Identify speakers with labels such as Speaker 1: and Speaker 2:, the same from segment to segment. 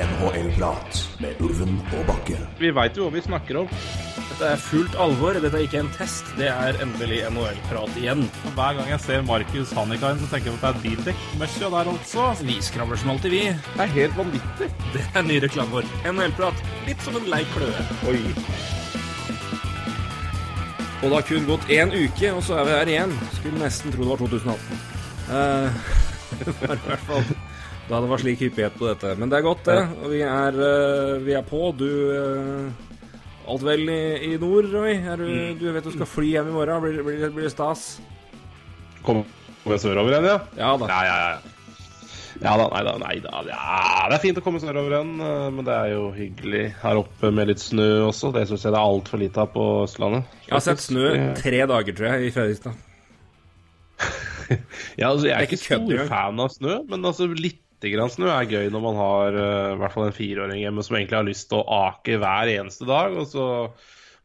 Speaker 1: NHL-prat med Ulven og Bakke.
Speaker 2: Vi veit jo hva vi snakker om.
Speaker 3: Dette er fullt alvor. Dette er ikke en test. Det er endelig NHL-prat igjen.
Speaker 2: Hver gang jeg ser Markus Hannikainen, så tenker jeg at det er bildekk-møkkja der altså.
Speaker 3: Vi skravler som alltid, vi.
Speaker 2: Det er helt vanvittig.
Speaker 3: Det er ny reklame vår. NHL-prat. Litt som en lei kløe.
Speaker 2: Oi.
Speaker 3: Og det har kun gått én uke, og så er vi her igjen. Skulle nesten tro det var 2018. Uh, det var i hvert fall da det var slik hyppighet på dette. Men det er godt, det. Og vi er, uh, vi er på. Du uh, Alt vel i, i nord, Roy? Du,
Speaker 2: Mm.
Speaker 3: du vet du skal fly hjem i morgen. Blir, blir, blir det stas?
Speaker 2: Kommer vi sørover igjen, ja?
Speaker 3: Ja da.
Speaker 2: Ja, ja, ja. Ja da, nei da, nei da. Ja, det er fint å komme sørover igjen, eh, men det er jo hyggelig her oppe med litt snø også. Det syns jeg det er altfor lite av på Østlandet.
Speaker 3: Jeg har sett snø tre dager, tror jeg, i Fredrikstad.
Speaker 2: Ja, altså, jeg
Speaker 3: er
Speaker 2: er ikke stor fan av snø, men altså lite grann snø er gøy når man har eh, i hvert fall en fireåring hjemme som egentlig har lyst til å ake hver eneste dag, og så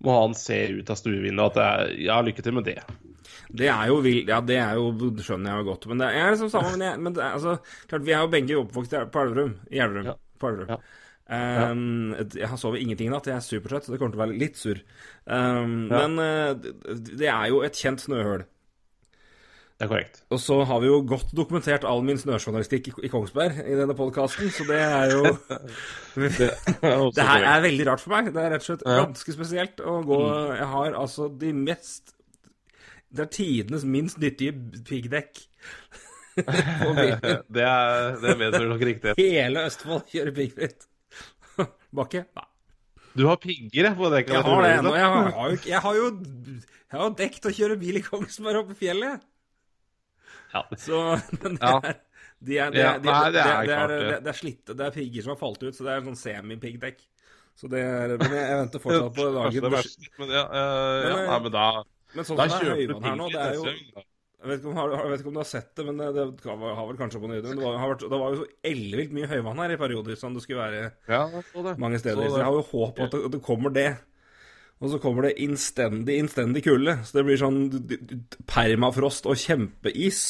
Speaker 2: må han se ut av stuevinduet at det er Ja, lykke til med det.
Speaker 3: Det er jo vilt. Ja, det er jo skjønner jeg jo godt. Men det er liksom samme Men, jeg, men det er, altså Klart, vi er jo begge oppvokst på Elverum. I Elverum.
Speaker 2: Ja.
Speaker 3: På Elverum.
Speaker 2: Ja.
Speaker 3: Um, jeg har sovet ingenting i natt. Jeg er supertrøtt, så det kommer til å være litt sur. Um,
Speaker 2: Ja.
Speaker 3: Men uh, det, det er jo et kjent snøhull.
Speaker 2: Det er korrekt.
Speaker 3: Og så har vi jo godt dokumentert all min snøjournalistikk i, Kongsberg i denne podkasten, så det er jo
Speaker 2: Det er
Speaker 3: Det her er veldig rart for meg. Det er rett og slett ganske spesielt å gå Jeg har altså de mest Det er tidenes minst nyttige piggdekk.
Speaker 2: det, er, det medfører nok riktighet.
Speaker 3: Hele Østfold kjører piggfritt. Bakke? Nei.
Speaker 2: Du har pigger på dekket?
Speaker 3: Jeg har det. Jeg har, jeg har jo Jeg har jo dekk til å kjøre bil i Kongsberg oppe i fjellet.
Speaker 2: Ja.
Speaker 3: Så det er de er, de
Speaker 2: Ja, nei, det er
Speaker 3: slitte, det er pigger som har falt ut, så det er sånn semipiggdekk. Så det er Men jeg, jeg venter fortsatt på dagen
Speaker 2: verste. Men, ja, uh,
Speaker 3: Men, ja,
Speaker 2: nei, men da,
Speaker 3: Men sånn
Speaker 2: da
Speaker 3: som det er høyvann her nå, det er jo. Jeg vet om, jeg vet ikke om du har sett det, men det, det har vel kanskje på nyhetene. Det, var- har vært, det var jo så ellevilt mye høyvann her i perioder, som det skulle være
Speaker 2: Ja, det.
Speaker 3: mange steder.
Speaker 2: Så
Speaker 3: jeg har jo håp at at det kommer det. Og så kommer det innstendig, innstendig kulde. Så det blir sånn permafrost og kjempeis.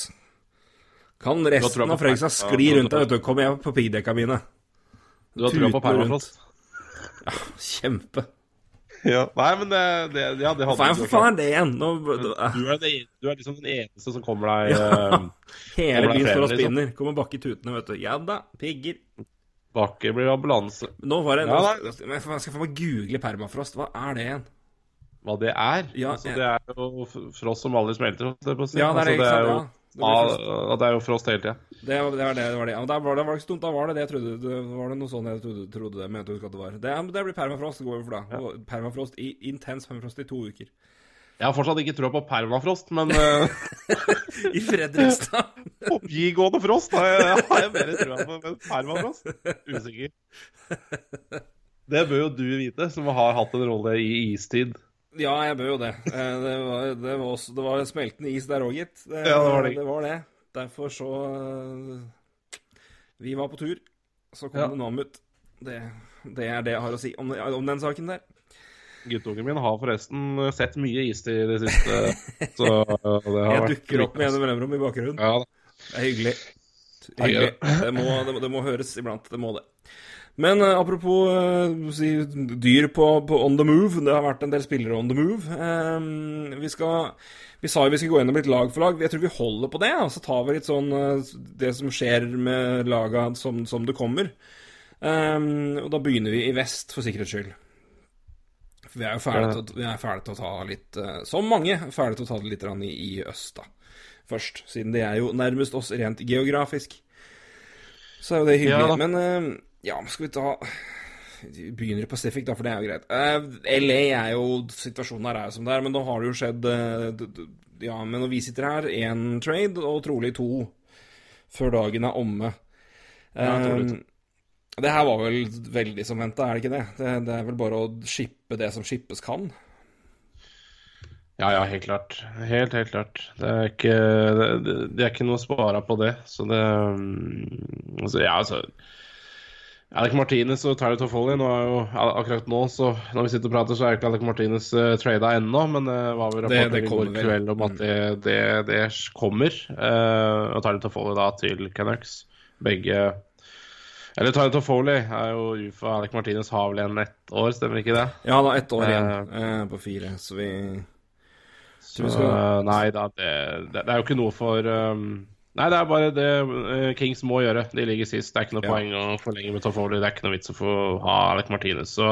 Speaker 3: Kan resten av Fredrikstad skli
Speaker 2: ja,
Speaker 3: rundt deg, vet du. Kommer jeg på piggdekka mine.
Speaker 2: Du har trua på permafrost? Ja.
Speaker 3: Kjempe.
Speaker 2: Ja. Nei, men det, det, ja, det hadde
Speaker 3: Faen, for faen er det igjen? Nå,
Speaker 2: Du er, det, du er liksom den eneste som kommer deg ja.
Speaker 3: hele
Speaker 2: Kommer
Speaker 3: byen står og
Speaker 2: spinner. liksom?
Speaker 3: spinner. Kommer bakke tutene, vet du. Ja da, pigger.
Speaker 2: Bakke blir ambulanse.
Speaker 3: Nå var det
Speaker 2: Ja,
Speaker 3: nå, Men Jeg skal få meg google permafrost. Hva er det igjen?
Speaker 2: Hva det er?
Speaker 3: Ja,
Speaker 2: altså,
Speaker 3: jeg-
Speaker 2: det er jo frost som aldri smelter. si.
Speaker 3: Ja, det er
Speaker 2: altså, jo,
Speaker 3: Ja, det
Speaker 2: er jo frost hele tida.
Speaker 3: Det, var- det det. var det. Ja, var det, var ikke dumt. Da var det det jeg trodde. Det var det noe sånn jeg trodde, trodde det, mente jeg at det var. Det, det blir permafrost. Det går over for da. Ja. Permafrost i intens permafrost i to uker.
Speaker 2: Jeg har fortsatt ikke trua på permafrost, men uh,
Speaker 3: I Fredrikstad.
Speaker 2: oppgående frost har jeg, har jeg mer trua på. Men permafrost? Usikker. Det bør jo du vite, som har hatt en rolle i istid.
Speaker 3: Ja, jeg bør jo det. Eh, Det var, det var, også, det var smeltende is der òg, gitt. Det,
Speaker 2: Ja, det var det.
Speaker 3: det var det. Derfor så eh, Vi var på tur. Så kom
Speaker 2: Ja.
Speaker 3: det mammut. Det, det er det jeg har å si om, om den saken der.
Speaker 2: Guttungen min har forresten sett mye is i det siste. Så det har
Speaker 3: Jeg dukker opp med gjennom mellomrom i bakgrunnen.
Speaker 2: Ja.
Speaker 3: Det er hyggelig. Hyggelig. Det må, det, må, det må høres iblant. Det må det. Men uh, apropos uh, si, dyr på, på on the move. Det har vært en del spillere on the move. Um, vi, skal, vi sa jo vi skulle gå gjennom litt lag for lag. Jeg tror vi holder på det. Og så tar vi litt sånn uh, det som skjer med laga som, som det kommer. Um, og da begynner vi i vest, for sikkerhets skyld. Vi er jo til, vi er ferdige til å ta litt eh, Som mange, ferdige til å ta det litt i, i øst, da. Først. Siden det er jo nærmest oss rent geografisk. Så er jo det hyggelig.
Speaker 2: Ja.
Speaker 3: Men eh, ja, skal vi ta begynner i Pacific, da, for det er jo greit. Uh, LA er jo Situasjonen her er som det er, men da har det jo skjedd eh, d- Ja, men når vi sitter her, én trade, og trolig to før dagen er omme.
Speaker 2: Ja, to.
Speaker 3: Eh, det her var vel veldig som venta, er det ikke det? det? Det er vel bare å shippe det som shippes kan?
Speaker 2: Ja, ja, helt klart. Helt, helt klart. Det er ikke, det, det er ikke noe å spare på det. Så det mm, altså, Ja, altså Alec Martinez og Tyler Toffoli nå er jo, Akkurat nå, så når vi sitter og prater, så er ikke Alec Martinez uh, trada ennå, men det var vel
Speaker 3: Det-
Speaker 2: rapporter
Speaker 3: det
Speaker 2: i
Speaker 3: kommer
Speaker 2: går kveld om at det, det, det kommer. Uh, og Tyler Toffoli da til Canucks. Begge Eller Tyler Toffoli er jo UFA. Alec Martinez har vel igjen ett år, stemmer ikke det?
Speaker 3: Ja, da ett år igjen eh, på fire, så vi
Speaker 2: Så, skal... Nei da, det, det, er jo ikke noe for um... Nei, det er bare det uh, Kings må gjøre. De ligger sist. Det er ikke noe ja. poeng å forlenge med Toffoli. Det er ikke noe vits å få ha Alec Martinez. Så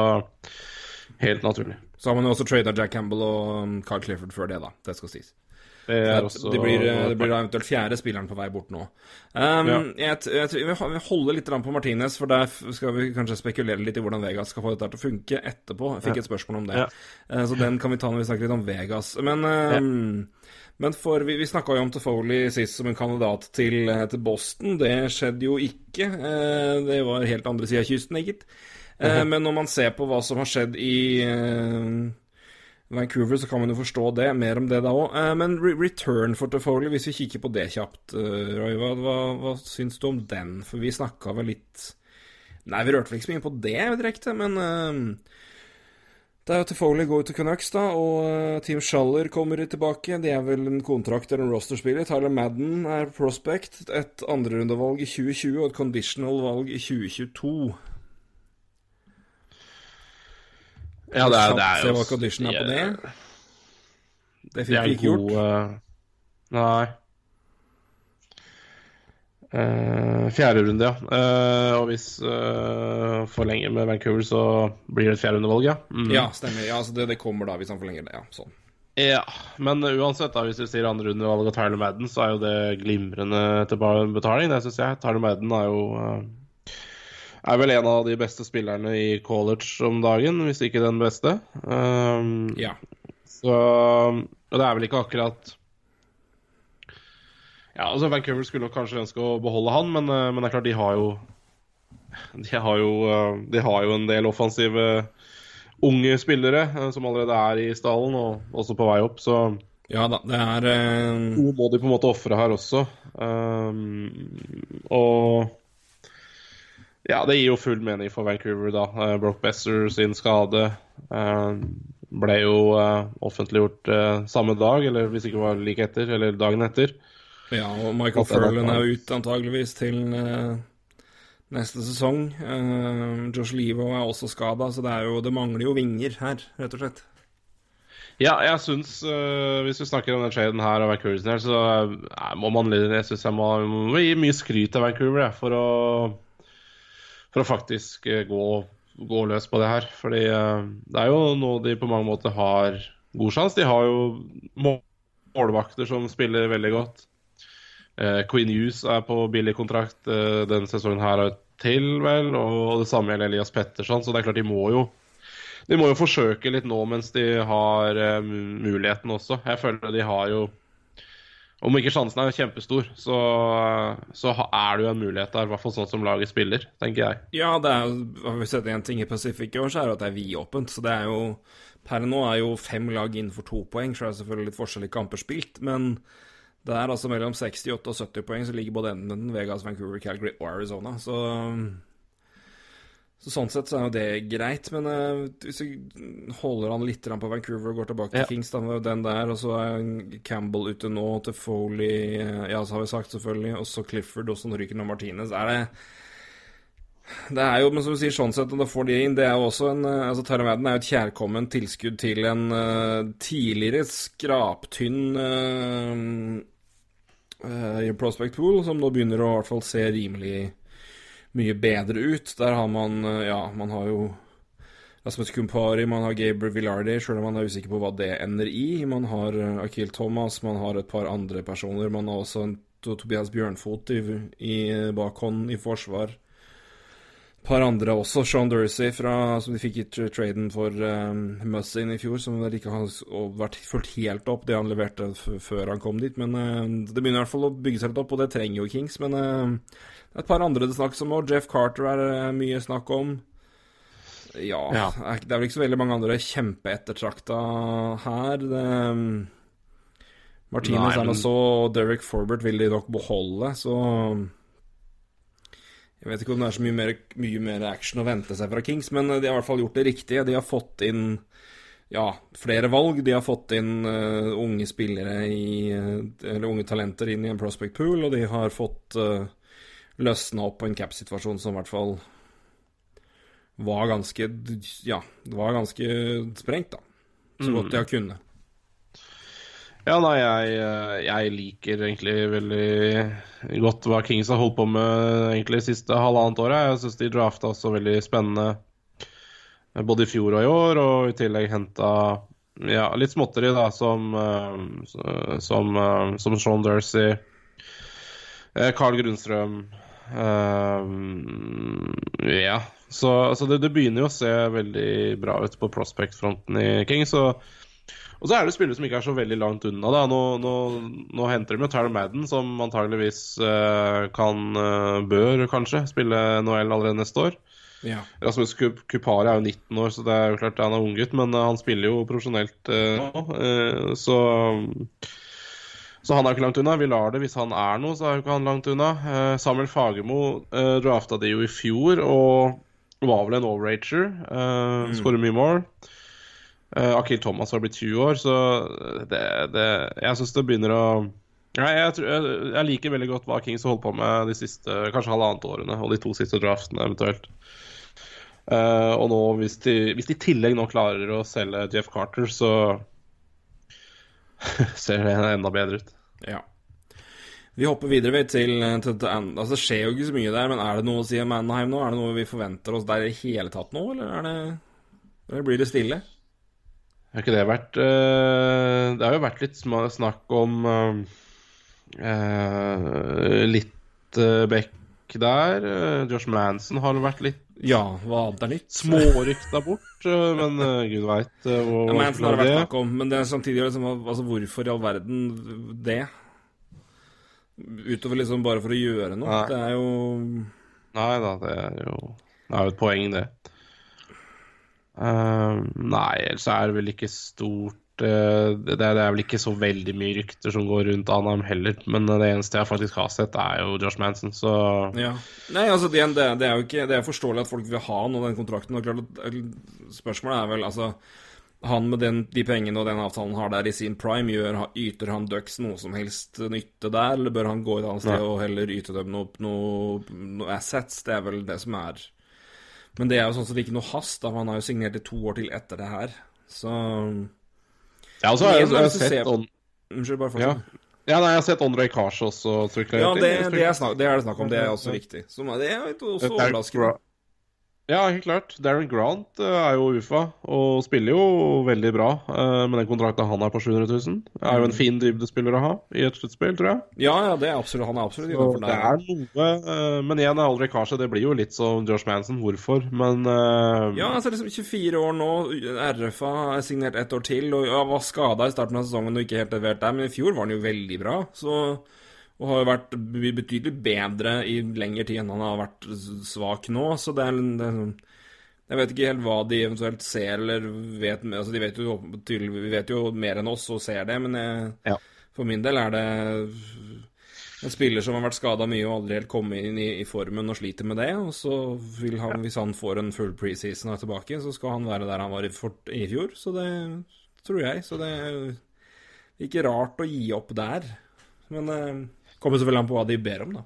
Speaker 2: helt naturlig.
Speaker 3: Så har man jo også trada Jack Campbell og um, Carl Clifford før det, da. Det skal sies.
Speaker 2: Det, også...
Speaker 3: det, blir, eh, det blir da eventuelt fjerde spilleren på vei bort nå. Um, ja. jeg, jeg, jeg, vil holde litt på Martinez, for der skal vi kanskje spekulere litt i hvordan Vegas skal få dette til å funke etterpå. Jeg fikk et spørsmål om det. Ja. Uh, så den kan vi ta når vi snakker litt om Vegas. Men, um, men for, vi, vi snakka jo om Tefoli sist som en kandidat til, eh, til, Boston. Det skjedde jo ikke. Uh, det var helt andre sida av kysten, gitt. Uh, -huh. Men når man ser på hva som har skjedd i Vancouver, så kan man jo forstå det. Mer om det da òg. Eh, men return for Tofoley, hvis vi kikker på det kjapt, uh, Roy, hva, hva, hva syns du om den? For vi snakka vel litt Nei, vi rørte vel ikke så mye på det direkte, men uh, det er jo Tofoley går til Canucks, da, og Team Schaller kommer tilbake. De er vel en kontrakt eller en rosterspiller. Tyler Madden er prospect. Et andrerundevalg i 2020 og et conditional valg i 2022.
Speaker 2: Ja, det er, det er
Speaker 3: jo condition er på det. Det fikk vi ikke gjort. Uh,
Speaker 2: nei. Uh, fjerde runde, ja. Uh, og hvis uh, forlenger med Vancouver, så blir det et fjerderundevalg, ja.
Speaker 3: Mm. Ja, stemmer. Ja, altså det, det, kommer da hvis han forlenger det. Ja, sånn.
Speaker 2: Ja, men uansett, da, hvis du sier andre rundevalg av Tyler Madden, så er jo det glimrende tilbakebetaling, det syns jeg. Tyler Madden er jo er vel en av de beste spillerne i college om dagen, hvis ikke den beste. Um,
Speaker 3: ja.
Speaker 2: Så Og det er vel ikke akkurat Ja, altså Vancouver skulle kanskje ønske å beholde han, men, eh, men det er klart, de har jo De har jo, eh, de har jo en del offensive unge spillere eh, som allerede er i stallen, og også på vei opp, så
Speaker 3: ja da, det er uh...
Speaker 2: Må de på en måte ofre her også. Um, og ja, det gir jo full mening for Vancouver, da. Uh, Brock Besser sin skade uh, ble jo uh, offentliggjort samme dag, eller hvis ikke var like etter, eller dagen etter.
Speaker 3: Ja, og Michael Furlan er ute antageligvis til neste sesong. Josh Levo er også skada, så det, jo, det, mangler jo vinger her, rett og slett.
Speaker 2: Ja, jeg syns Hvis vi snakker om den traden her og Vancouver her, så må man Jeg synes jeg må, må, gi mye skryt til Vancouver jeg, for å for å faktisk eh, gå, gå, løs på det her. Fordi eh, det er jo noe de på mange måter har god sjanse. De har jo målvakter som spiller veldig godt. Eh, Queen Hughes er på billig kontrakt denne sesongen her til, vel. Og det samme gjelder Elias Petterson, så det er klart de må jo de må jo forsøke litt nå mens de har muligheten også. Jeg føler de har jo om ikke sjansen er kjempestor, så, så, er det jo en mulighet der. I hvert fall sånn som laget spiller, tenker jeg.
Speaker 3: Ja, det er, har vi sett én ting i Pacific i år, så er det at det er vidåpent. Så det er jo Per nå er jo fem lag innenfor to poeng, så er det selvfølgelig litt forskjellige kamper spilt. Men det er altså mellom 68 og 70 poeng så ligger både enden Vegas, Vancouver, Calgary og Arizona. Så så Sånn sett så er jo det greit, men uh, hvis vi holder han litt på Vancouver og går tilbake ja. til Kings, da den der, og så er Campbell ute nå, til Foley uh, Ja, så har vi sagt, selvfølgelig, og så Clifford, og så ryker nå Martinez. Er det det er jo, men som du sier, sånn sett, og da får de inn Det er jo også en uh, altså Terra Madden er jo et kjærkomment tilskudd til en uh, tidligere skraptynn uh, Prospect Pool, som nå begynner å i hvert fall se rimelig mye bedre ut. Der har man eh, Ja, man har jo Rasmus Kumpari, man har Gabriel Villardi, sjøl om man er usikker på hva det ender i. Man har eh, Akil Thomas, man har et par andre personer. Man har også en Tobias Bjørnfot i, i bakhånd i forsvar. Et par andre også. Sean Dursey, fra, som de fikk i traden for um, Muzzin i fjor, som vel ikke har vært fulgt helt opp det han leverte før han kom dit. Men uh, det begynner i hvert fall å bygge seg litt opp, og det trenger jo Kings. Men uh, et par andre det snakkes om òg. Jeff Carter er det mye snakk om. Ja, ja, det er vel ikke så veldig mange andre kjempeettertrakta her. Det, Martinez er nå så, og Derek Forbert vil de nok beholde, så Jeg vet ikke om det er så mye mer, mye mer action å vente seg fra Kings, men de har i hvert fall gjort det riktige. De har fått inn ja, flere valg. De har fått inn uh, unge spillere i Eller unge talenter inn i en prospect pool, og de har fått uh, løsna opp på en cap-situasjon som i hvert fall var ganske Ja, det var ganske sprengt, da. Så godt jeg kunne.
Speaker 2: Ja, nei, jeg, eh, jeg, liker egentlig veldig godt hva Kings har holdt på med egentlig de siste halvannet året. Jeg syns de drafta også veldig spennende eh, både i fjor og i år, og i tillegg henta ja, litt småtteri, da, som, uh, som, uh, som Sean Dursey, uh, Carl Grunnstrøm Ja. Så, så det, det, begynner jo å se veldig bra ut på prospect-fronten i Kings. Og, og så er det spillere som ikke er så veldig langt unna. da. Nå, nå, nå henter de jo Tyler Madden, som antageligvis kan, bør kanskje, spille NHL allerede neste år.
Speaker 3: Ja.
Speaker 2: Rasmus Kupari er jo 19 år, så det er jo klart han er unggutt, men han spiller jo profesjonelt uh, nå. Uh, så, så han er ikke langt unna. Vi lar det hvis han er noe, så er jo ikke han langt unna. Uh, Samuel Fagermo uh, drafta de jo i fjor og var vel en overrager. Uh, mm. Skårer mye mål. Uh, Akil Thomas har blitt 20 år, så det, det Jeg syns det begynner å Nei, jeg, jeg, jeg, liker veldig godt hva Kings har holdt på med de siste kanskje halvannet årene og de to siste draftene eventuelt. Uh, og nå, hvis de, hvis de i tillegg nå klarer å selge Jeff Carter, så ser det enda bedre ut.
Speaker 3: Ja. Vi hopper videre til, til, til altså, Det skjer jo ikke så mye der, men er det noe å si om Anaheim nå? Er det noe vi forventer oss der i hele tatt nå, eller, er det, eller blir det stille?
Speaker 2: Har ikke det vært uh, Det har jo vært litt snakk om uh, litt Beck der. Josh Manson har vært litt
Speaker 3: ja, hva annet er nytt?
Speaker 2: Smårykta bort, eh, men uh, gud veit uh,
Speaker 3: hvor ja, men, det har vært snakk om, men det er samtidig liksom, altså, Hvorfor i all verden det? Utover liksom bare for å gjøre noe. Nei. Det er jo
Speaker 2: Nei da, det er jo Det er jo et poeng, det. Uh, nei, ellers er det vel ikke stort Eh, det, det, er vel ikke så veldig mye rykter som går rundt Anheim heller, men det eneste jeg faktisk har sett, er jo Josh Manson, så
Speaker 3: ja. Nei, altså, det, det, er jo ikke Det er forståelig at folk vil ha noe av den kontrakten. Og klart, spørsmålet er vel altså han med den, de pengene og den avtalen har der i sin prime, gjør, yter han Ducks noe som helst nytte der, eller bør han gå et annet sted Nei. og heller yte dem noe, noe, noe, assets? Det er vel det som er Men det er jo sånn det ikke noe hast, da, han har jo signert i to år til etter det her, så
Speaker 2: ja, altså, jeg, jeg, jeg sett on...
Speaker 3: Unnskyld, bare fortsett.
Speaker 2: Ja. Ja, nei, jeg har sett Andrej Kars også.
Speaker 3: Ja, det, det, er det er det snakk om. Det er også viktig. Så det er også overraskende.
Speaker 2: Ja, helt klart. Darren Grant uh, er jo UFA og spiller jo veldig bra uh, med den kontrakten han har på 700 000. Er jo en mm. fin dybdespiller å ha i et sluttspill, tror jeg.
Speaker 3: Ja, ja, det er absolutt, han er absolutt
Speaker 2: innenfor der. Det er noe, uh, men igjen er aldri kanskje, Det blir jo litt som Josh Manson. Hvorfor? Men
Speaker 3: Ja, altså liksom 24 år nå, RFA er signert ett år til, og ja, var skada i starten av sesongen og ikke helt levert der, men i fjor var han jo veldig bra, så og har jo vært betydelig bedre i lengre tid enn han har vært svak nå. Så det er, det er Jeg vet ikke helt hva de eventuelt ser eller vet altså de vet jo, Vi vet jo mer enn oss og ser det, men jeg, ja. for min del er det en spiller som har vært skada mye og aldri helt kommet inn i, i, formen og sliter med det. Og så vil han, hvis han får en full preseason og er tilbake, så skal han være der han var i, for, i fjor. Så det tror jeg. Så det er ikke rart å gi opp der. Men eh, Kommer selvfølgelig an på hva de ber om, da.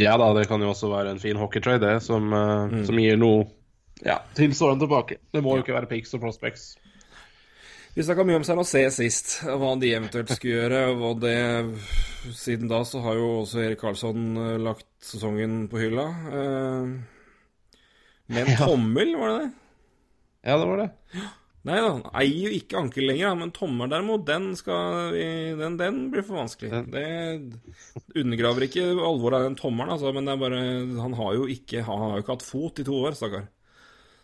Speaker 2: Ja da, det kan jo også være en fin hockeytrade, det, som, uh, mm. som, gir noe ja, tilsvarende tilbake. Det må jo ikke være pics og prospects.
Speaker 3: Vi snakka mye om San Jose sist, hva de eventuelt skulle gjøre. Og det, siden da så har jo også Erik Karlsson eh, lagt sesongen på hylla. Uh, med en tommel, var det det?
Speaker 2: Ja, det var det.
Speaker 3: Nei da, han eier jo ikke ankel lenger, men tommelen derimot, den, skal, den, den blir for vanskelig. Det undergraver ikke alvoret av den tommelen, altså, men det er bare Han har jo ikke, han har jo ikke hatt fot i to år, stakkar.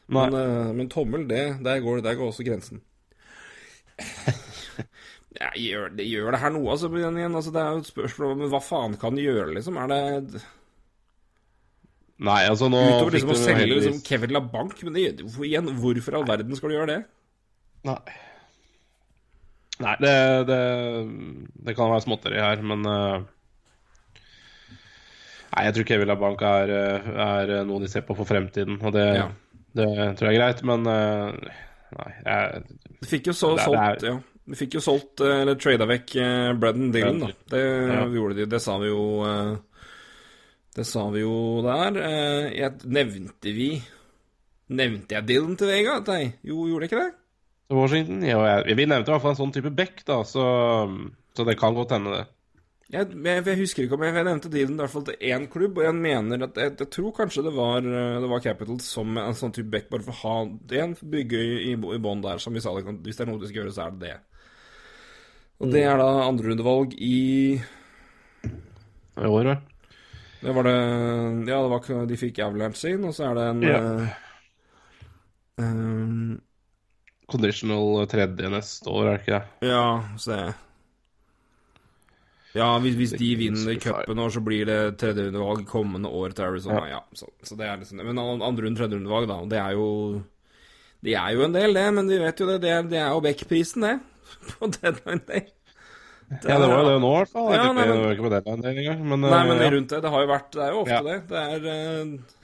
Speaker 3: Men, uh, men, tommel, det, der, går, der går også grensen. Ja, gjør, det, gjør det her noe, altså, igjen, altså, Det er jo et spørsmål om hva faen kan du gjøre, liksom? Er det
Speaker 2: Nei, altså nå
Speaker 3: Utover liksom å selge liksom, Kevin LaBank, men det, igjen, hvorfor i all verden skal du gjøre det?
Speaker 2: Nei. Nei, det, det, det kan være småtteri her, men uh, Nei, jeg tror Kevin LaBanc er, er noe de ser på for fremtiden, og det, ja. det tror jeg er greit, men uh, Nei, jeg
Speaker 3: De fikk jo så, det, solgt, ja. De fikk jo solgt, eh, eller trada vekk uh, Bredden Dylan, da. Det ja. gjorde de. Det sa vi jo Det sa vi jo der. Jeg, nevnte vi Nevnte jeg Dylan til Vega? Nei, jo, gjorde jeg ikke det?
Speaker 2: Til Washington? Ja, jeg, vi nevnte i hvert fall en sånn type back, da, så, så det kan godt hende, det.
Speaker 3: Jeg, jeg, jeg, husker ikke om jeg, jeg nevnte dealen i hvert fall til én klubb, og jeg mener at jeg, tror kanskje det var, det var Capital som en sånn type back, bare for å ha en bygge i, i bånn der, som vi sa. Hvis det er noe du skal gjøre, så er det det. Og det er da andrerundevalg i
Speaker 2: I år, vel.
Speaker 3: Det var det Ja, det var, de fikk Avalanche sin, og så er det en
Speaker 2: yeah.
Speaker 3: eh, um,
Speaker 2: Conditional tredje neste år, er det ikke det?
Speaker 3: Ja, se Ja, hvis, hvis de vinner cupen nå, så blir det tredjerundevalg kommende år til Arizona. Ja, så, så det er liksom Men andre runde tredjerundevalg, da. Det er jo Det er jo en del, det, men vi vet jo det. Det er, det er jo Beck-prisen, det. På deadline day.
Speaker 2: Ja, det var jo det nå, i hvert fall.
Speaker 3: Ja, nei, men-
Speaker 2: Det var ikke på deadline day engang. Men,
Speaker 3: Nei, men
Speaker 2: eh,
Speaker 3: det rundt det. Det har jo vært Det er jo ofte
Speaker 2: Ja.
Speaker 3: det. Det er uh,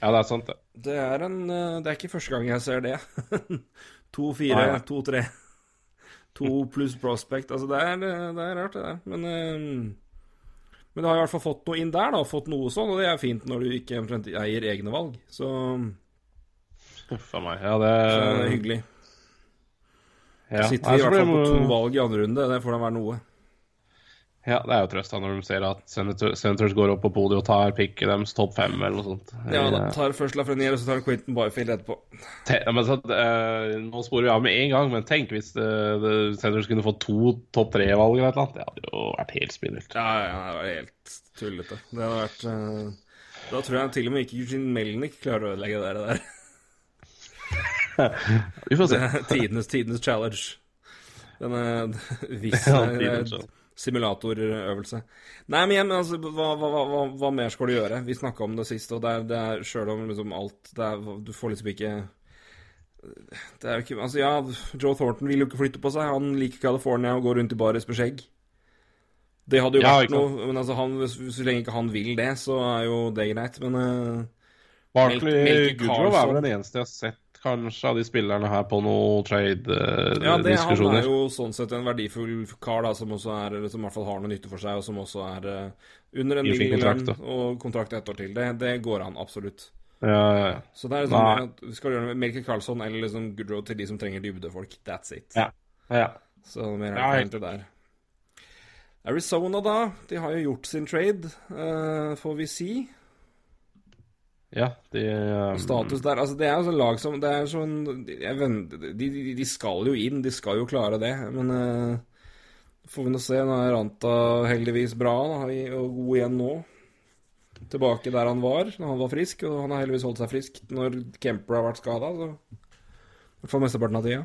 Speaker 2: ja, det er sant, det.
Speaker 3: Det er en eh, Det er ikke første gang jeg ser det. to, fire,
Speaker 2: Nei, nei.
Speaker 3: to, tre. To pluss prospect. Altså, det er, det er rart, det der. Men øh, Men det har i hvert fall fått noe inn der, da. Fått noe sånn, og det er fint når du ikke omtrent eier egne valg. Så,
Speaker 2: Huff a meg. Ja,
Speaker 3: så det er hyggelig.
Speaker 2: ja.
Speaker 3: Sitter vi i hvert fall på to valg i andre runde. Det får da være noe.
Speaker 2: Ja, det er jo trøst da når de ser at Senator, Senators går opp på podiet og tar picket deres topp fem, eller noe sånt.
Speaker 3: Ja, da tar først Lafreniere, og så tar Quentin Byfield etterpå.
Speaker 2: te- ja, men så, eh, nå sporer vi av med en gang, men tenk hvis det, Senators kunne fått to topp tre-valg eller annet. Det hadde jo vært helt spinnvilt.
Speaker 3: Ja, ja, det var helt tullete. Det hadde vært uh, Da tror jeg til og med ikke Eugene Melnick klarer å ødelegge det der.
Speaker 2: Vi får se.
Speaker 3: Tidenes, tidenes challenge. Denne
Speaker 2: Ja,
Speaker 3: eh,
Speaker 2: challenge.
Speaker 3: Simulatorøvelse. Nei, men igjen, altså, hva, hva, hva, hva, mer skal du gjøre? Vi snakka om det sist, og det er, det er sjøl om liksom alt det er, Du får liksom ikke Det er jo ikke Altså, ja, Joe Thornton vil jo ikke flytte på seg. Han liker California og går rundt i baris med skjegg. Det hadde jo
Speaker 2: Ja,
Speaker 3: vært noe Men altså, han, så lenge ikke han vil det, så er jo det greit. Men uh,
Speaker 2: Barkley Goodrow er vel den eneste jeg har sett kanskje av de spillerne her på noen trade-diskusjoner.
Speaker 3: Ja, det, han er jo sånn sett en verdifull kar da, som også er, som i hvert fall har noe nytte for seg, og som også er uh, under en ny
Speaker 2: kontrakt,
Speaker 3: og kontrakt ett år til. Det, det går an, absolutt.
Speaker 2: ja, ja, ja.
Speaker 3: Så det er liksom
Speaker 2: Nei.
Speaker 3: skal gjøre Melker Karlsson eller liksom Goodrow til de som trenger dybdefolk. That's it.
Speaker 2: Ja. ja.
Speaker 3: Så mer er det egentlig der. Arizona, da. De har jo gjort sin trade, uh, får vi si.
Speaker 2: Ja, de um,
Speaker 3: Status der Altså, det er jo sånn lag som Det er sånn de, de, de skal jo inn, de skal jo klare det, men uh, får vi nå se. Nå er Ranta heldigvis bra da, og god igjen nå. Tilbake der han var når han var frisk, og han har heldigvis holdt seg frisk når Kemper har vært skada. Så i mesteparten av tida.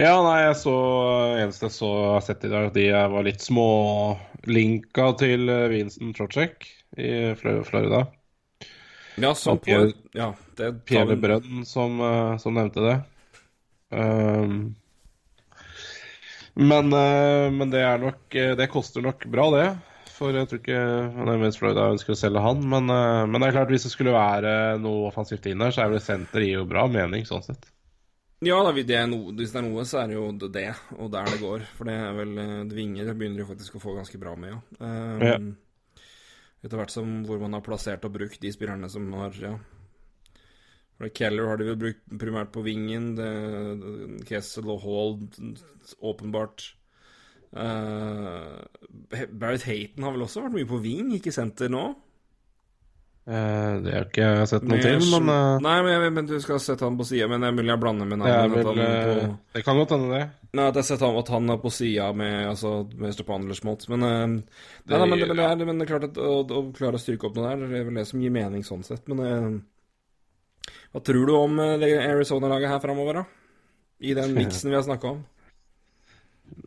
Speaker 2: Ja, nei, jeg så Eneste jeg så sett i dag, de var litt smålinka til eh, Vincent Trocek i Florida.
Speaker 3: Ja, som
Speaker 2: Pierre-
Speaker 3: Ja,
Speaker 2: Pierre Brønn som, eh, som nevnte det. Um, men, eh, men det er nok eh, Det koster nok bra, det. For jeg tror ikke Nevens Florida ønsker å selge han. Men, men det er klart, hvis det skulle være noe offensivt inn der, så er vel senter gir jo bra mening, sånn sett.
Speaker 3: Ja, da, det er no, hvis det er noe, så er det jo det, og der det går. For det er vel Dvinger det begynner jo faktisk å få ganske bra med, ja. Um,
Speaker 2: Ja.
Speaker 3: Etter hvert som hvor man har plassert og brukt de spillerne som har Ja. For Keller har de vel brukt primært på vingen. Det, Kessel og Hall åpenbart. Uh, Barrett Hayton har vel også vært mye på ving, ikke senter nå?
Speaker 2: Eh, det har ikke jeg sett noe til, men uh,
Speaker 3: Nei, men, men du skal sette han på sida, men det er mulig jeg blander med
Speaker 2: det
Speaker 3: navnet. at
Speaker 2: vel
Speaker 3: han er
Speaker 2: eh,
Speaker 3: på-
Speaker 2: Det kan godt hende, det.
Speaker 3: Nei, at jeg har sett han, at han er på sida med, altså, med Stepan eller. Men, uh,
Speaker 2: Det-
Speaker 3: nei, men, det, men, det er, men det er klart at å, å klare å styrke opp noe der, det er vel det som gir mening sånn sett. Men hva tror du om Arizona-laget her framover, da? I den miksen vi har snakka om.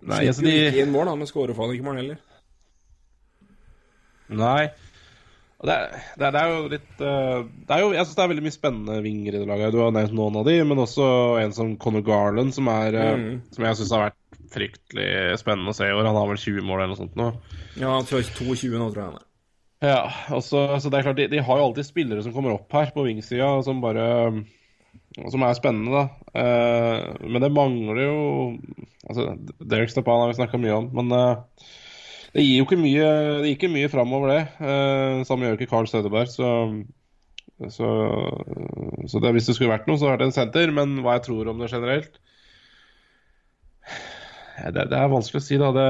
Speaker 2: Nei, altså de
Speaker 3: ikke inn mål, da, men skårer faen ikke mål heller.
Speaker 2: Nei. Det er, det, er, det er jo litt eh, er jo, Jeg syns det er veldig mye spennende vinger i det laget. Du har nevnt noen av de, men også en som Conor Garland, som, eh,
Speaker 3: Mm.
Speaker 2: som jeg syns har vært fryktelig spennende å se i år. Han har vel 20 mål eller noe sånt nå.
Speaker 3: Ja, han tror 22 nå, tror jeg han er.
Speaker 2: Ja, og så, det er klart, de, de har jo alltid spillere som kommer opp her på vingsida, som bare Som er spennende, da. Eh, men det mangler jo Altså, Derek Stepan har vi snakka mye om, men Det gir jo ikke mye, det gikk ikke mye framover, det. Uh, samme gjør ikke Carl Sødeberg, så, så, så det, hvis det skulle vært noe, så er det en senter. Men hva jeg tror om det generelt det, det, er vanskelig å si. da. Det,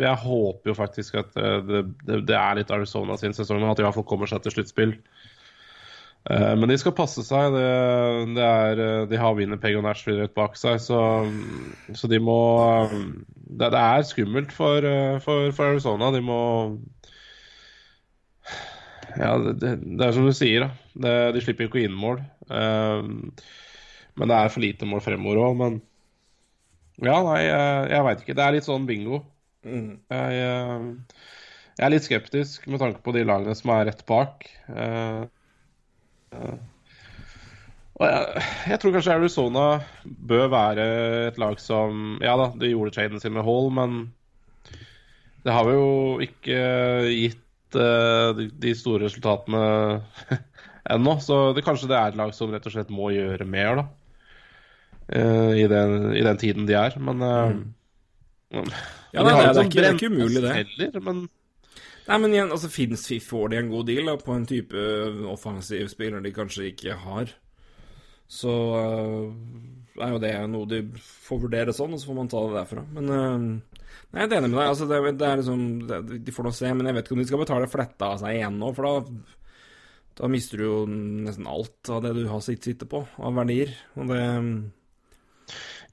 Speaker 2: jeg håper jo faktisk at det, det er litt Arizona sin sesong, at de fall kommer seg til sluttspill. Uh, men de skal passe seg. Det, er, de har Winnerpeg og Nashville rett bak seg, så, så de må det, det, er skummelt for, eh, for, for, Arizona. De må Ja, det, det er som du sier, da. de slipper ikke inn mål. Men det er for lite mål fremover òg. Men ja, nei, jeg, jeg veit ikke. Det er litt sånn bingo. Mm. Jeg, eh, jeg, er litt skeptisk med tanke på de lagene som er rett bak. Uh, jeg, jeg, tror kanskje Arizona bør være et lag som Ja da, de gjorde traden sin med Hall, men det har jo ikke gitt uh, de, de, store resultatene ennå. Så det, kanskje det er et lag som rett og slett må gjøre mer, da. Uh, i, den, i, den, tiden de er. Men uh,
Speaker 3: mm. Ja, nei, de det, er ikke, det er ikke umulig, det.
Speaker 2: Heller, men
Speaker 3: Nei, men igjen, altså, finnes, får de en god deal da, på en type offensiv spiller de kanskje ikke har? Så uh, er jo det noe de får vurdere sånn, og så får man ta det derfra. Men uh, Nei, jeg er enig med deg. Altså, det, det, er liksom det, De får nå se, men jeg vet ikke om de skal betale fletta av seg igjen nå, for da, da mister du jo nesten alt av det du har sitt sitte på, av verdier. Og det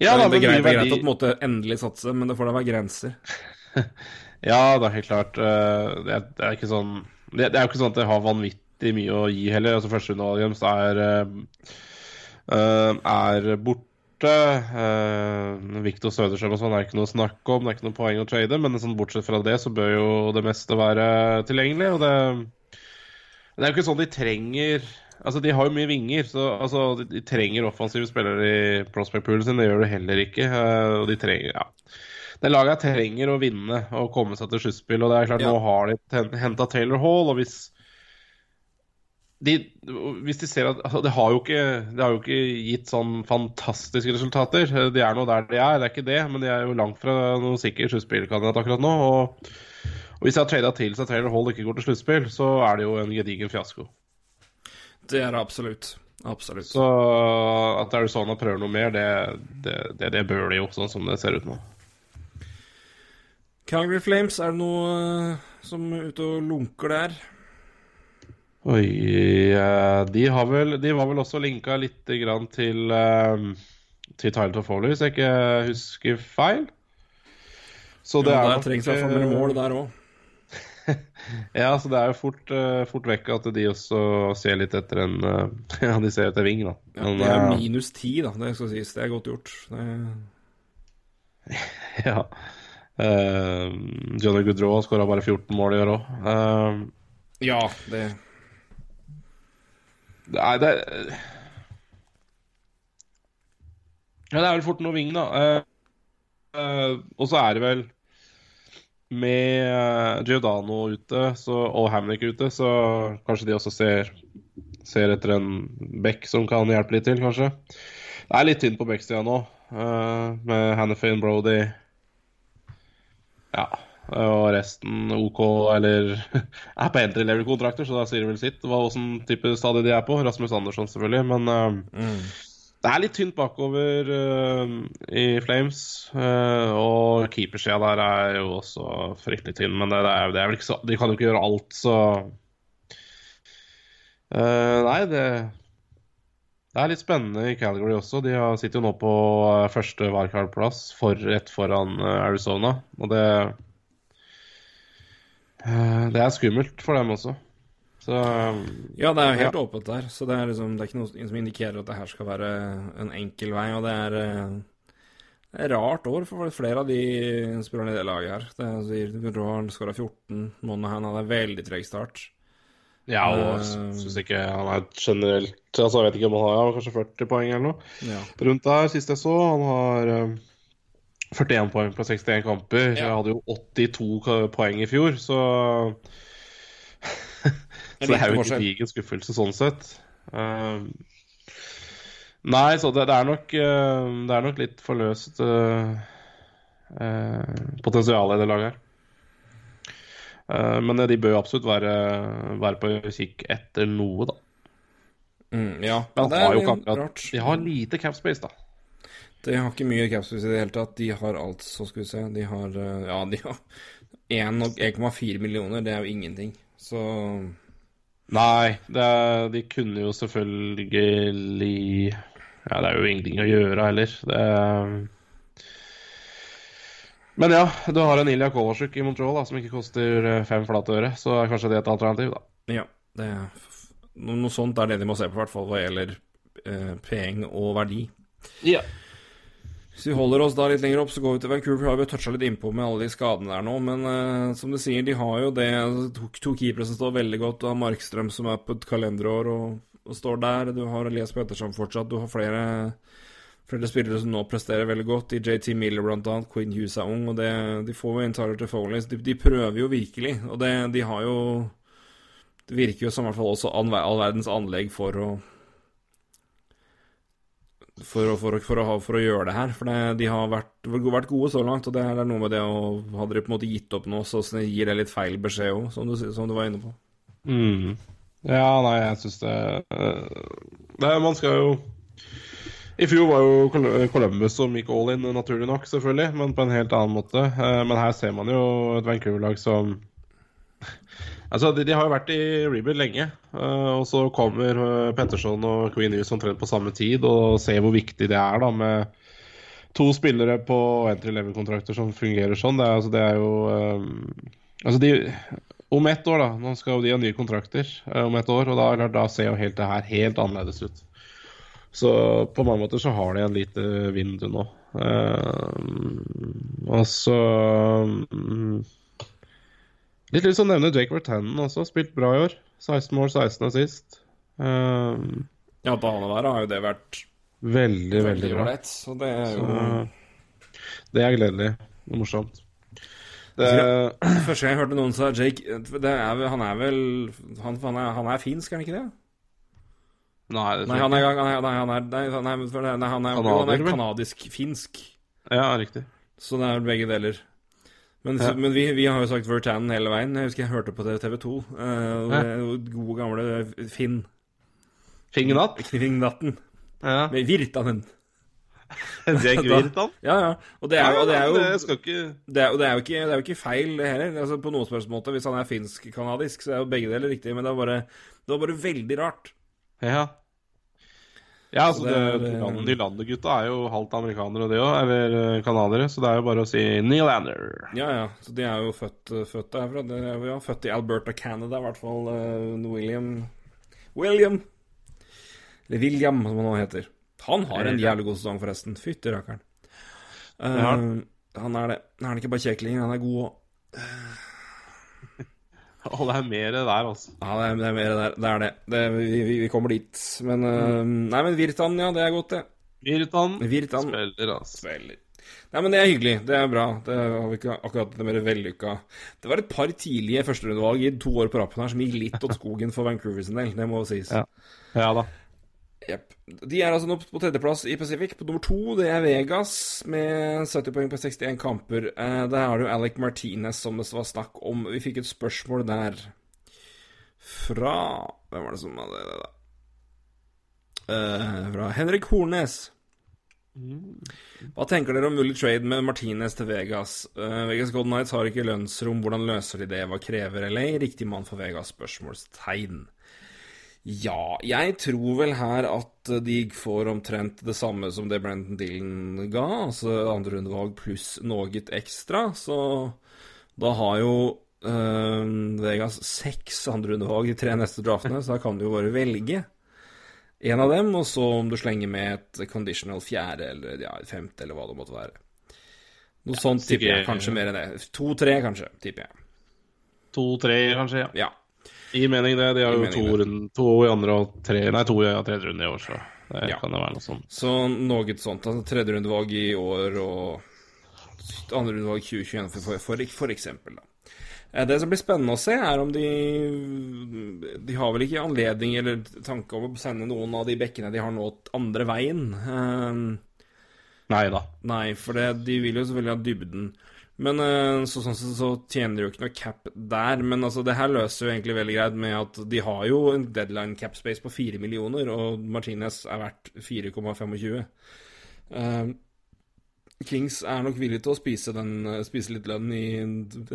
Speaker 3: ja, da, det, er greit, verdi... greit å måtte endelig satse, men det får da være grenser.
Speaker 2: ja, det er helt klart. Eh, det er, det er ikke sånn det, er jo ikke sånn at det har vanvittig mye å gi heller. Altså Førsterundevalget deres er Eh, er borte. Viktor Søderstrøm og sånn er ikke noe å snakke om, det er ikke noe poeng å trade. Men sånn, bortsett fra det så bør jo det meste være tilgjengelig. Og det, det er jo ikke sånn de trenger Altså, De har jo mye vinger, så altså, de, de trenger offensive spillere i prospect poolen sin. Det gjør de heller ikke. Og de trenger, ja det laget trenger å vinne og komme seg til sluttspill. Og det er klart, ja. nå har de henta Taylor Hall, og hvis de, hvis de ser at altså, det, har ikke, det, har jo ikke, gitt sånn fantastiske resultater. De er nå der de er, det er ikke det. Men de er jo langt fra noen sikker sluttspillkandidat akkurat nå. Og, og hvis de har trada til seg Taylor Hall ikke går til sluttspill, så er det jo en gedigen fiasko.
Speaker 3: Det er det absolutt. Absolutt.
Speaker 2: Så at Arizona prøver noe mer, det, det, det bør de jo, sånn som det ser ut nå.
Speaker 3: Calgary Flames, er det noe eh, som er ute og lunker der?
Speaker 2: Oi de, vel, de, var vel også linka litt grann til, uh, til Tyler Toffoli, hvis jeg ikke husker feil.
Speaker 3: Så det ja, der trengs i hvert fall mer mål der òg.
Speaker 2: ja, så det er jo fort, fort vekk at de også ser litt etter en Ja, de ser etter ving, da.
Speaker 3: Ja, det er minus ti, da. Det skal sies. Det er godt gjort. Det...
Speaker 2: ja. Uh, Johnny Goodrow skåra bare 14 mål i år òg.
Speaker 3: ja, det
Speaker 2: Nei, det Ja, det er vel fort noe ving, da. Uh, uh, og så er det vel med uh, Giordano ute så, og Hamnick ute, så kanskje de også ser, ser etter en back som kan hjelpe litt til, kanskje. Det er litt tynt på backsida nå, uh, med Hannifin, Brody Ja. Og resten OK, eller er på entry level-kontrakter, så da sier det vel sitt hva åssen type stadie de er på. Rasmus Andersson, selvfølgelig. Men uh, mm. det er litt tynt bakover uh, i Flames. Uh, og keepersida der er jo også fryktelig tynn, men det, det, er, det, er, vel ikke så De kan jo ikke gjøre alt, så Nei, det det er litt spennende i Calgary også. De sitter jo nå på første wildcard-plass for, rett foran Arizona. Og det Eh, det er skummelt for dem også. Så,
Speaker 3: ja, det er jo helt ja. åpent der. Så det er, liksom, det er ikke noe som indikerer at det her skal være en enkel vei. Og det er, eh, det er rart år for flere av de spillerne i det laget her. Det er, Rohan skåra 14, Monahan hadde veldig treg start.
Speaker 2: Ja, og uh, syns ikke han er generelt Altså, Jeg vet ikke om han har kanskje 40 poeng eller noe ja. rundt der, sist jeg så. Han har 41 poeng på 61 kamper. Ja. Jeg hadde jo 82 poeng i fjor, så Så det er jo ikke digen skuffelse sånn sett. Um, nei, så det, det, er nok, uh, det er nok litt for løst uh, potensial i det laget her. Eh, men de bør jo absolutt være, være på kikk etter noe, da.
Speaker 3: Mm, ja,
Speaker 2: Men
Speaker 3: det er
Speaker 2: jo
Speaker 3: litt
Speaker 2: akkurat
Speaker 3: rart.
Speaker 2: De har lite capspace, da.
Speaker 3: De har ikke mye capspace i det hele tatt. De har alt, så skal vi se De har eh, Ja, de har 1,4 millioner. Det er jo ingenting. Så
Speaker 2: Nei, det er, de kunne jo selvfølgelig Ja, det er jo ingenting å gjøre heller. Det er... Men ja, du har en Ilja Kolasjuk i Montreal da, som ikke koster eh, fem flate øre, så er kanskje det et alternativ, da.
Speaker 3: ja, det Noe sånt er det de må se på, i hvert fall hva gjelder eh, peng og verdi.
Speaker 2: Ja.
Speaker 3: Hvis vi holder oss da litt lenger opp, så går vi til Vancouver. Har vi toucha litt innpå med alle de skadene der nå, men eh, som du sier, de har jo det To, to keepere som står veldig godt. Du har Markstrøm som er på et kalenderår og, og står der. Du har Elias Petterson fortsatt. Du har flere, flere spillere som nå presterer veldig godt. I JT Miller annet. Quinn Hughes er ung, og det, de får jo inn Tyler Tofoley. De, de prøver jo virkelig, og det, de har jo Det virker jo som i hvert fall også all, verdens anlegg for å for å, for, å, for, å, ha- for å gjøre det her. For det, de har vært, vært gode så langt, og det er noe med det å Hadde de på en måte gitt opp nå, så gir det litt feil beskjed òg, som, som du var inne på.
Speaker 2: Mm. Ja, nei, jeg syns det eh, det, Man skal jo I fjor var jo Columbus som gikk all in, naturlig nok, selvfølgelig, men på en helt annen måte. Eh, Men her ser man jo et Vancouver-lag som Altså, de, de har jo vært i rebuild lenge, eh, og så kommer eh, Petterson og Queen Hughes omtrent på samme tid, og ser hvor viktig det er da med to spillere på entry level-kontrakter som fungerer sånn. Det er, altså, det er jo Altså, de Om ett år, da. Nå skal jo de ha nye kontrakter om ett år, og da, da ser jo helt det her helt annerledes ut. Så på mange måter så har de en lite vindu nå. Uh, og så um, Litt lyst til å nevne Jake Vertanen også. Spilt bra i år. 16 mål, 16 assist. Uh,
Speaker 3: Ja, på han der har jo det vært
Speaker 2: veldig, veldig bra.
Speaker 3: ålreit, så det er jo
Speaker 2: Så det er gledelig og morsomt. Det,
Speaker 3: Første gang jeg hørte noen sa Jake det er, Han er vel han, han, er, han er finsk, er han ikke det?
Speaker 2: Nei,
Speaker 3: Nei, han er, han er, nei, han er, nei, han er, nei, han er, er kanadisk-finsk.
Speaker 2: Ja, riktig.
Speaker 3: Så det er begge deler. Men,
Speaker 2: Ja.
Speaker 3: men vi, vi har jo sagt Vertanen hele veien. Jeg husker jeg hørte på TV 2. Uh,
Speaker 2: Ja.
Speaker 3: Gode, gamle Finn.
Speaker 2: Fingernatt.
Speaker 3: Knivingnatten.
Speaker 2: Ja.
Speaker 3: Med Virtanen.
Speaker 2: Jake
Speaker 3: Da-
Speaker 2: Virtan.
Speaker 3: Ja, ja. Og det er, og det er jo
Speaker 2: Det skal ikke
Speaker 3: det er, det er, jo ikke, det er jo ikke feil, det heller. Altså, på noen spørsmål. Hvis han er finsk-kanadisk, så er jo begge deler riktig. Men det, var bare, det var bare veldig rart.
Speaker 2: Ja. Ja, altså,
Speaker 3: Så det
Speaker 2: det,
Speaker 3: er,
Speaker 2: de
Speaker 3: eh,
Speaker 2: Nylander-gutta er jo halvt amerikanere, det òg. Eller eh, canadiere. Så det er jo bare å si Nylander.
Speaker 3: Ja, ja. Så de er jo født, født derfra. De er jo født i Alberta, Canada, i hvert fall. eh, William William. Eller William, som han nå heter. Han har en jævlig god sesong, forresten. Fytti rakkeren.
Speaker 2: Uh,
Speaker 3: han er det. Han er ikke bare kjekling, han er god òg.
Speaker 2: Og det er mer der, altså.
Speaker 3: Ja, det er, det er mer der. Det er det. det vi, vi, vi kommer dit. Men mm. Nei, men Virtan, ja, det er godt, det.
Speaker 2: Virtan
Speaker 3: Virtan
Speaker 2: spiller, altså.
Speaker 3: spiller. Nei, men det er hyggelig. Det er bra. Det har vi ikke akkurat det mer vellykka Det var et par tidlige førsterundevalg i to år på rappen her som gikk litt åt skogen for Vancouver sin del, det må sies.
Speaker 2: Ja. Ja da.
Speaker 3: Jepp. De er altså nå på tredjeplass i Pacific. På nummer to det er Vegas med 70 poeng på 61 kamper. Eh, der har du Alec Martinez, som det var snakk om. Vi fikk et spørsmål der fra Hvem var det som hadde det, da? Eh, fra Henrik Hornes. Hva tenker dere om mulig trade med Martinez til Vegas? Eh, Vegas Golden Nights har ikke lønnsrom. Hvordan løser de det? Hva krever LA? Riktig mann for Vegas? Spørsmålstegn. Ja, jeg tror vel her at de får omtrent det samme som det Brenton Dillon ga, altså andrerundevalg pluss noe ekstra, så da har jo øh, Vegas seks andrerundevalg de tre neste draftene, så da kan du jo bare velge en av dem, og så om du slenger med et conditional fjerde eller ja, femte, eller hva det måtte være. Noe sånt tipper jeg. Kanskje mer enn det. To-tre, kanskje, tipper jeg.
Speaker 2: To-tre, kanskje. ja.
Speaker 3: Ja.
Speaker 2: Gir mening, det. De har jo to, rund, to i andre og tre Nei, to i tredje runde i år, så det
Speaker 3: Ja.
Speaker 2: kan jo være noe sånt.
Speaker 3: Så noe sånt. Altså tredjerundevalg i år og andrerundevalg 2021, for, for, for, for eksempel. Da. Eh, Det som blir spennende å se, er om de De har vel ikke anledning eller tanke om å sende noen av de bekkene de har nå, andre veien. Eh,
Speaker 2: Nei da.
Speaker 3: Nei, for det, de vil jo selvfølgelig ha dybden. Men eh, så, sånn sett så tjener jo ikke noe cap der. Men altså, det her løser jo egentlig veldig greit med at de har jo en deadline cap space på 4 millioner, og Martinez er verdt 4,25. Uh, Kings er nok villig til å spise, den, spise litt lønn i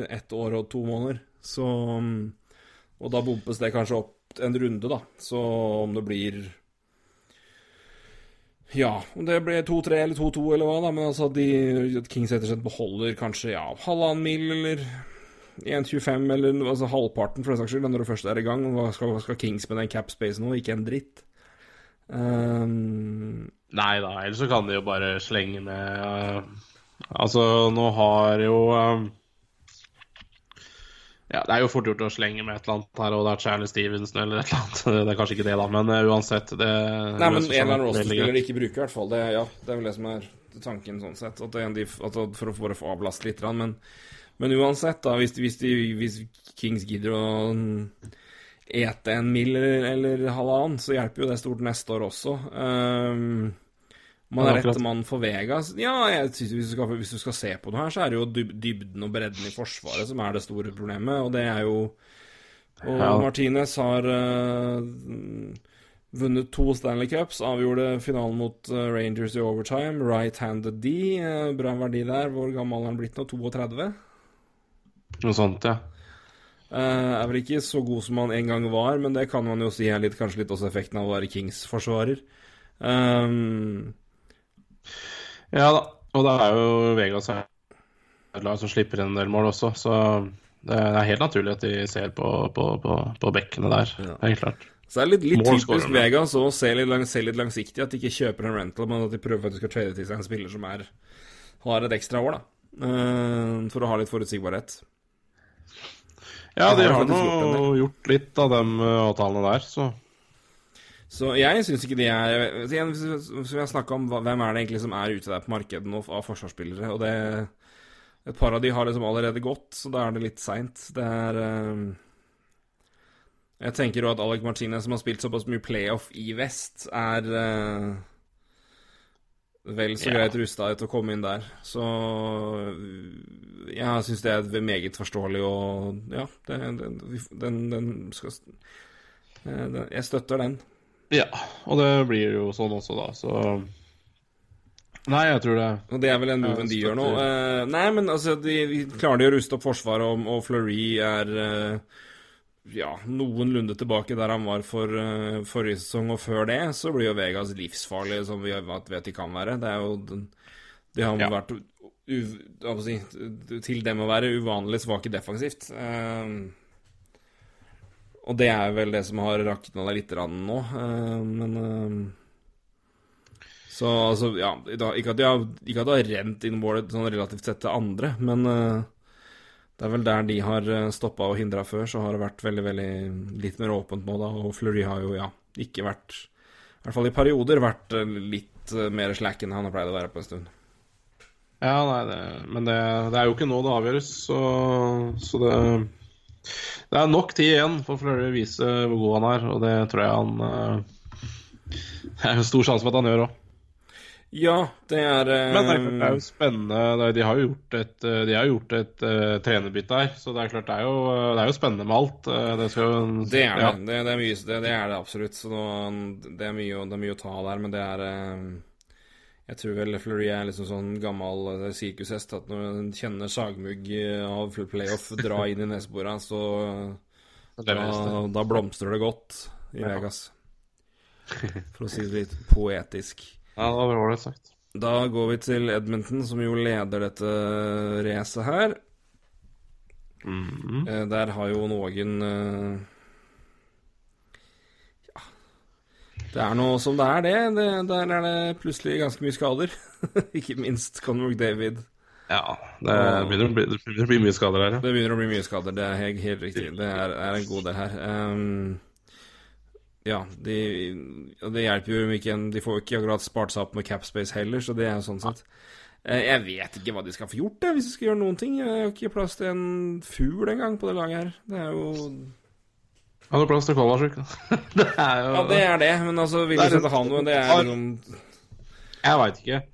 Speaker 3: ett år og to måneder. Så Og da bumpes det kanskje opp en runde, da. Så om det blir ja, om det ble 2-3 eller 2-2 eller hva, da, men altså de, Kings rett og slett beholder kanskje ja, halvannen mil eller 1,25 eller altså halvparten for den saks skyld når det først er i gang. Hva skal, hva skal Kings med den cap space nå? Ikke en dritt. Um,
Speaker 2: Nei da, ellers så kan de jo bare slenge med uh, Altså, nå har jo um, ja, Det er jo fort gjort å slenge med et eller annet her, og det er Charlie Stevenson eller et eller annet. Det er kanskje ikke det, da, men uh, uansett det
Speaker 3: Nei, men en eller annen roster-spiller de ikke bruker, i hvert fall. Det, ja, det er vel det som er tanken, sånn sett. At de, at for å bare få avlast litt. Men, men uansett, da, hvis, hvis, de, hvis Kings gidder å ete en mil eller, eller halvannen, så hjelper jo det stort neste år også. Um, man er rett mann for Vegas. Ja, jeg synes hvis du, skal, hvis du skal se på det her, så er det jo dybden og bredden i Forsvaret som er det store problemet, og det er jo Og ja. Martinez har uh, vunnet to Stanley Cups, avgjorde finalen mot uh, Rangers i overtime. Right-handed D, uh, bra verdi der. Hvor gammel er han blitt nå? 32?
Speaker 2: Noe sånt, ja.
Speaker 3: Uh, er vel ikke så god som han en gang var, men det kan man jo si er litt, kanskje litt også effekten av å være Kings-forsvarer. Um,
Speaker 2: ja da, og det er jo Vegas et lag som slipper en del mål også, så det er helt naturlig at de ser på, på, på, på bekkene der. Ja. Helt klart.
Speaker 3: Så det er litt, litt typisk Vegas å se litt, lang, se litt langsiktig, at de ikke kjøper en rental, men at de prøver faktisk å trade til seg en spiller som er, har et ekstra år, da. Uh, for å ha litt forutsigbarhet.
Speaker 2: Ja, de har nå gjort litt av de avtalene der, så
Speaker 3: så jeg syns ikke de er Igjen, Hvis vi snakka om hvem er det egentlig som er ute der på markedet nå av forsvarsspillere, og det Et par av de har liksom allerede gått, så da er det litt seint. Det er uh, Jeg tenker jo at Alec Martinez, som har spilt såpass mye playoff i vest, er uh, vel så ja. greit rusta til å komme inn der. Så jeg syns det er meget forståelig og Ja, det, den, den skal eh, Jeg støtter den.
Speaker 2: Ja, og det blir jo sånn også, da, så Nei, jeg tror det.
Speaker 3: Og det er vel en moven de gjør nå. Uh, nei, men altså, de, de klarer de å ruste opp forsvaret, og, og Fleury er uh, ja, noenlunde tilbake der han var for uh, forrige sesong, og før det så blir jo Vegas livsfarlig, som vi vet de kan være. Det er jo De har ja. vært u, si, til dem å være uvanlig svake defensivt. Uh, og det er vel det som har rakna deg litt nå, uh, men uh, Så altså, ja Ikke at de har, har rent inn målet sånn relativt sett til andre, men uh, det er vel der de har stoppa og hindra før, så har det vært veldig, veldig litt mer åpent nå, da. Og Fleury har jo, ja, ikke vært I hvert fall i perioder vært litt mer slack enn han har pleid å være på en stund.
Speaker 2: Ja, nei, det, men det, det, er jo ikke nå det avgjøres, så, så det det er nok tid igjen for Fleury å vise hvor god han er, og det tror jeg han uh, Det er jo stor sjanse for at han gjør òg.
Speaker 3: Ja, det er uh,
Speaker 2: Men det er, er, jo spennende. De har jo gjort et, eh, de har gjort et uh, trenerbytte her, så det er klart det er jo, det er jo spennende med alt.
Speaker 3: det, skal, det er ja. det. Det, det, er mye, det, er det absolutt. Så nå, det, er mye, det er mye å ta der, men det er jeg tror vel Fleury er liksom sånn gammel eh, sirkushest at når en kjenner sagmugg eh, av full playoff dra inn i nesebora, så da, da, blomstrer det godt i ja. Vegas. For å si det litt poetisk.
Speaker 2: Ja, det var det sagt.
Speaker 3: Da går vi til Edmonton, som jo leder dette racet her.
Speaker 2: Mm -hmm.
Speaker 3: Der har jo noen Det er noe som det er, det. det der er det plutselig ganske mye skader. Ikke minst Conor McDavid.
Speaker 2: Ja, det begynner, bli, det begynner, å bli, mye skader her. Ja.
Speaker 3: Det begynner å bli mye skader, det er helt, helt riktig. Det er, er, en god del her. Um, ja, de, det hjelper jo ikke De får jo ikke akkurat spart seg opp med capspace heller, så det er sånn sett. Uh, jeg vet ikke hva de skal få gjort, det, hvis de skal gjøre noen ting. Jeg har ikke plass til en fugl engang på det laget her. Det er jo
Speaker 2: han har plass til Kolasjuk.
Speaker 3: det er jo Ja, det er det, men altså, vil du sette han noe Det er liksom
Speaker 2: Jeg veit ikke.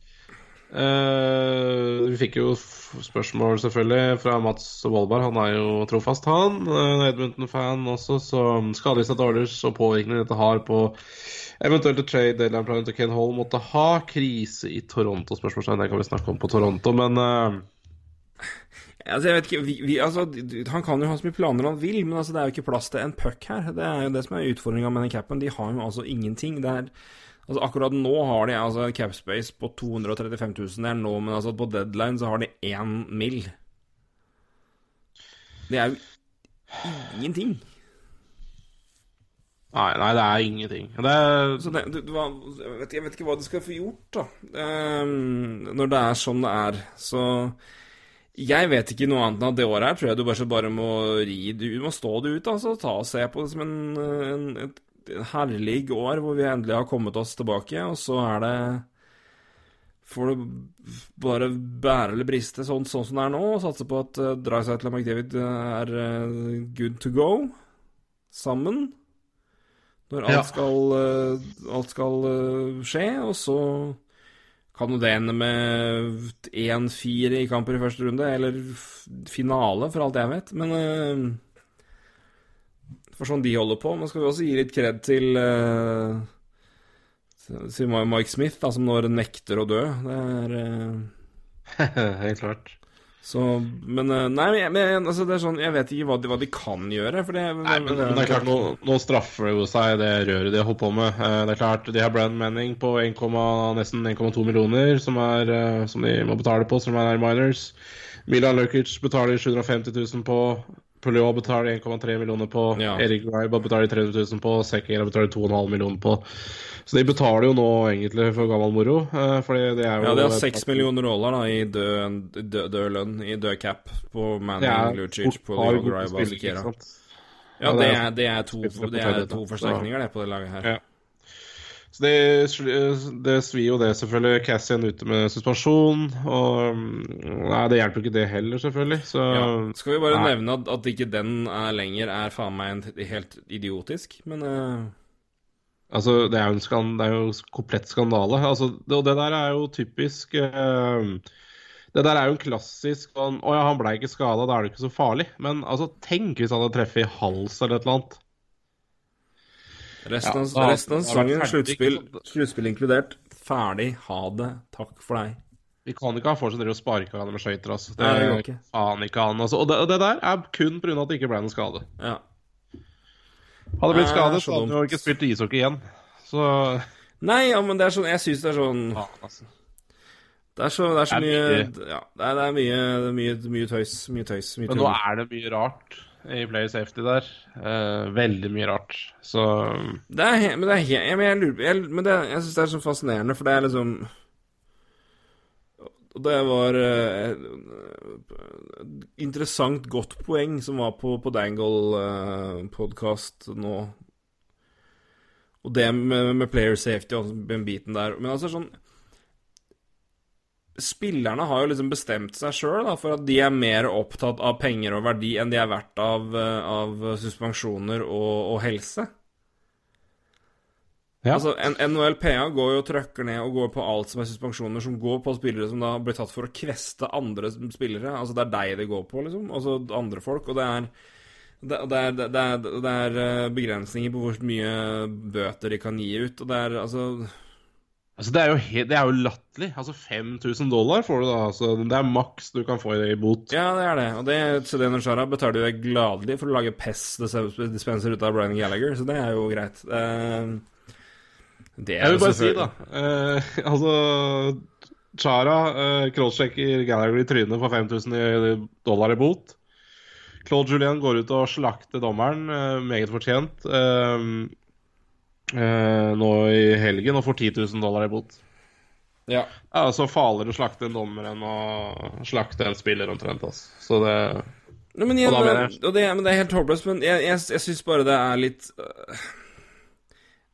Speaker 2: Uh, vi fikk jo spørsmål selvfølgelig fra Mats Wollberg. Han er jo trofast, han. Uh, Edmonton-fan også, så skadelista Oilers og påvirkningen dette har på eventuelt trade deadline-planen til Ken Hall måtte ha. Krise i Toronto, spørsmålstegn. Det kan vi snakke om på Toronto, men eh,
Speaker 3: Altså, jeg vet ikke, vi, vi, altså, Han kan jo ha så mye planer han vil, men altså, det er jo ikke plass til en puck her. Det er jo det som er utfordringa med den capen. De har jo altså ingenting. Det er, altså, akkurat nå har de altså cap space på 235 000. Det er nå, men altså, på deadline så har de én mill. Det er jo ingenting.
Speaker 2: nei, nei, det er ingenting. Det er,
Speaker 3: Så det, du, du, jeg, vet, jeg vet ikke hva du skal få gjort, da. Um, når det er sånn det er. Så jeg vet ikke noe annet enn at det året her tror jeg du bare, så bare må ri det. Du må stå det ut, altså. Ta og se på det som en, en, et, et herlig år hvor vi endelig har kommet oss tilbake, og så er det Får du bare bære eller briste sånn, sånn som det er nå, og satse på at uh, Drycytle og McDavid er uh, good to go sammen. Når alt
Speaker 2: Ja.
Speaker 3: skal, uh, alt skal uh, skje, og så ende med 1-4 i kamper i første runde, eller finale, for alt jeg vet. Men eh, For sånn de holder på. Men skal vi også gi litt kred til Sier Mike Smith, da, som nå nekter å dø. Det er eh,
Speaker 2: Helt klart.
Speaker 3: Så Men eh, Nei, men, altså, det er sånn Jeg vet ikke hva de, hva de kan gjøre, det
Speaker 2: Nei, men, men det er klart, nå, nå straffer det jo seg, det røret de har holdt på med. Eh, Det er klart, De har Brand Manning på 1, nesten 1,2 millioner, som, er, eh, som de må betale på, som er minors. Milan Lukic betaler 750 000 på. Puliot betaler 1,3 millioner på.
Speaker 3: Ja.
Speaker 2: Erik Reiba betaler 300 000 på. Sekera betaler 2,5 millioner på. Så de betaler jo nå egentlig for gammel moro. eh, Fordi det er jo
Speaker 3: Ja, de har seks millioner dollar da, i død, død, død lønn, i død cap, på Manning, Lucic,
Speaker 2: gode
Speaker 3: Graiba og
Speaker 2: sant?
Speaker 3: Ja, det
Speaker 2: er-
Speaker 3: det er, to, det er to forsterkninger det på det laget her.
Speaker 2: Ja. Så det, det svir jo det, selvfølgelig. Cassian ute med suspensjon. Og mm, Nei, det hjelper jo ikke det heller, selvfølgelig. Så
Speaker 3: Ja. Skal vi bare
Speaker 2: Nei.
Speaker 3: nevne at, at ikke den er lenger er faen meg en, helt idiotisk, men uh...
Speaker 2: altså, det er jo en skan, det er jo komplett skandale. Altså, det, og det der er jo typisk uh, Det der er jo en klassisk sånn Å ja, han ble ikke skada, da er det ikke så farlig. Men altså, tenk hvis han hadde treffet i hals eller et eller annet.
Speaker 3: Resten,
Speaker 2: Ja,
Speaker 3: av,
Speaker 2: da-
Speaker 3: resten av
Speaker 2: da
Speaker 3: sesongen, sluttspill, sluttspill inkludert, ferdig, ha det, takk for deg.
Speaker 2: Vi kan ikke ha folk som driver og sparke hverandre med skøyter, altså. Det
Speaker 3: er det går ikke.
Speaker 2: faen ikke an. Altså. Og, det, og det der er kun pga. at det ikke ble noen skade.
Speaker 3: Ja.
Speaker 2: Hadde det blitt skade,
Speaker 3: så
Speaker 2: så hadde
Speaker 3: vi
Speaker 2: ikke spilt ishockey igjen. Så
Speaker 3: Nei, ja, men det er sånn Jeg syns det er sånn
Speaker 2: faen, altså.
Speaker 3: Det er så, det er så
Speaker 2: Det
Speaker 3: mye
Speaker 2: mye
Speaker 3: Ja, det er, det er mye, er mye, mye tøys. Mye tøys. Mye
Speaker 2: Men nå er det mye rart i player safety der. Eh, veldig mye rart. Så
Speaker 3: Det er, men det er jeg, men jeg lurer jeg, det, jeg syns det er så fascinerende, for det er liksom det var et interessant, godt poeng som var på, på Dangle-podkast nå. Og det med, med player safety og den biten der. Men altså sånn Spillerne har jo liksom bestemt seg sjøl for at de er mer opptatt av penger og verdi enn de er verdt av, eh, av suspensjoner og, og helse.
Speaker 2: Ja.
Speaker 3: Altså, NHLPA går jo og trøkker ned og går på alt som er suspensjoner, som går på spillere som da blir tatt for å kveste andre spillere. Altså, det er deg det går på, liksom. Altså andre folk. Og det er det, det, er, det, er, det er eh, begrensninger på hvor mye bøter de kan gi ut, og det er altså
Speaker 2: Altså, det er jo, he det er jo latterlig. Altså, 5000 dollar får du da. Altså, det er maks du kan få i bot.
Speaker 3: Ja, det er det. Og det Sudan Shara betaler jo gladelig for å lage PES-dispenser ut av Brian Gallagher, så det er jo greit. Uh, det er
Speaker 2: Jeg vil bare si, da uh, Altså, Chara eh, crosschecker Gallagher i trynet for 5000 i- dollar i bot. Claude Julien går ut og slakter dommeren, uh, meget fortjent, eh, eh, nå i helgen og får 10 000 dollar i bot.
Speaker 3: Ja.
Speaker 2: Ja, så farligere å slakte en dommer enn å slakte en spiller, omtrent. Altså. Så det
Speaker 3: Nei, men, igjen,
Speaker 2: og
Speaker 3: det, men det er helt håpløst. Men jeg, jeg, jeg syns bare det er litt øh,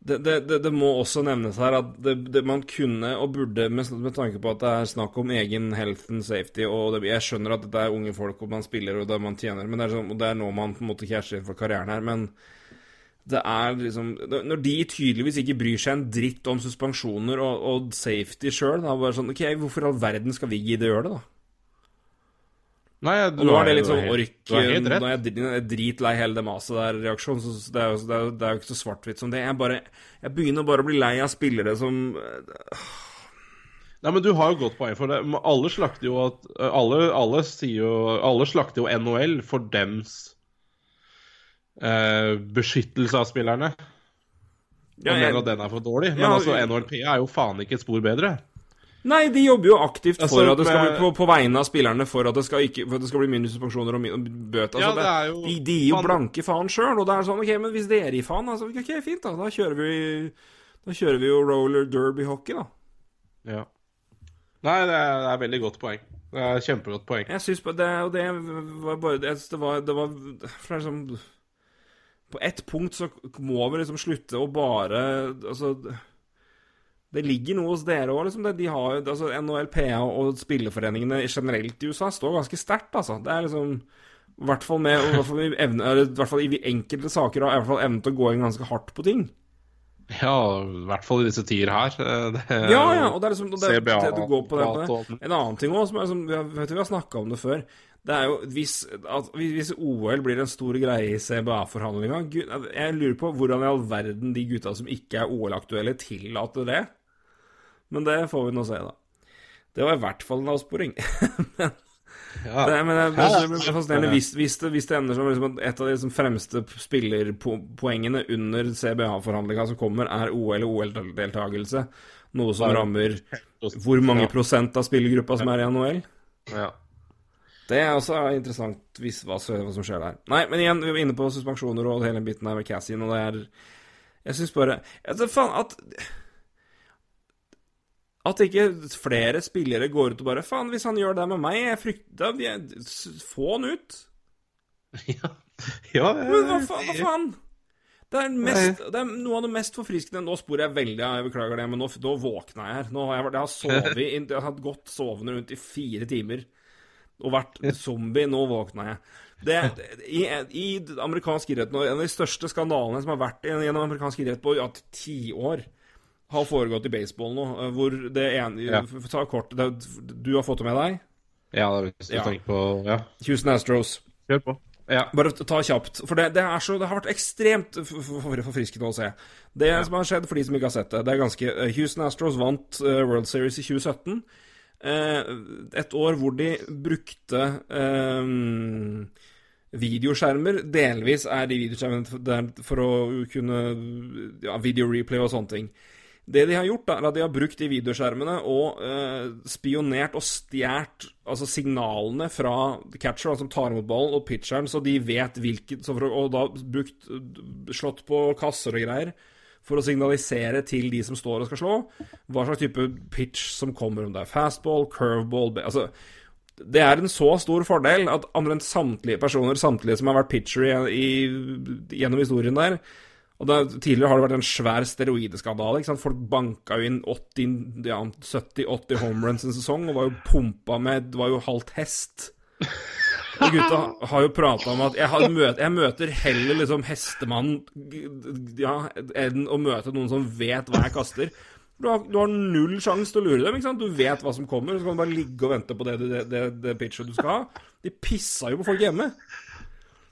Speaker 3: det, det, det, det må også nevnes her at det, det man kunne og burde, med, med tanke på at det er snakk om egen health and safety og det, Jeg skjønner at dette er unge folk, og man spiller og det man tjener, men det er, sånn, og det er nå man på en måte casher for karrieren her. Men Det er liksom Når de tydeligvis ikke bryr seg en dritt om suspensjoner og, og safety sjøl, da bare sånn OK, hvorfor i all verden skal vi gidde gjøre det, da?
Speaker 2: Nei, du
Speaker 3: Og nå er det litt sånn ork Nå er jeg dri- jeg dritlei hele det maset der, reaksjonen. Så det er, jo, det, er, det er jo ikke så svart-hvitt som det. Jeg bare Jeg begynner bare å bli lei av spillere som
Speaker 2: Nei, men du har jo godt poeng for det. Alle slakter jo at Alle, alle sier jo Alle slakter jo NHL for dems eh, beskyttelse av spillerne.
Speaker 3: Ja, jeg-
Speaker 2: mener at den er for dårlig. Men
Speaker 3: Ja,
Speaker 2: altså, NHLP er jo faen ikke et spor bedre.
Speaker 3: Nei, de jobber jo aktivt for
Speaker 2: Altså,
Speaker 3: at det skal bli på, på vegne av spillerne for at det skal, ikke, for at det skal bli mindre suspensjoner og, bøter. Altså.
Speaker 2: Ja, det er jo-
Speaker 3: de, de gir jo blanke faen sjøl, og det er sånn OK, men hvis dere gir faen, altså, OK, fint, da. Da kjører vi Da kjører vi jo roller derby-hockey, da.
Speaker 2: Ja. Nei, det er, det er veldig godt poeng. Det er Kjempegodt poeng.
Speaker 3: Jeg syns det det var bare det, det var, Det var, det var det liksom, På ett punkt så må vi liksom slutte å bare Altså Det ligger noe hos dere òg, liksom. Det, de har altså NHLPA og spilleforeningene generelt i USA står ganske sterkt, altså. Det er liksom I hvert fall med i hvert fall i, evne, i, hvert fall i enkelte saker har i hvert fall evnen til å gå inn ganske hardt på ting.
Speaker 2: Ja, i hvert fall i disse tider her. Det,
Speaker 3: Ja, ja, og det er liksom det,
Speaker 2: CBA
Speaker 3: det, du går på det, på det. En annen ting også, som er, liksom, vi har- vet du, vi har snakka om det før. Det er jo hvis, at, hvis OL blir en stor greie i CBA-forhandlinga Jeg lurer på hvordan i all verden de gutta som ikke er OL-aktuelle, tillater det. Men det får vi nå se, da. Det var i hvert fall en avsporing.
Speaker 2: Ja.
Speaker 3: Det, men det, det, det fascinerende hvis, hvis, det, hvis det ender som liksom et av de liksom fremste spillerpoengene under CBA-forhandlinga som kommer, er OL og OL-deltakelse. Noe som rammer hvor mange prosent av spillergruppa som er i NHL.
Speaker 2: Ja.
Speaker 3: Det er også interessant hvis, hva, som- skjer der. Nei, men igjen, vi var inne på suspensjoner og hele biten her med Cassian, og det er Jeg syns bare altså, Faen, at At ikke flere spillere går ut og bare Faen, hvis han gjør det med meg, jeg frykter jeg Få han ut.
Speaker 2: ja. ja jeg,
Speaker 3: Men hva, faen? hva faen? Det er, mest, det er noe av det mest forfriskende Nå sporer jeg veldig av, jeg beklager det, men nå, nå våkna jeg her. Nå har jeg, jeg har sovet Jeg har godt sovende rundt i fire timer. Og vært zombie. Nå våkna jeg. Det, i, I amerikansk idrett En av de største skandalene som har vært i- gjennom amerikansk idrett på ja, tiår, har foregått i baseball nå. eh, Hvor det ene
Speaker 2: Ja.
Speaker 3: Ta kort. Det, du har fått det med deg?
Speaker 2: ja, hvis du
Speaker 3: Ja.
Speaker 2: tenker på Ja,
Speaker 3: Houston Astros.
Speaker 2: kjør på. Ja.
Speaker 3: Bare ta kjapt, for det, det, så, det har vært ekstremt forfriskende å se. Det som har skjedd, for de som ikke har sett det, det er ganske eh, Houston Astros vant eh, World Series i 2017. Eh, et år hvor de brukte eh, videoskjermer. Delvis er de videoskjermene der for å kunne ja, video replay og sånne ting. Det de har gjort, da, er at de har brukt de videoskjermene og eh, spionert og stjålet altså signalene fra catcher, altså som tar imot ballen, og pitcheren, så de vet å- Og da brukt slått på kasser og greier for å signalisere til de som står og skal slå, hva slags type pitch som kommer, om det er fastball, curveball Altså, det er en så stor fordel at omtrent samtlige personer, samtlige som har vært pitcher i, i, gjennom historien der og da, Tidligere har det vært en svær steroideskandale. Folk banka jo inn 80, ja, 70-80 homeruns en sesong og var jo pumpa med Det var jo halvt hest. Og gutta har jo prata om at jeg, har møt, jeg møter heller liksom hestemann ja, enn å møte noen som vet hva jeg kaster. Du har, du har null sjanse til å lure dem. ikke sant? Du vet hva som kommer, så kan du bare ligge og vente på det, det, det, det pitchet du skal ha. De pissa jo på folk hjemme.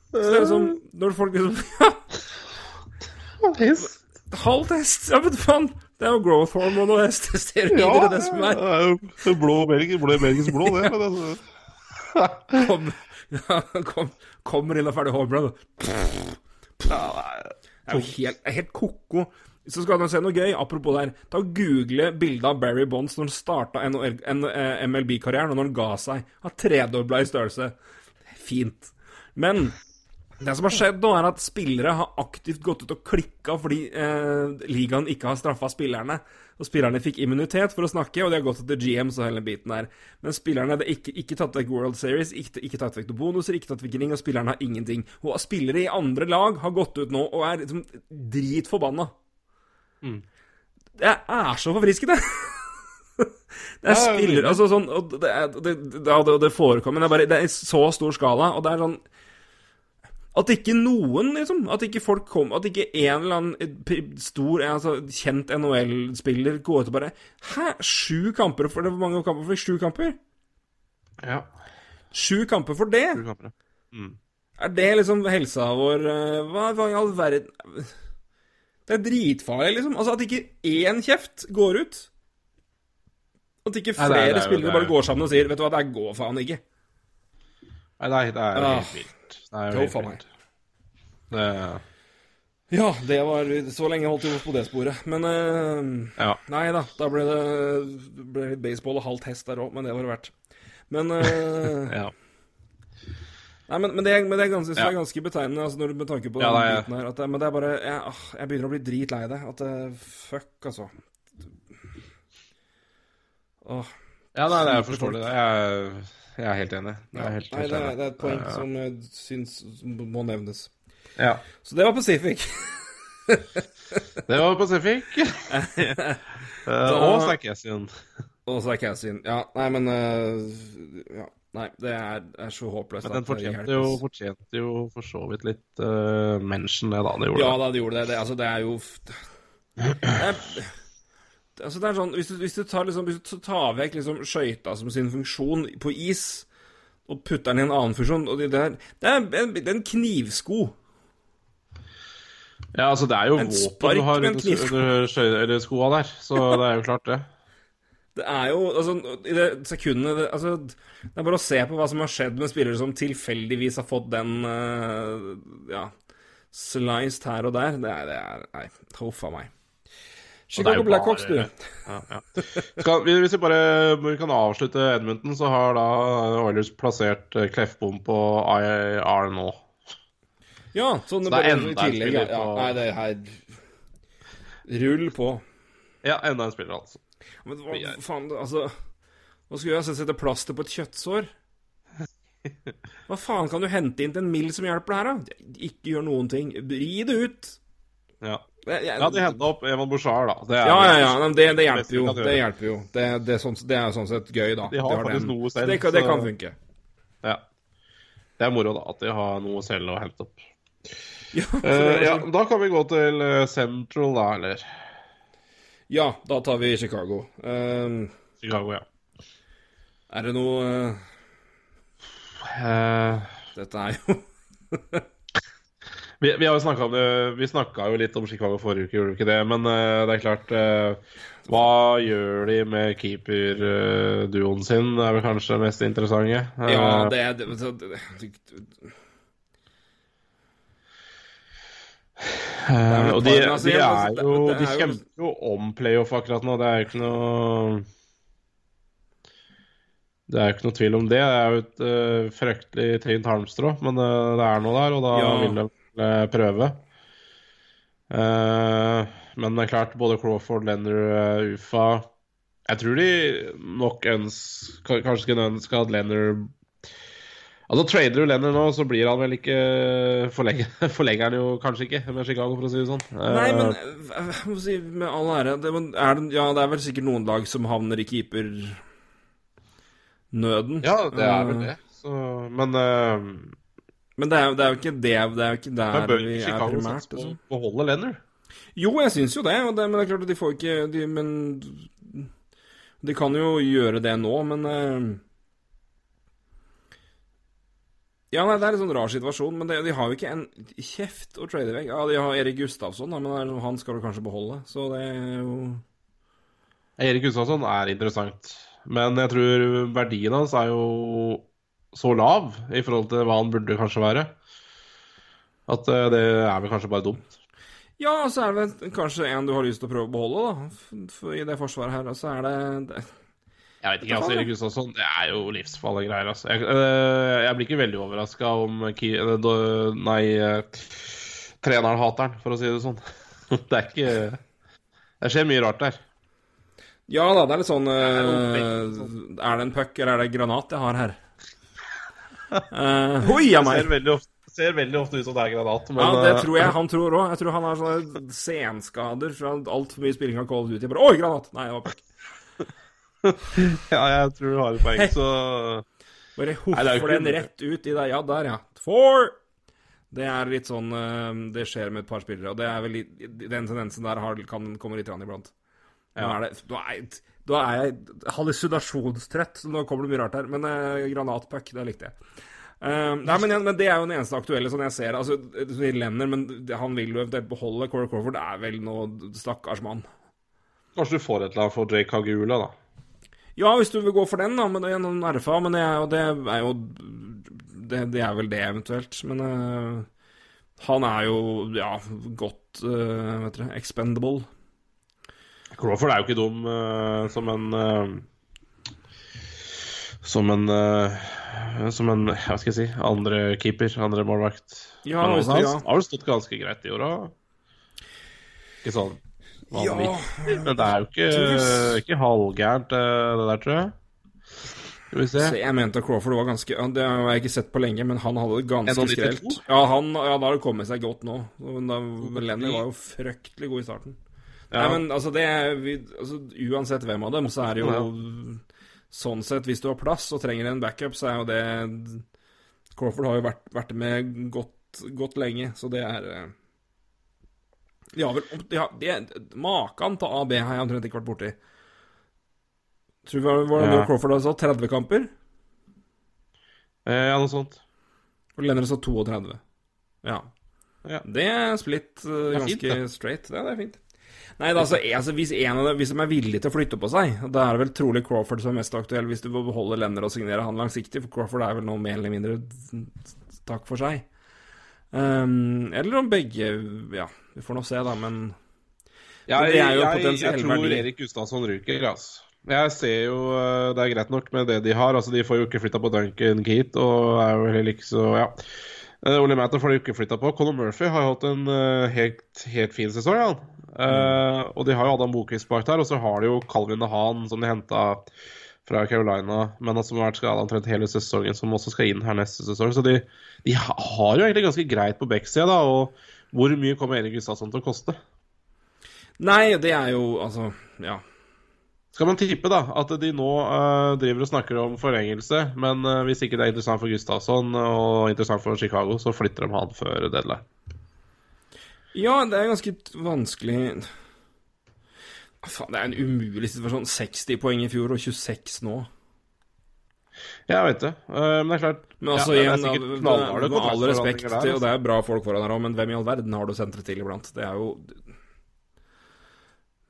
Speaker 3: Så det er liksom Når folk liksom ja, Halv hest! Ja, men faen! Det er jo growth hormone og hestesteroider og det som er.
Speaker 2: det er jo blå belgisk blå, det. Men altså.
Speaker 3: Kom, ja, kom, kommer inn og ferdig homerun. Det er jo helt, helt ko-ko. Så skal du se noe gøy, apropos der. Ta og Google bildet av Barry Bonds når han starta MLB-karrieren, og når han ga seg. Har tredobla i størrelse. Fint. Men det som har skjedd nå, er at spillere har aktivt gått ut og klikka fordi eh, ligaen ikke har straffa spillerne. Og spillerne fikk immunitet for å snakke, og de har gått til GMs og hele biten der. Men spillerne hadde ikke, ikke tatt vekk World Series, ikke, ikke tatt vekk noen bonuser, ikke tatt vekk ring, og spillerne har ingenting. Og spillere i andre lag har gått ut nå og er liksom dritforbanna. Det er så forfriskende! Det er spillere. Altså sånn og det, det, det, det, det forekommer, men det er bare Det er i så stor skala, og det er sånn At ikke noen, liksom At ikke folk kom At ikke en eller annen stor, altså kjent NHL-spiller går ut og bare Hæ? Sju kamper for det? Hvor mange kamper for? Sju kamper?
Speaker 2: Ja.
Speaker 3: Sju kamper for det?
Speaker 2: sju kamper. Mm.
Speaker 3: Er det liksom helsa vår eh, Hva, hva i all verden Det er dritfarlig, liksom. Altså At ikke én kjeft går ut. At ikke
Speaker 2: Nei, det er-
Speaker 3: flere
Speaker 2: det er
Speaker 3: spillere
Speaker 2: er
Speaker 3: bare går sammen og sier Vet du hva, det går faen ikke.
Speaker 2: Nei, det er, det er
Speaker 3: Ah.
Speaker 2: helt vilt. Det er Jo, helt vilt. Det,
Speaker 3: Ja, det var Så lenge holdt vi oss på det sporet. Men eh,
Speaker 2: ja.
Speaker 3: Nei da, da ble det, ble baseball og halvt hest der òg, men det var det verdt. Men, eh,
Speaker 2: ja.
Speaker 3: nei, men, men, det, men det er ganske,
Speaker 2: Ja.
Speaker 3: er ganske betegnende altså, når du med tanke på
Speaker 2: Ja,
Speaker 3: den biten her. At men det er bare jeg, ah, jeg begynner å bli dritlei det. At Fuck, altså. Åh.
Speaker 2: Ja, nei, det er
Speaker 3: Superfolk.
Speaker 2: forståelig. det. Jeg, jeg er helt enig. Jeg er helt,
Speaker 3: Nei,
Speaker 2: helt
Speaker 3: det er,
Speaker 2: enig.
Speaker 3: det er et poeng som jeg syns må nevnes.
Speaker 2: Ja.
Speaker 3: Så det var Pacific.
Speaker 2: Det var Pacific. uh, og Sarkassian.
Speaker 3: Og så er Cassin Ja, nei, men uh, Ja. Nei, det er, er så håpløst.
Speaker 2: Men den fortjente jo, fortjente jo for så vidt litt uh, mention, det da. Det gjorde
Speaker 3: Ja
Speaker 2: det.
Speaker 3: da, det gjorde det. det altså, det er jo det er, Altså, det er sånn Hvis du, hvis du tar liksom Hvis du tar vekk liksom skøyta som sin funksjon på is, og putter den i en annen funksjon og det, der, det, er en, det er en knivsko.
Speaker 2: Ja, altså, det er jo
Speaker 3: En
Speaker 2: våpen du har under, skoa der, så det er jo klart, det.
Speaker 3: Det er jo Altså, i det sekundet det, Altså, det er bare å se på hva som har skjedd med spillere som tilfeldigvis har fått den uh, Ja, sliced her og der. Det er, det er Nei, huff a meg. Chicago Blackhawks, du.
Speaker 2: Ja, ja. Skal, hvis vi bare vi kan avslutte Edmonton, så har da Oilers plassert eh, Kleffbom på IR nå.
Speaker 3: Ja, sånn
Speaker 2: Så det er enda en spiller på ja,
Speaker 3: nei, det her Rull på.
Speaker 2: Ja, enda en spiller, altså.
Speaker 3: Men hva faen, altså Hva skal jeg? Sette plaster på et kjøttsår? Hva faen kan du hente inn til en mill som hjelper det her, da? Ikke gjør noen ting. Ri det ut.
Speaker 2: Ja,
Speaker 3: Jeg, jeg,
Speaker 2: ja de henta opp Evan Bouchard, da. Det er
Speaker 3: Ja, ja, ja. men Det, det hjelper jo. Det hjelper jo. Det, det, er sånn, det er sånn sett gøy, da.
Speaker 2: De har
Speaker 3: Det
Speaker 2: faktisk noe selv,
Speaker 3: Det, kan- det kan funke.
Speaker 2: Ja. Det er moro, da, at de har noe selv å hente opp.
Speaker 3: Ja, er
Speaker 2: ja, da kan vi gå til eh, Central, da, eller
Speaker 3: ja, da tar vi Chicago. Uh,
Speaker 2: Chicago, ja.
Speaker 3: er det noe uh,
Speaker 2: Eh,
Speaker 3: Dette er jo
Speaker 2: vi, vi har jo om det Vi snakka jo litt om Chicago forrige uke, gjorde vi ikke det? Men det er klart Hva gjør de med keeperduoen sin? Det er vel kanskje det mest interessante.
Speaker 3: Ja, det er det, det, det,
Speaker 2: Eh, og de,
Speaker 3: altså,
Speaker 2: de er jo De
Speaker 3: er
Speaker 2: kjemper jo om playoff akkurat nå. Det er jo ikke noe Det er jo ikke noe tvil om det. Det er jo et uh, fryktelig tynt halmstrå, men uh, det er noe der, og da
Speaker 3: Ja.
Speaker 2: vil de uh, prøve. Men det er klart, både Crawford, Lenner, uh, Ufa Jeg tror de nok ønsker Kanskje skulle ønske at Lenner Altså, Trader du Lenner nå, så blir han vel ikke forlenger, forlenger han jo kanskje ikke med Chicago, for å si det sånn.
Speaker 3: Nei, men
Speaker 2: Eh,
Speaker 3: eh, jeg må si, med all ære det, er Ja, det er vel sikkert noen lag som havner i keepernøden.
Speaker 2: Ja, det er vel det. Så, men uh,
Speaker 3: Men det er, det er jo ikke det Det er jo ikke der
Speaker 2: bør
Speaker 3: vi
Speaker 2: ikke
Speaker 3: er
Speaker 2: Chicago
Speaker 3: primært.
Speaker 2: på
Speaker 3: Liksom.
Speaker 2: å beholde Lenner?
Speaker 3: Jo, jeg syns jo det, det, men det er klart at de får ikke de, Men De kan jo gjøre det nå, men eh, Ja, nei, det er en sånn rar situasjon, men det, de har jo ikke en kjeft å trade vekk. Ja, de har Erik Gustavsson, men han skal du kanskje beholde, så det er jo
Speaker 2: Erik Gustavsson er interessant, men jeg tror verdien hans er jo så lav i forhold til hva han burde kanskje være, at eh, det er vel kanskje bare dumt.
Speaker 3: Ja, så er det kanskje en du har lyst til å prøve å beholde, da, for i det forsvaret her. Så er det, det
Speaker 2: Jeg vet ikke, altså, Erik Gustavsson, det er jo livsfarlige greier, altså. Jeg, øh, jeg blir ikke veldig overraska om Ki, do- Nei, øh, treneren hater han, for å si det sånn. Det er ikke Det skjer mye rart der.
Speaker 3: Ja da, det er litt sånn
Speaker 2: er
Speaker 3: eh, Er det en puck, eller er det granat jeg har her? Uh, Hoi a meg!
Speaker 2: ser veldig ofte, ser veldig ofte ut som det er granat, men
Speaker 3: Ja, det
Speaker 2: eh,
Speaker 3: tror jeg han tror òg. Jeg tror han har sånne senskader fra altfor mye spilling av Call of Duty. Bare, Oi, granat! Nei, det var puck.
Speaker 2: Ja, jeg tror du har et poeng, så
Speaker 3: Bare
Speaker 2: er
Speaker 3: hoffer den rett ut i deg. Ja, der, ja. Four! Det er litt sånn eh, Det skjer med et par spillere, og det er vel litt, den tendensen der har, kan komme litt grann iblant. Nå er det, da, er, da er jeg hallusinasjonstrøtt, så nå kommer det mye rart her. Men eh, granatpuck, det likte jeg. Uh, nei, men, men, det er jo den eneste aktuelle sånn jeg ser. Altså, Lenner, men han vil jo eventuelt beholde. Corey Crawford er vel noe stakkars mann.
Speaker 2: Kanskje du får et eller annet for Jake Hagula, da?
Speaker 3: Ja, hvis du vil gå for den, da. Men er noen RFA. Men det er jo, det er jo det, det, er vel det, eventuelt. Men uh, han er jo, ja, godt uh, Vet dere, expendable.
Speaker 2: Crawford er jo ikke dum uh, som en Som en Som en, hva skal jeg si, andre keeper, andre målvakt.
Speaker 3: Ja,
Speaker 2: Men han
Speaker 3: ja.
Speaker 2: har jo stått ganske greit i år òg. Ikke sånn vanlig. Men det er jo ikke, ikke halvgærent, det der, tror jeg. Skal vi se.
Speaker 3: Så jeg mente Crawford var ganske Det har jeg ikke sett på lenge, men han hadde det ganske
Speaker 2: 1,92?
Speaker 3: skrelt. Ja, han, ja, da har det kommet seg godt nå. Men da, Lenny var jo fryktelig god i starten.
Speaker 2: Ja.
Speaker 3: Nei, men altså, det vi, altså, Uansett hvem av dem, så er det jo
Speaker 2: Ja.
Speaker 3: sånn sett Hvis du har plass og trenger en backup, så er jo det Crawford har jo vært, vært med godt, godt lenge, så det er eh, De har vel de har, de, Maken til AB har jeg omtrent ikke vært borti. Tror vi var, det
Speaker 2: Ja.
Speaker 3: Crawford sa? satt 30 kamper?
Speaker 2: Eh, ja, noe sånt.
Speaker 3: Og Lennere sa 32. Ja.
Speaker 2: Ja.
Speaker 3: Det er splitt uh,
Speaker 2: Det er fint,
Speaker 3: ganske straight. Ja, det er fint. Nei, da, altså, altså, hvis, en av dem, hvis de er villige til å flytte på seg, da er det vel trolig Crawford som er mest aktuell, hvis du vil beholde Lenner og signere han langsiktig, for Crawford er vel nå mer eller mindre takk for seg. Um, eller om begge Ja, vi får nå se, da, men Men det er jo
Speaker 2: jeg,
Speaker 3: potensiell
Speaker 2: jeg tror. Erik Gustavsson ryker, altså. Jeg ser jo eh, Det er greit nok med det de har. Altså, De får jo ikke flytta på Duncan Keat, og er jo heller ikke så Ja. Uh, Ole Matter får de ikke flytta på. Conor Murphy har jo hatt en eh, helt, helt fin sesong, Ja. Uh, og de har jo Adam Bokvist bak der, og så har de jo Calvin Nahan, som de henta fra Carolina, men som har vært skada omtrent hele sesongen, som også skal inn her neste sesong. Så de, de har jo egentlig ganske greit på backsida, da. Og hvor mye kommer Erik Gustavsson til å koste?
Speaker 3: Nei, det er jo Altså, ja.
Speaker 2: Skal man tippe da, at de nå uh, driver og snakker om forlengelse, men uh, hvis ikke det er interessant for Gustavsson og interessant for Chicago, så flytter de han før deadline.
Speaker 3: Ja, det er ganske vanskelig Ah, Faen, det er en umulig situasjon. 60 poeng i fjor og 26 nå.
Speaker 2: Jeg vet det, eh, men det er klart
Speaker 3: Men altså,
Speaker 2: ja,
Speaker 3: igjen,
Speaker 2: det er sikkert
Speaker 3: med all respekt,
Speaker 2: der,
Speaker 3: og det
Speaker 2: altså.
Speaker 3: er bra folk foran her òg, men hvem i all verden har du sentret til iblant? Det er jo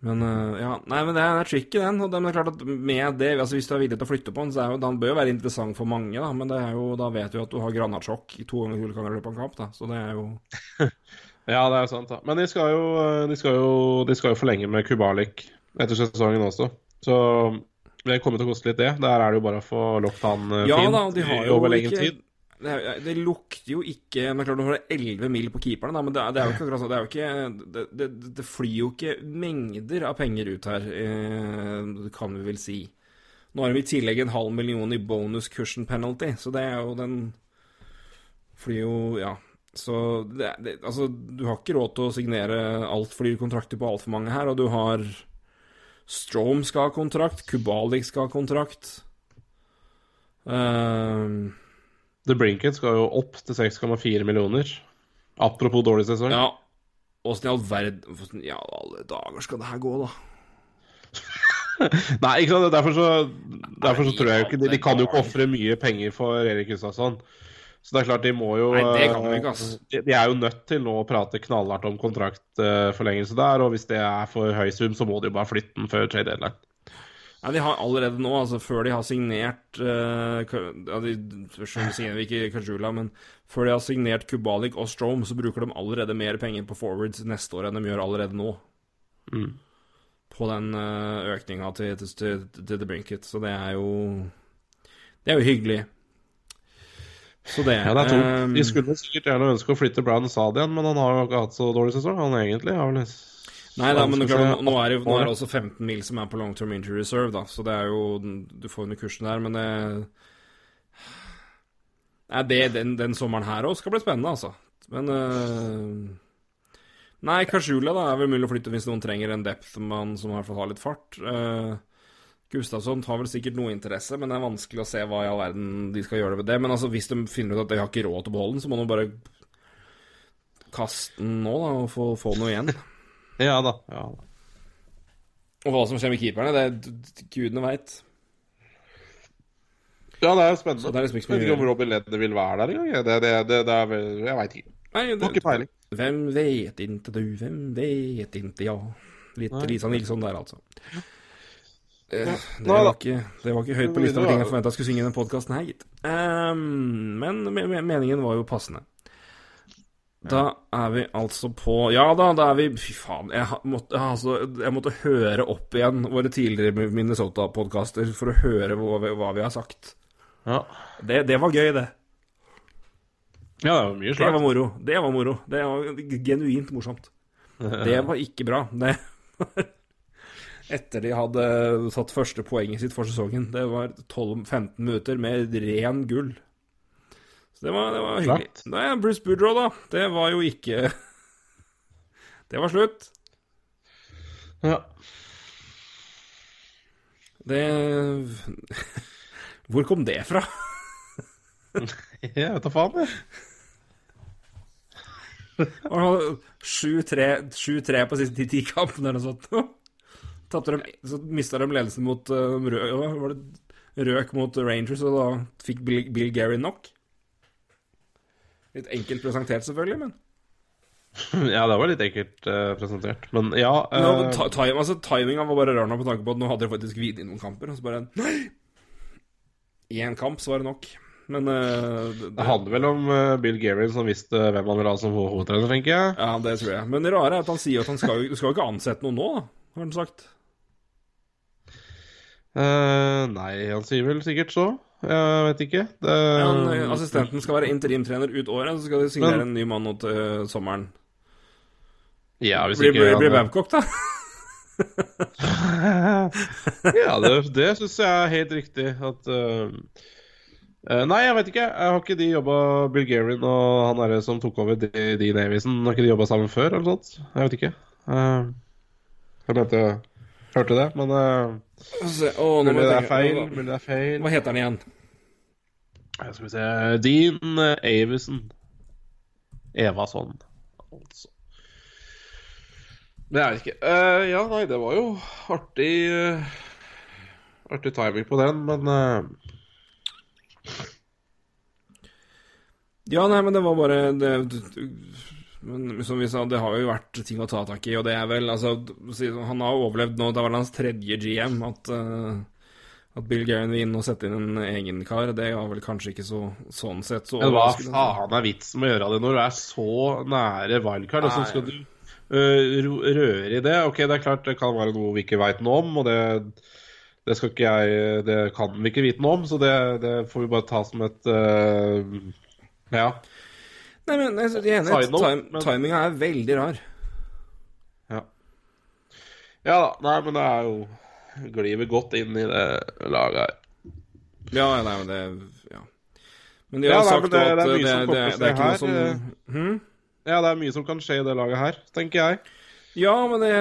Speaker 3: Men eh, ja, nei, men det er, det er tricky, den. Og det er klart at med det, altså hvis du er villig til å flytte på den, så er jo den bør jo være interessant for mange, da. Men det er jo, da vet du at du har granatsjokk i to ganger i løpet av en kamp, da. Så det er jo
Speaker 2: Ja, det er jo sant, da. Men de skal jo, de skal jo, de skal jo forlenge med Kubalik etter sesongen også. Så det kommer til å koste litt, det. Der er det jo bare å få lokket han eh,
Speaker 3: Ja
Speaker 2: fint
Speaker 3: da, de har jo
Speaker 2: over lengre tid.
Speaker 3: det, er- det lukter jo ikke Men klart, du har 11 mil på keeperen, da, men det det er jo ikke akkurat sånn. Det ikke det, det, flyr jo ikke mengder av penger ut her, eh, kan vi vel si. Nå har vi i tillegg en halv million i bonus cushion penalty, så det er jo den Flyr jo Ja. Så altså, du har ikke råd til å signere altfor dyre kontrakter på altfor mange her, og du har Strom skal ha kontrakt, Kubalik skal ha kontrakt. Uh,
Speaker 2: The Brinket skal jo opp til 6,4 millioner. Apropos dårlig sesong.
Speaker 3: ja, åssen i all verden i alle dager skal det her gå, da?
Speaker 2: Nei, ikke sant. Derfor så, derfor så tror jeg jo ikke De, de kan jo ikke ofre mye penger for Erik Gustavsson. Så det er klart, de må jo
Speaker 3: Nei, det kan de ikke,
Speaker 2: eh, De, de er jo nødt til nå å prate knallhardt om kontraktforlengelse der, og hvis det er for høy sum, så må de jo bare flytte den før trade deadline.
Speaker 3: Nei, De har allerede nå, altså før de har signert uh, ja, de, signerer ikke Kajula, men før de har signert Kubalik og Strom, så bruker de allerede mer penger på forwards neste år enn de gjør allerede nå.
Speaker 2: Mm.
Speaker 3: På den uh, økninga til, til, til, til The Brinket. Så det er jo Det er jo hyggelig. Så det
Speaker 2: Ja, det er tungt.
Speaker 3: ehm,
Speaker 2: De skulle sikkert gjerne ønske å flytte Brown igjen, men han har jo ikke hatt så dårlig sesong. Han egentlig har vel
Speaker 3: Nei da, men er klart, nå er det, nå er det også 15 mil som er på long term injury reserve, da, så det er jo Du får under kursen der, men det Nei, det, den, den sommeren her òg skal bli spennende, altså. Men uh, Nei, Kajula da er vel mulig å flytte hvis noen trenger en depth-mann som i hvert fall har litt fart. Uh, Gustavsson har vel sikkert noe interesse, men det er vanskelig å se hva i all verden de skal gjøre med det. Men altså, hvis de finner ut at de har ikke råd til å beholde den, så må de bare kaste den nå, da, og få, få noe igjen.
Speaker 2: Ja da. ja da.
Speaker 3: Og hva som skjer med keeperne, det gudene veit.
Speaker 2: Ja, det er spennende.
Speaker 3: Så det er liksom ikke
Speaker 2: jeg vet ikke om Robin Ledder vil være der engang. Det, det, det, det er Jeg veit ikke.
Speaker 3: Nei,
Speaker 2: Har ikke peiling.
Speaker 3: Hvem vet inte du, hvem vet inte ja. Litt Lisa Nilsson der, altså. Eh, Det var, ikke, det var ikke høyt på lista over ting jeg forventa skulle synge i den podkasten her, gitt. Um, men me me meningen var jo passende. Da er vi altså på Ja da, da er vi Fy faen. Jeg, måtte, altså, jeg måtte høre opp igjen våre tidligere Minnesota-podkaster for å høre hva vi, hva vi har sagt.
Speaker 2: Ja.
Speaker 3: Det, det var gøy, det.
Speaker 2: ja, det var mye slag.
Speaker 3: Det var moro. Det var moro. Det var genuint morsomt. Det var ikke bra. Det var Etter de hadde tatt første poenget sitt for sesongen. Det var 12-15 minutter med ren gull. Så det var, det var hyggelig. Nei, Bruce Boudreau, da. Det var jo ikke Det var slutt.
Speaker 2: Ja.
Speaker 3: Det Hvor kom det fra?
Speaker 2: Jeg vet da faen, jeg.
Speaker 3: 7-3 7-3 på siste ti kampene eller noe sånt. Tapte dem, så mista de ledelsen mot uh, rø, var det Røk mot Rangers, og da fikk Bill, Bill Gary nok. Litt enkelt presentert, selvfølgelig, men
Speaker 2: Ja, det var litt enkelt uh, presentert. Men ja uh...
Speaker 3: no, ta, time, altså, Timinga var bare rar nok på tanke på at nå hadde de faktisk vunnet noen kamper. Og så bare Nei! Én kamp så var det nok. Men uh, det,
Speaker 2: Det handler vel om eh, Bill Gary som visste hvem han ville ha som ho- hovedtrener, tenker jeg.
Speaker 3: Ja, det tror jeg. Men det rare er at han sier at han skal, skal ikke ansette noen nå, har han sagt.
Speaker 2: Eh, nei, han sier vel sikkert så. Jeg vet ikke. Det,
Speaker 3: Han, eh, assistenten skal være interimtrener ut året, så skal de signere
Speaker 2: Men-
Speaker 3: en ny mann nå til eh, sommeren.
Speaker 2: ja, hvis
Speaker 3: Blir,
Speaker 2: ikke
Speaker 3: blir, blir Babcock, da?
Speaker 2: ja, det, det syns jeg er helt riktig. At uh... Uh, Nei, jeg vet ikke. Jeg har ikke de jobba Bulgarian og han derre som tok over de- Dean Avison, har ikke de jobba sammen før, eller noe sånt? Jeg vet ikke. Uh, jeg mente Hørte det, men uh,
Speaker 3: å, nå må
Speaker 2: Mulig det er feil.
Speaker 3: Hva,
Speaker 2: Mulig det er feil.
Speaker 3: hva heter han igjen?
Speaker 2: Jeg Skal vi se Dean eh, Avison. Evason, altså. Det er det ikke. Uh, ja, nei, det var jo artig uh, Artig timing på den, men uh...
Speaker 3: Ja, nei, men det var bare det, Men som vi sa, det har jo vært ting å ta tak i, og det er vel Altså, han har overlevd nå, det var hans tredje GM. At, uh, at Bill Guerin vil inn og sette inn en egen kar, det var vel kanskje ikke så sånn sett så
Speaker 2: Men hva faen er vitsen med å gjøre det når du er så nære wildcard, og så skal du uh, røre i det? Ok, det er klart det kan være noe vi ikke veit noe om, og det, det skal ikke jeg Det kan vi ikke vite noe om, så det, det får vi bare ta som et uh, Ja.
Speaker 3: Nei, men jeg er enig. Time,
Speaker 2: men-
Speaker 3: Timinga er veldig rar.
Speaker 2: Ja. ja da. Nei, men det er jo Glir vi godt inn i det laget her.
Speaker 3: Ja, nei, men det Ja. Men de
Speaker 2: Ja,
Speaker 3: har
Speaker 2: nei,
Speaker 3: sagt
Speaker 2: det-
Speaker 3: at
Speaker 2: det
Speaker 3: det, det, det, er ikke noe som
Speaker 2: her,
Speaker 3: hm?
Speaker 2: Ja, det er mye som kan skje i det laget her, tenker jeg.
Speaker 3: Ja, men det,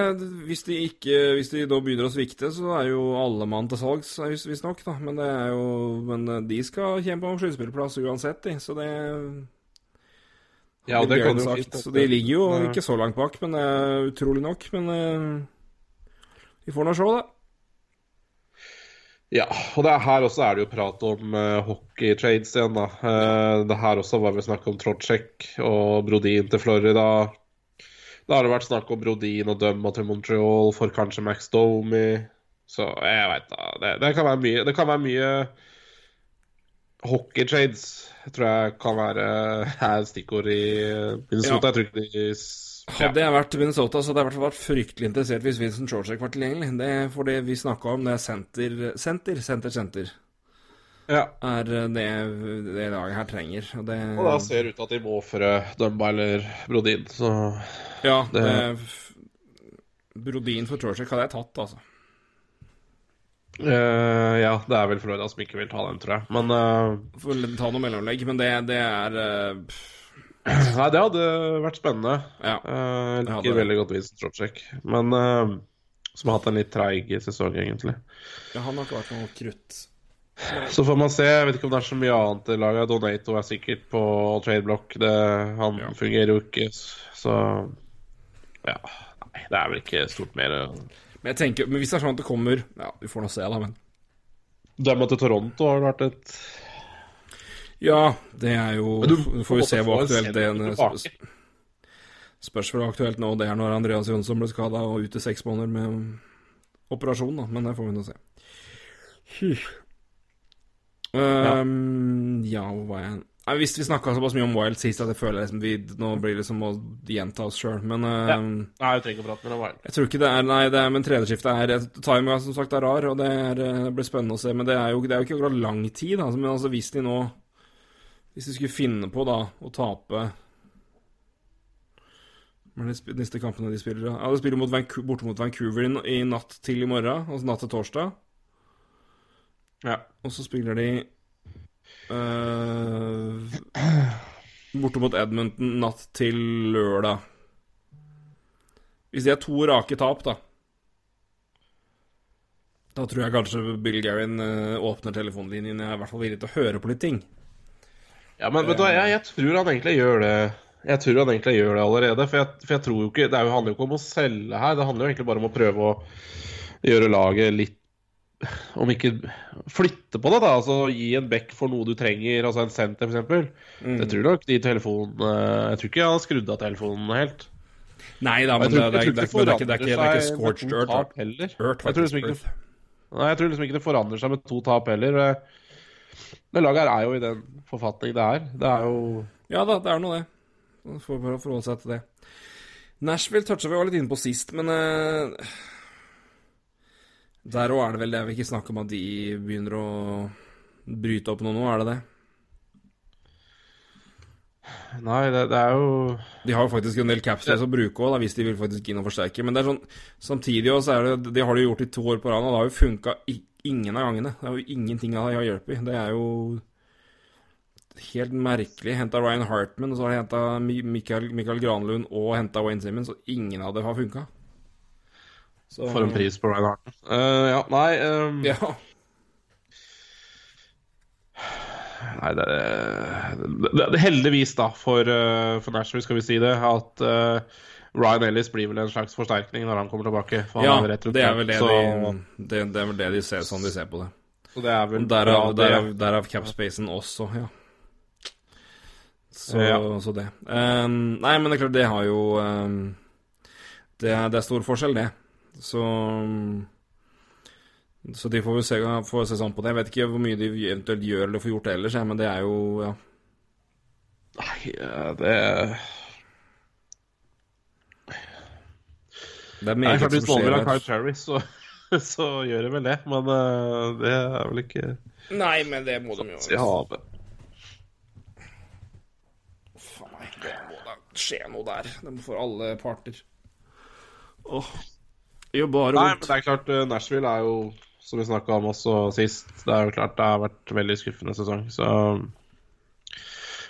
Speaker 3: hvis de ikke Hvis de da begynner å svikte, så er jo alle mann til salgs, vis- visstnok. Men det er jo Men de skal kjempe om sluttspillplass uansett, de. Så det
Speaker 2: Ja, det kan jo
Speaker 3: sagt.
Speaker 2: fint
Speaker 3: Så de ligger jo
Speaker 2: Nei.
Speaker 3: ikke så langt bak, men eh, utrolig nok. Men uh, vi får nå se, da.
Speaker 2: Ja, og det er her også er det jo prat om uh, hockeytrades igjen, da. Uh, det her også var vel snakk om Trocek og Brodin til Florida. Da har det vært snakk om Brodin og Dumma til Montreal for kanskje Max Domi. Så jeg veit da. Det, det kan være mye Det kan være mye hockeytrades. tror jeg kan være her stikkord i Minnesota.
Speaker 3: Ja.
Speaker 2: Jeg tror ikke de
Speaker 3: Hadde jeg vært Minnesota, så hadde jeg i hvert fall vært fryktelig interessert hvis Vincent Shortsek var tilgjengelig. Det er for det vi snakka om, det er senter, senter, senter, senter.
Speaker 2: ja.
Speaker 3: Er det det laget her trenger. Og det
Speaker 2: Og da ser det ut til at de må ofre Dumba eller Brodin, så
Speaker 3: Ja, det,
Speaker 2: det-
Speaker 3: Brodin for Shortsek hadde jeg tatt, altså.
Speaker 2: Eh, ja, det er vel Florida som ikke vil ta den, tror jeg. Men uh,
Speaker 3: Får ta noe mellomlegg, men det, det er uh,
Speaker 2: Nei, det hadde vært spennende.
Speaker 3: Ja. uh, hadde
Speaker 2: liker veldig godt Vincent Trotschek, men som har hatt en litt treig sesong, egentlig.
Speaker 3: ja, han har ikke vært noe krutt.
Speaker 2: Så får man se. Jeg vet ikke om det er så mye annet i laget. Donato er sikkert på tradeblock. Han
Speaker 3: Ja.
Speaker 2: fungerer jo ikke, så Ja. Nei, det er vel ikke stort mer
Speaker 3: Men jeg tenker, men hvis det er sånn at det kommer Ja, vi får nå se, da, men
Speaker 2: Dømma til Toronto har det vært et
Speaker 3: Ja, det er jo
Speaker 2: du
Speaker 3: får jo se hvor aktuelt det
Speaker 2: er Spørsmålet
Speaker 3: Spørs hvor aktuelt nå det er når Andreas Jonsson ble skada og ute seks måneder med operasjon, da. Men det får vi nå se. Um, ja, hvor var jeg Nei, Hvis vi snakka såpass mye om Wild sist at jeg føler liksom vi Nå blir det liksom å gjenta oss sjøl, men um,
Speaker 2: Nei, jeg trenger ikke å prate med deg. Wild.
Speaker 3: jeg tror ikke det er Nei, det er, men tredjeskiftet er Timinga som sagt er rar, og det, er, eh, det blir spennende å se. Men det er jo, det er jo ikke akkurat lang tid. Altså, men altså, hvis de nå Hvis de skulle finne på da å tape er de neste kampene de spiller? da? Ja, De spiller mot Vancouver, borte mot Vancouver i, i natt til i morgen, altså natt til torsdag.
Speaker 2: Ja.
Speaker 3: Og så spiller de eh, borte mot Edmonton natt til lørdag. Hvis de er to rake tap, da Da tror jeg kanskje Bill Garin eh, åpner telefonlinjen. Jeg er i hvert fall villig til å høre på litt ting.
Speaker 2: Ja, men du hva, jeg, jeg tror han egentlig gjør det. Jeg tror han egentlig gjør det allerede. For jeg, for jeg tror jo ikke Det er handler jo ikke om å selge her. Det handler jo egentlig bare om å prøve å gjøre laget litt Om ikke flytte på det, da. Altså gi en back for noe du trenger, altså en senter f.eks.
Speaker 3: Mm.
Speaker 2: Jeg tror nok de telefonene Jeg tror ikke jeg har skrudd av telefonen helt.
Speaker 3: Nei da, men det,
Speaker 2: tror,
Speaker 3: det, er- det, er-
Speaker 2: ikke
Speaker 3: det, er det, er ikke- er ikke scorched earth.
Speaker 2: tap heller.
Speaker 3: Earth,
Speaker 2: Jeg tror liksom ikke Nei, jeg tror liksom ikke det forandrer seg med to tap heller. Det laget her er jo i den forfatning det er. Det er jo
Speaker 3: Ja da, det er noe det. Får bare forholde seg til det. Nashville toucha vi var litt inne på sist, men eh, Der òg er det vel det. Jeg vil ikke snakke om at de begynner å bryte opp noe nå, er det det?
Speaker 2: Nei, det, det er jo
Speaker 3: De har jo faktisk en del capspace å bruke òg, hvis de vil faktisk inn og forsterke. Men det er sånn samtidig også er det Det har de gjort i to år på rad, og det har jo funka ingen av gangene. Det er jo ingenting av det har hjulpet. Det er jo helt merkelig. Henta Ryan Hartman, og så har de henta Michael, Michael Granlund og henta Wayne Simmons, og ingen av det har funka.
Speaker 2: For en pris på Ryan Harten. Eh, ja, nei um...
Speaker 3: Ja.
Speaker 2: Nei, det, det, det Heldigvis, da, for, uh, for Nashville, skal vi si det, at uh, Ryan Ellis blir vel en slags forsterkning når han kommer tilbake.
Speaker 3: Ja,
Speaker 2: er
Speaker 3: det er vel det,
Speaker 2: så,
Speaker 3: de, det, det er vel det de ser, sånn de ser på det.
Speaker 2: så det er vel
Speaker 3: derav,
Speaker 2: bra,
Speaker 3: derav, derav capspacen også, ja. Så,
Speaker 2: Ja.
Speaker 3: så det. Um, nei, men det er klart, det har jo um, det, er, det er stor forskjell, det. Så Så de får vi se, får se sånn på det. Jeg vet ikke hvor mye de eventuelt gjør eller får gjort ellers, men det er jo ja.
Speaker 2: Nei, det
Speaker 3: Det er meget
Speaker 2: Nei,
Speaker 3: som skjer
Speaker 2: Kyle
Speaker 3: her.
Speaker 2: Cherry, så, så gjør det vel det. Men eh, det er vel ikke
Speaker 3: Nei, men det må de
Speaker 2: gjøre. havet.
Speaker 3: Faen meg, det må da skje noe der. Det må for alle parter. Åh. Gjør bare
Speaker 2: Nei, men det er klart, eh, Nashville er jo, som vi snakka om også sist, det er jo klart det har vært veldig skuffende sesong, så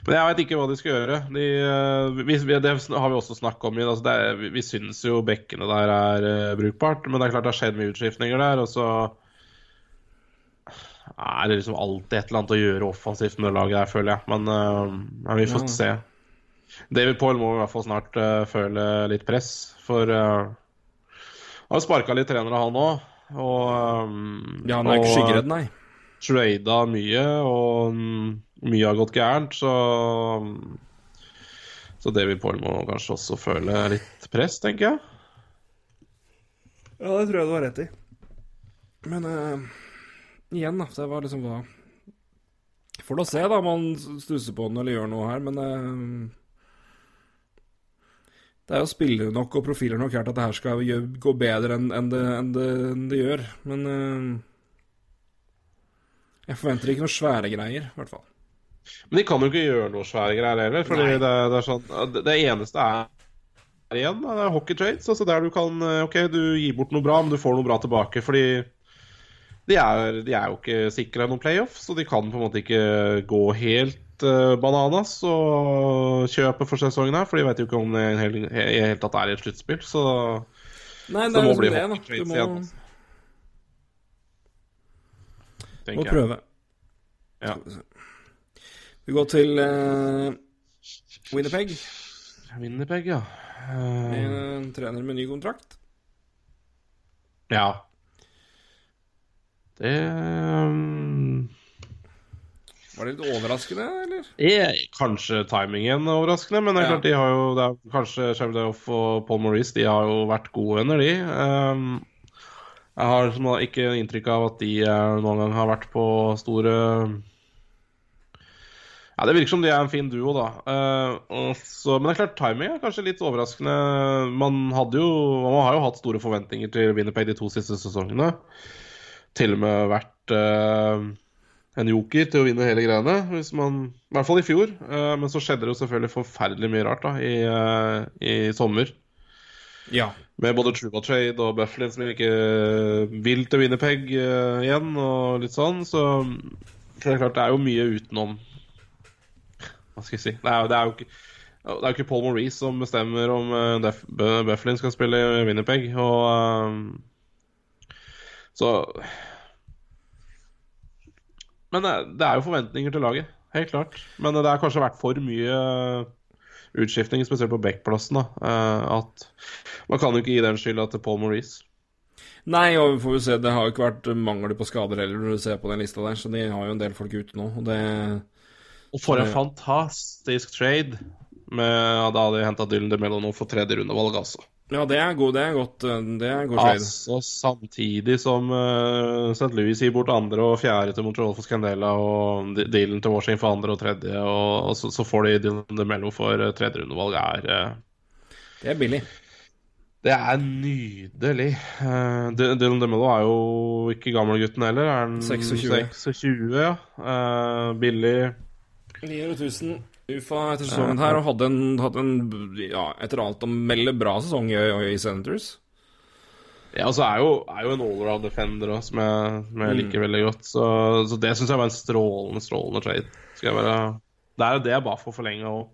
Speaker 2: Men jeg veit ikke hva de skal gjøre. De, eh, vi, vi, det har vi også snakka om. Altså det er, vi, vi syns jo bekkene der er uh, brukbart, men det er klart det har skjedd mye utskiftninger der, og så er det liksom alltid et eller annet å gjøre offensivt med det laget der, føler jeg. Men, uh, vi får
Speaker 3: Ja.
Speaker 2: se. David Paul må i hvert fall snart uh, føle litt press, for uh, han har sparka litt trenere, han òg. Og, um,
Speaker 3: Ja, han er ikke
Speaker 2: og
Speaker 3: skyggeredd, nei.
Speaker 2: trada mye, og mm, mye har gått gærent, så mm, Så David Paul må kanskje også føle litt press, tenker jeg.
Speaker 3: Ja, det tror jeg du har rett i. Men uh, igjen, da. Det var liksom hva Får da se, da, om han stusser på den eller gjør noe her, men eh, Det er jo spillere nok og profiler nok her til at det her skal gå bedre enn enn det, enn det, enn det gjør. Men uh, jeg forventer ikke noe svære greier, i hvert fall.
Speaker 2: Men de kan jo ikke gjøre noe svære greier heller. Fordi det, det sånn det, eneste er igjen, da, det er hockey trades. Altså der du kan eh, OK, du gir bort noe bra, men du får noe bra tilbake. Fordi de er, de er jo ikke sikra noen playoff, så de kan på en måte ikke gå helt eh, bananas og kjøpe for sesongen her. For de vet jo ikke om det i det hele- tatt er i et sluttspill. Så
Speaker 3: Nei,
Speaker 2: Så
Speaker 3: det er
Speaker 2: må
Speaker 3: liksom
Speaker 2: bli
Speaker 3: det, da. Du
Speaker 2: trades
Speaker 3: må,
Speaker 2: igjen.
Speaker 3: må
Speaker 2: tenker
Speaker 3: prøve.
Speaker 2: Ja.
Speaker 3: Vi går til uh, Winnerpeg.
Speaker 2: Winnerpeg, ja. Uh...
Speaker 3: En trener med ny kontrakt.
Speaker 2: ja. Det um,
Speaker 3: Var det litt overraskende, eller?
Speaker 2: Yeah, kanskje timingen er overraskende, men det er
Speaker 3: Ja.
Speaker 2: klart de har jo det er, Kanskje Shavdov og Paul Maurice de har jo vært gode venner, de. Um, jeg har som ikke inntrykk av at de eh, noen gang har vært på store Ja, Det virker som de er en fin duo, da. Uh, så, men det er klart, timing er kanskje litt overraskende. Man, hadde jo, man har jo hatt store forventninger til Winnerpeg de to siste sesongene. Til og med vært eh, en joker til å vinne hele greiene. Hvis man, I hvert fall i fjor. Eh, men så skjedde det jo selvfølgelig forferdelig mye rart da, i, eh, i sommer.
Speaker 3: Ja.
Speaker 2: Med både Truba Trade og Bufflin som ikke vil til Winnerpeg eh, igjen, og litt sånn. Så, så det er klart, det er jo mye utenom Hva skal jeg si? Det er, det er jo ikke det er jo ikke Paul Maurice som bestemmer om Bufflin skal spille i Winnerpeg. Og Så Men det, er- jo forventninger til laget, helt klart. Men det har kanskje vært for mye utskifting, spesielt på backplassen. da, eh, At man kan jo ikke gi den skylda til Paul Maurice.
Speaker 3: Nei, og vi får jo se, det har jo ikke vært mangel på skader heller, når du ser på den lista der, så de har jo en del folk ute nå, og det
Speaker 2: Og for en fantastisk trade med da de henta Dylan DeMello nå for tredje rundevalg, altså.
Speaker 3: Ja, det er god, det er godt, eh, det er god trade.
Speaker 2: Altså samtidig som uh, St. Louis gir bort andre og fjerde til Montreal for Scandella og dealen til Washington for andre og tredje, og, og så, så får de Dylan DeMello for eh, tredje rundevalg. er... uh,
Speaker 3: Det er billig.
Speaker 2: Det er nydelig. Uh, Dylan DeMello er jo ikke gammelgutten heller. Er han
Speaker 3: 26?
Speaker 2: 26 ja. Uh, billig.
Speaker 3: 900 000 UFA etter sesongen her, og hadde en, hadde en ja, etter alt å melde bra sesong i, i Senators.
Speaker 2: Ja, og så er jo, er jo en allround defender også, som jeg, som jeg
Speaker 3: Mm.
Speaker 2: liker veldig godt. Så, så det syns jeg var en strålende, strålende trade. Skal jeg være Det er jo det jeg bare får forlenge. òg.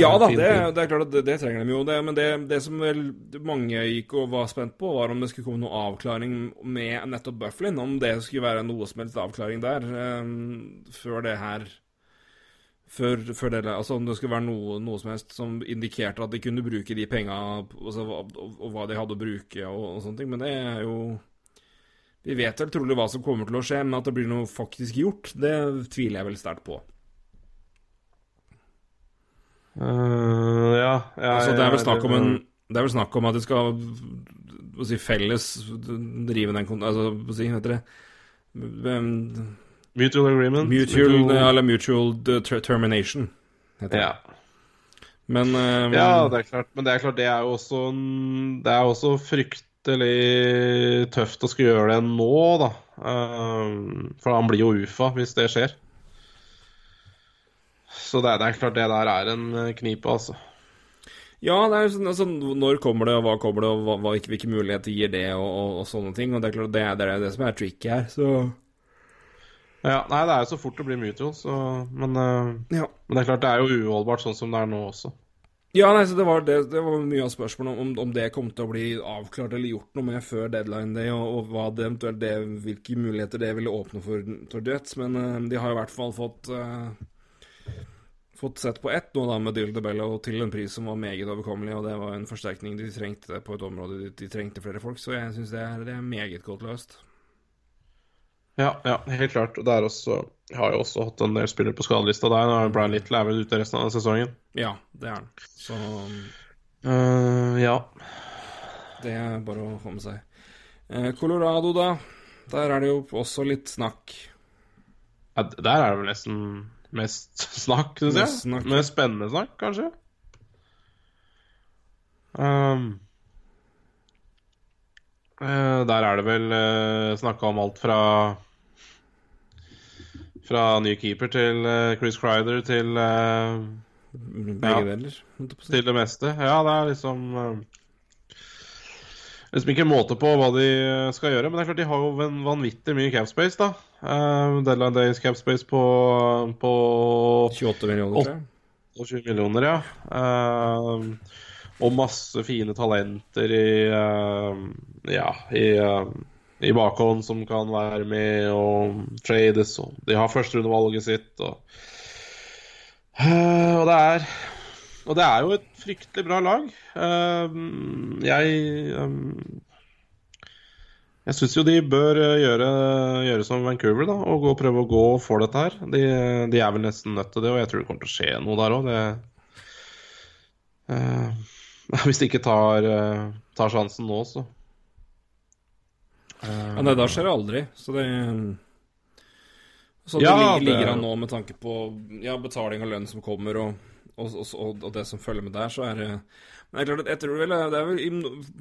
Speaker 3: Ja da, det, det er klart at det, det trenger de jo. Det, men det, det som vel mange gikk og var spent på, var om det skulle komme noen avklaring med nettopp Bufflin. Om det skulle være noe som helst avklaring der um, før det her før, før det, altså Om det skulle være noe, noe som helst som indikerte at de kunne bruke de penga, altså, og, og hva de hadde å bruke og, og sånne ting. Men det er jo Vi vet vel trolig hva som kommer til å skje, men at det blir noe faktisk gjort, det tviler jeg vel sterkt på.
Speaker 2: Uh, ja, ja,
Speaker 3: Altså, det er vel snakk om en Det er vel snakk om at de skal si, felles drive den Altså, si, heter det
Speaker 2: Mutual agreement.
Speaker 3: Mutual, eller mutual ter- termination, heter det.
Speaker 2: Ja.
Speaker 3: Men um,
Speaker 2: ja, det er klart. Men det er klart, det er jo også en- Det er også fryktelig tøft å skulle gjøre det nå, da. Eh, for han blir jo UFA hvis det skjer. Så det er, det er klart det der er en knipe, altså.
Speaker 3: Ja, det er jo sånn, altså, når kommer det, og hva kommer det, og hva, hvilke, hvilke muligheter gir det, og, og, og sånne ting. Og det er klart, det er det, er det som er tricky her, så
Speaker 2: Ja, nei, det er jo så fort det blir mutual, så Men, eh,
Speaker 3: Ja.
Speaker 2: men det er klart det er jo uholdbart sånn som det er nå også.
Speaker 3: Ja, nei, så det var, det, det var mye av spørsmålet om, om det kom til å bli avklart eller gjort noe med før deadline day, og, og hva det eventuelt det, hvilke muligheter det ville åpne for, for Jets. Men uh, de har i hvert fall fått uh, fått sett på ett nå da med Dylan DeBello til en pris som var meget overkommelig, og det var en forsterkning de trengte på et område de, de trengte flere folk, så jeg syns det, det er meget godt løst.
Speaker 2: Ja, ja, helt klart. Og der også har jo også hatt en del spillere på skadelista der. Nå er Brian Little er vel ute resten av sesongen.
Speaker 3: Ja, det er han. Så
Speaker 2: uh, ja.
Speaker 3: det er bare å få med seg. Eh, Colorado, da. Der er det jo også litt snakk.
Speaker 2: ja. Der er det vel nesten mest snakk, syns jeg.
Speaker 3: snakk.
Speaker 2: Mest spennende snakk, kanskje. Um, eh, der er det vel uh, snakka om alt fra Fra ny keeper til eh, Chris Crider til eh,
Speaker 3: Begge
Speaker 2: Ja.
Speaker 3: deler.
Speaker 2: til det meste. Ja, det er liksom eh, Liksom ikke måte på hva de skal gjøre, men det er klart de har jo en vanvittig mye capspace, da. Deadline Days capspace på, på
Speaker 3: 28 millioner, tror jeg.
Speaker 2: 20 millioner, ja. Og masse fine talenter i Ja, i, i bakhånd som kan være med og trades. Og de har førsterundevalget sitt. Og, Eh, og det er Og det er jo et fryktelig bra lag. Eh, jeg um, jeg syns jo de bør eh, gjøre, gjøre som Vancouver da, og gå, prøve å gå for dette her. De, de, er vel nesten nødt til det, og jeg tror det kommer til å skje noe der òg. Uh, hvis de ikke tar, uh, tar sjansen nå, så
Speaker 3: Ja, Nei, da skjer det aldri. Så det Så
Speaker 2: Ja,
Speaker 3: det ligger, ligger an nå med tanke på ja, betaling og lønn som kommer, og, og, og, og det som følger med der, så er det Men det er klart jeg tror vel Det er vel i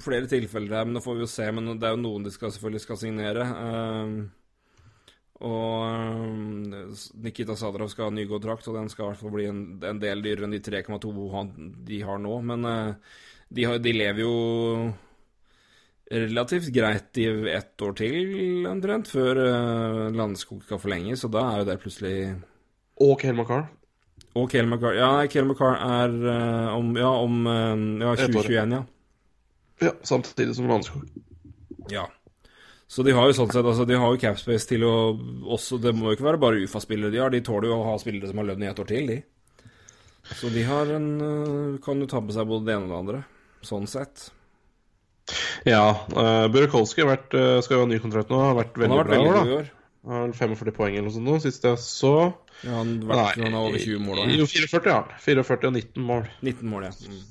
Speaker 3: flere tilfeller her, men det får vi jo se. Men det er jo noen de skal, selvfølgelig skal signere. Ehm, og ehm, Nikita Sadrov skal ha ny kontrakt, og den skal i hvert fall bli en, en del dyrere enn de 3,2 han- de har nå. Men eh, de, har, de lever jo relativt greit i ett år til, omtrent, før Landskog Landeskog skal forlenges, og da er jo det plutselig
Speaker 2: Og Cale McCarr.
Speaker 3: Og Cale McCarr Ja, Cale McCarr er eh, om Ja, om eh, ja, 2021, ja.
Speaker 2: Ja, samtidig som Landskog.
Speaker 3: ja. Så de har jo sånn sett Altså, de har jo capspace til å også Det må jo ikke være bare UFA-spillere de har, de tåler jo å ha spillere som har lønn i ett år til, de. Så de har en eh, Kan jo ta med seg både det ene og det andre, sånn sett.
Speaker 2: Ja. Uh, Burakovsky har vært, eh, skal jo ha ny kontrakt nå. Har vært
Speaker 3: Han
Speaker 2: veldig
Speaker 3: har vært
Speaker 2: bra i
Speaker 3: veldig
Speaker 2: år, da. Han har 45 poeng eller noe sånt nå, sist jeg så.
Speaker 3: Ja, han, vært, han har over 20 mål da.
Speaker 2: Jo, 44, ja. 44 og 19 mål.
Speaker 3: 19 mål, ja. Mm.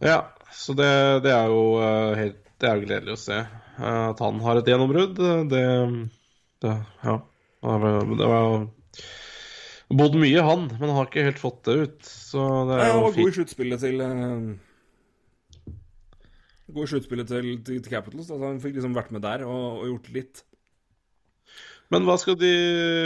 Speaker 2: Ja, så det, det er jo eh, helt Det er jo gledelig å se. Eh, at han har et gjennombrudd, eh, det, det Ja. Det var, det var Bodd mye, han, men han har ikke helt fått det ut. Så det
Speaker 3: Ja,
Speaker 2: er
Speaker 3: han
Speaker 2: jo
Speaker 3: var god i sluttspillet til eh, i sluttspillet til, til, til Capitals. Altså han fikk liksom vært med der og, og gjort litt.
Speaker 2: Men hva skal de,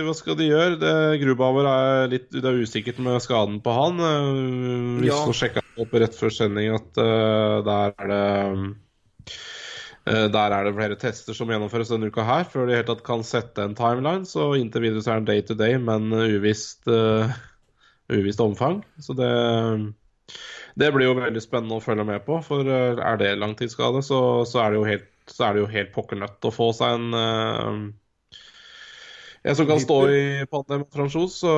Speaker 2: hva skal de gjøre? Det, Grubauer er litt Det er usikkert med skaden på han. Vi Hvis
Speaker 3: Ja.
Speaker 2: skal sjekka opp rett før sending at uh, der er det eh, der er det flere tester som gjennomføres denne uka her, før de helt tatt kan sette en timeline. Så inntil videre så er det day to day, men uvisst, uh, uvisst omfang. Så det, det blir jo veldig spennende å følge med på. For eh, er det langtidsskade, så, så, er det jo helt, så er det jo helt pokker nødt til å få seg en uh, en som kan stå i panne med fransjos, så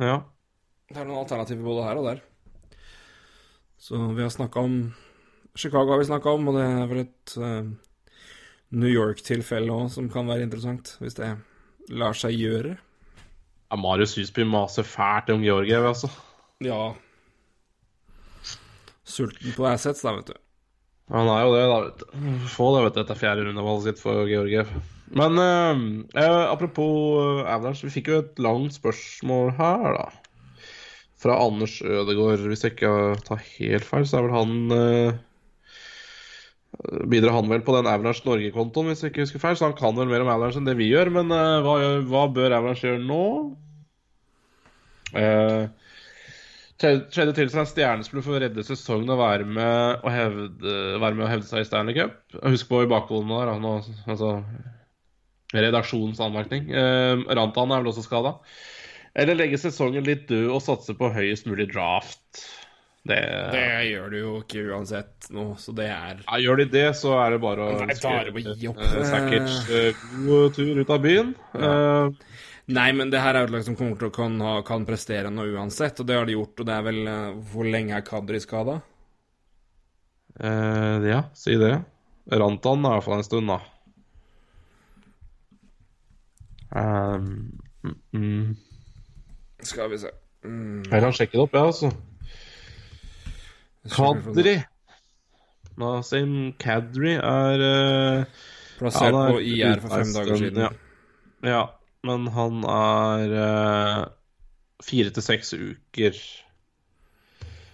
Speaker 2: ja.
Speaker 3: Det er noen alternativer både her og der. Så vi har snakka om Chicago har vi snakka om, og det er vel et uh, New York-tilfelle òg som kan være interessant, hvis det lar seg gjøre.
Speaker 2: ja Marius Husby maser fælt om Georgiev, altså.
Speaker 3: Ja Sulten på assets, da, vet du.
Speaker 2: Han er jo det, da. vet du. Få det, vet du, etter fjerde rundevalget sitt for Georgiev. Men eh, eh, apropos eh, Avalanche, vi fikk jo et langt spørsmål her, da. Fra Anders Ødegaard. Hvis jeg ikke tar helt feil, så er vel han eh, Bidrar han vel på den Avalanche Norge-kontoen, hvis jeg ikke husker feil. Så han kan vel mer om Avalanche enn det vi gjør. Men eh, hva, hva bør Avalanche gjøre nå? Eh, Tredje til seg en stjernespiller for å redde sesongen og være med og hevde, være med og hevde seg i Stanley Cup. Husk på i bakhodet der, han og, altså Redaksjonens anmerkning. Eh, Rantan er vel også skada. Eller legge sesongen litt død og satse på høyest mulig draft. Det,
Speaker 3: Det gjør du jo ikke uansett nå, så det er
Speaker 2: ja, Gjør de det, så er det bare å
Speaker 3: Nei, da er det bare å gi opp.
Speaker 2: eh, Sackage, eh, god tur ut av byen. Eh,
Speaker 3: Nei, men det her er jo et lag som kommer til å kan, ha, kan prestere noe uansett, og det har de gjort. Og det er vel eh, Hvor lenge er Kadri skada?
Speaker 2: eh, ja, si det. Rantan er i hvert fall en stund, da. Um, mm, mm.
Speaker 3: Skal vi se mm.
Speaker 2: Jeg kan sjekke det opp, jeg, ja, altså. Kadri. Nasim Kadri er uh,
Speaker 3: Plassert
Speaker 2: ja, er
Speaker 3: på IR for fem dager siden.
Speaker 2: Ja. ja, men han er eh, fire til seks uker.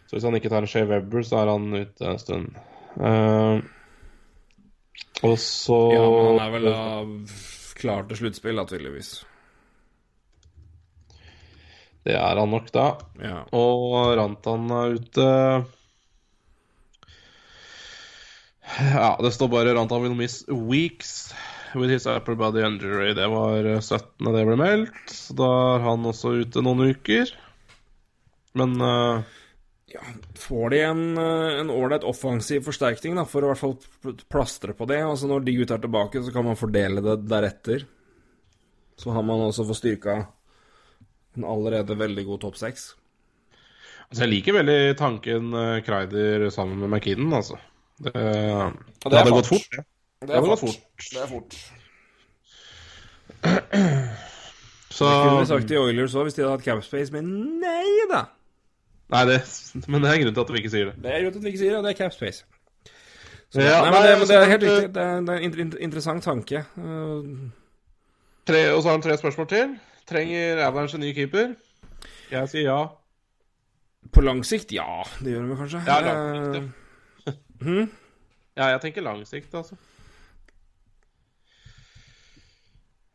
Speaker 2: Så hvis han ikke tar en Shave Webber, så er han ute en stund. Uh, og så
Speaker 3: Ja, men han er vel da klar til sluttspill, da, tydeligvis.
Speaker 2: Det er han nok, da.
Speaker 3: Ja.
Speaker 2: Og Rantan er ute Ja, det står bare Rantan will miss weeks with his Apple body injury. Det var eh, 17. det ble meldt. Så da er han også ute noen uker. Men uh,
Speaker 3: Ja, får de en eh, en ålreit offensiv forsterkning, da, for å i hvert fall plastre på det. Altså Når de gutta er tilbake, så kan man fordele det deretter. Så har man også fått styrka en allerede veldig god topp seks.
Speaker 2: Altså, jeg liker veldig tanken Kreider sammen med McKinnon, altså. Det, det,
Speaker 3: det
Speaker 2: hadde
Speaker 3: fart.
Speaker 2: gått fort. Det.
Speaker 3: er,
Speaker 2: Det gått fort.
Speaker 3: Det er fort.
Speaker 2: Så
Speaker 3: Det kunne vi sagt til Oilers òg, hvis de hadde hatt capspace, men nei da!
Speaker 2: Nei, det, men det er grunnen til at vi ikke sier det.
Speaker 3: Det er grunnen til at vi ikke sier det, og det er capspace. Så,
Speaker 2: Ja,
Speaker 3: nei, men, det, men det er helt riktig. Det er, det er en inter, inter, interessant tanke. Uh,
Speaker 2: Tre, og så har han tre spørsmål til. Trenger Avalanche en ny keeper? Jeg sier ja.
Speaker 3: på lang sikt, ja. Det gjør vi kanskje.
Speaker 2: Ja, lang sikt,
Speaker 3: Hmm?
Speaker 2: Ja, jeg tenker lang sikt, altså.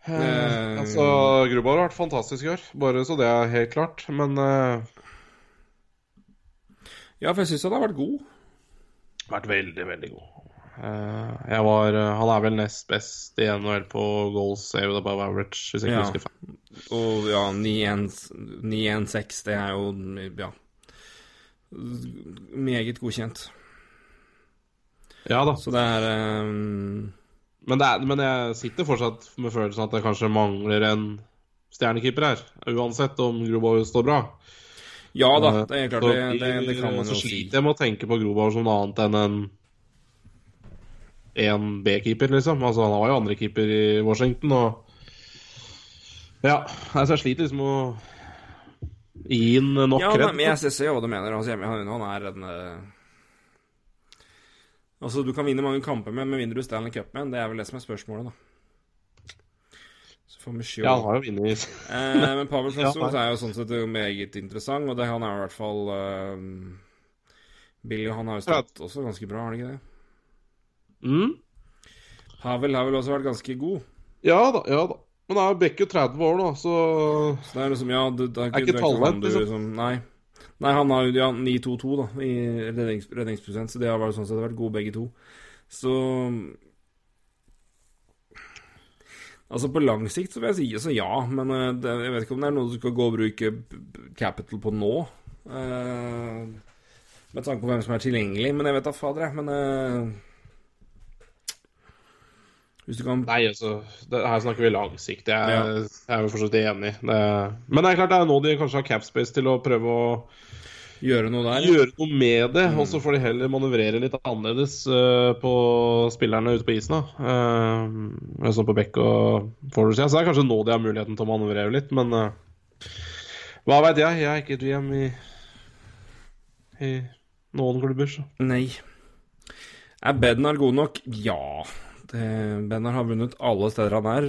Speaker 2: Eh,
Speaker 3: Eh,
Speaker 2: altså, Grubauer har vært fantastisk i år, bare så det er helt klart. Men eh,
Speaker 3: ja, for jeg syns han har vært god.
Speaker 2: vært veldig, veldig god. Eh, jeg var eh, Han er vel nest best i NHL på goals saved above average, hvis jeg ikke
Speaker 3: Ja.
Speaker 2: husker feil.
Speaker 3: Og ja, 9-1-6, det er jo ja Meget godkjent.
Speaker 2: Ja da.
Speaker 3: Så det er um,
Speaker 2: Men, det er, men jeg sitter fortsatt med følelsen at det kanskje mangler en stjernekeeper her. Uansett om Grubauer står bra.
Speaker 3: Ja da,
Speaker 2: Eh,
Speaker 3: det er klart,
Speaker 2: så,
Speaker 3: det, det, det kan man jo si.
Speaker 2: sliter jeg med å tenke på Grobauer som noe annet enn en en B-keeper, liksom. Altså, han var jo andre keeper i Washington, og Ja, altså, jeg sliter liksom å gi inn nok
Speaker 3: Ja,
Speaker 2: kred.
Speaker 3: Ja, men jeg ser- jo hva du mener. Altså, jeg- han, han er en eh, Altså, du kan vinne mange kamper med, men vinner du Stanley Cup med en? Det er vel det som er spørsmålet, da. Så får vi se.
Speaker 2: Ja, han har jo vunnet
Speaker 3: Eh, men Pavel
Speaker 2: Ja,
Speaker 3: er jo sånn sett jo meget interessant, og det, han er jo i hvert fall uh, Billy, han har jo stått også ganske bra, har han ikke det?
Speaker 2: mm?
Speaker 3: Havel har vel også vært ganske god.
Speaker 2: Ja da, ja da. Men da er Beck jo 30 år da, så
Speaker 3: Så det er liksom, ja du, det er,
Speaker 2: Er ikke
Speaker 3: det
Speaker 2: talent,
Speaker 3: du
Speaker 2: liksom
Speaker 3: Nei. Nei, han har jo ja, 9-2-2 da i rednings, redningsprosent, så det har vært sånn sett vært gode begge to. Så Altså, på lang sikt så vil jeg si altså ja, men eh, det, jeg vet ikke om det er noe du skal gå og bruke capital på nå. Uh, med tanke på hvem som er tilgjengelig, men jeg vet da fader, jeg. Men du kan
Speaker 2: Nei, altså det, Her snakker vi langsiktig. Jeg,
Speaker 3: Ja.
Speaker 2: jeg er jo fortsatt enig. Det, men det er klart det er nå de kanskje har capspace til å prøve å
Speaker 3: gjøre noe der
Speaker 2: gjøre noe med det,
Speaker 3: Mm.
Speaker 2: og så får de heller manøvrere litt annerledes uh, på spillerne ute på isen. da. Uh, sånn på Beck og forward-sida. Så det er kanskje nå de har muligheten til å manøvrere litt, men uh, hva veit jeg? Jeg er ikke GM i, i noen klubber, så.
Speaker 3: Nei. Er Bednar god nok? Ja. Det, Bednar har vunnet alle steder han er,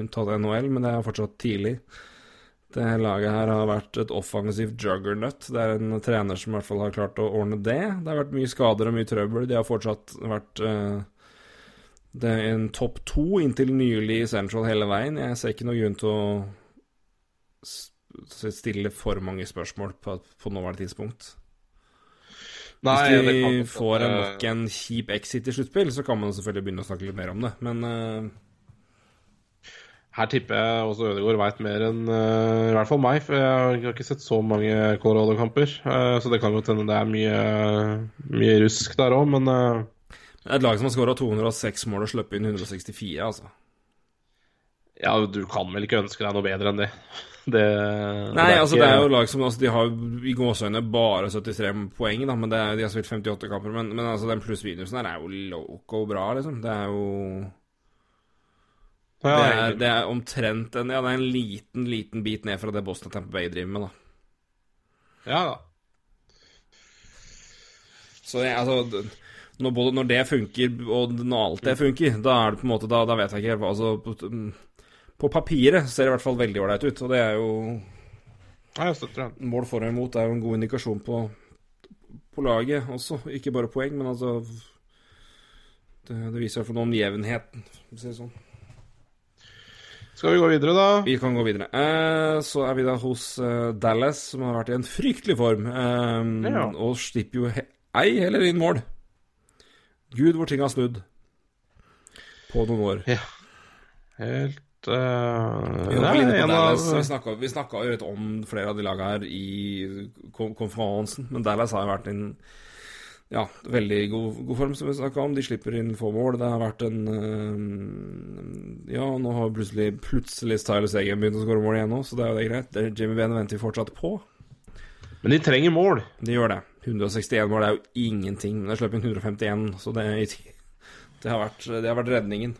Speaker 3: unntatt NHL, men det er fortsatt tidlig. Det laget her har vært et offensivt juggernaut. Det er en trener som i hvert fall har klart å ordne det. Det har vært mye skader og mye trøbbel. De har fortsatt vært eh, det er en topp to inntil nylig i Central hele veien. Jeg ser ikke noe grunn til å stille for mange spørsmål på, på nåværende tidspunkt.
Speaker 2: Nei,
Speaker 3: Hvis de
Speaker 2: kan
Speaker 3: får en, nok en kjip exit i sluttspill, så kan man selvfølgelig begynne å snakke litt mer om det, men uh...
Speaker 2: Her tipper jeg også Ødegaard veit mer enn uh, i hvert fall meg, for jeg har ikke sett så mange Colorado-kamper. Uh, så det kan godt hende det er mye, mye rusk der òg, men
Speaker 3: det er et lag som har skåra 206 mål og sluppet inn 164, altså.
Speaker 2: Ja, du kan vel ikke ønske deg noe bedre enn det. Det,
Speaker 3: Nei,
Speaker 2: det
Speaker 3: altså
Speaker 2: ikke-
Speaker 3: det er jo lag som altså, De har i gåseøyne bare 73 poeng, da, men det er, de har spilt 58 kamper. Men, men altså den pluss-minusen der er jo loco bra, liksom. Det er jo det, er, det er omtrent en Ja, det er en liten, liten bit ned fra det Boston Tamper Bay driver med, da.
Speaker 2: ja da.
Speaker 3: Så det, altså når, både, når det funker, og når alt det funker, da er det på en måte Da, da vet jeg ikke helt hva altså, på, papiret ser det i hvert fall veldig ålreit ut, og det er jo
Speaker 2: jeg støtter den.
Speaker 3: Mål for og imot er jo en god indikasjon på, på laget også. Ikke bare poeng, men altså Det, det viser i hvert fall noe om jevnheten, for å si det sånn.
Speaker 2: Skal vi gå videre, da?
Speaker 3: Vi kan gå videre. Eh, så er vi da hos eh, Dallas, som har vært i en fryktelig form. Eh,
Speaker 2: Ja.
Speaker 3: Og slipper jo he ei heller inn mål. Gud, hvor ting har snudd på noen år.
Speaker 2: Helt Uh,
Speaker 3: Vi var inne på Dallas. Vi snakka, vi snakka jo litt om flere av de lagene her i konferansen, men Dallas har jo vært en ja, veldig god, god form, som vi snakka om. De slipper inn få mål. Det har vært en uh, Ja, nå har plutselig plutselig Stylus Sagen begynt å skåre mål igjen nå, så det er jo det greit. Det, Jimmy Benn venter fortsatt på.
Speaker 2: Men de trenger mål.
Speaker 3: De gjør det. 161 mål er jo ingenting. Men de sluppet inn 151, så det, det, har vært, det har vært redningen.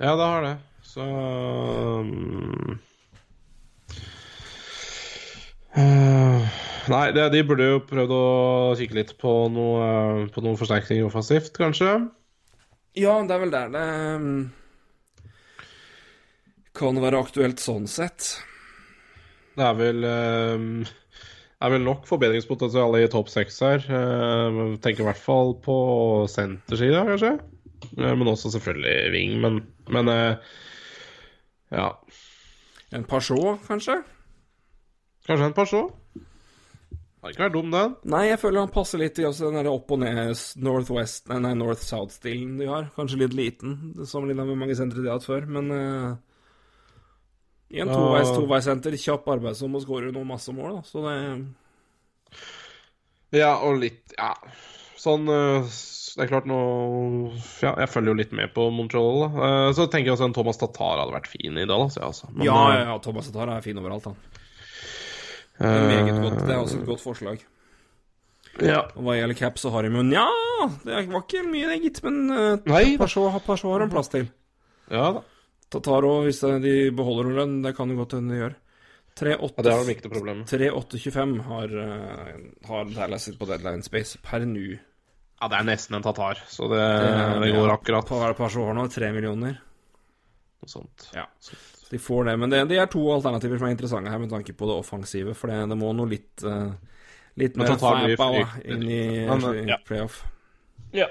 Speaker 2: Ja, det har det. Så um, uh, Nei, det, de burde jo prøvd å kikke litt på noe, på noe forsterkning offensivt, kanskje.
Speaker 3: Ja, det er vel der det um, kan være aktuelt sånn sett.
Speaker 2: Det er vel um, Det er vel nok forbedringspotensial i topp seks her. Jeg tenker i hvert fall på sentersida, kanskje. Men også selvfølgelig wing. Men, men ja.
Speaker 3: En Peugeot, kanskje?
Speaker 2: Kanskje en Peugeot? Har ikke vært dum, den.
Speaker 3: Nei, jeg føler han passer litt i også den der opp og ned Northwest Nei, nei North-South-stilen de har. Kanskje litt liten, sammenlignet med mange sentre de har hatt før, men uh, I en toveis toveissenter, kjapp arbeidsom og skårer noen masse mål, da, så det
Speaker 2: Ja, og litt Ja, sånn uh, Det er klart nå Ja, jeg følger jo litt med på Montreal, da. Uh, så tenker jeg også en Thomas Tatar hadde vært fin i Dallas, ja, altså.
Speaker 3: Men, ja, ja, ja, Thomas Tatar er fin overalt, han. Det er, meget godt. det er også et godt forslag.
Speaker 2: Ja.
Speaker 3: Og hva gjelder cap, så har de jo Nja, det var ikke mye, det, gitt, men uh,
Speaker 2: Nei,
Speaker 3: har en plass til.
Speaker 2: Ja da.
Speaker 3: Tatar òg, hvis de beholder noen lønn. Det kan jo godt hende de gjør. 3-8
Speaker 2: ja.
Speaker 3: 3-8-25 har, har Dallas på deadline space per nå.
Speaker 2: Ja, det er nesten en Tatar, så det, det, det går akkurat.
Speaker 3: På hva er det har nå? 3 millioner?
Speaker 2: Noe sånt.
Speaker 3: Ja. Sånt. De får det, men det, det, er to alternativer som er interessante her med tanke på det offensive. For det, det må noe litt uh, Litt mer fæpa inn i men, ja. playoff.
Speaker 2: Ja.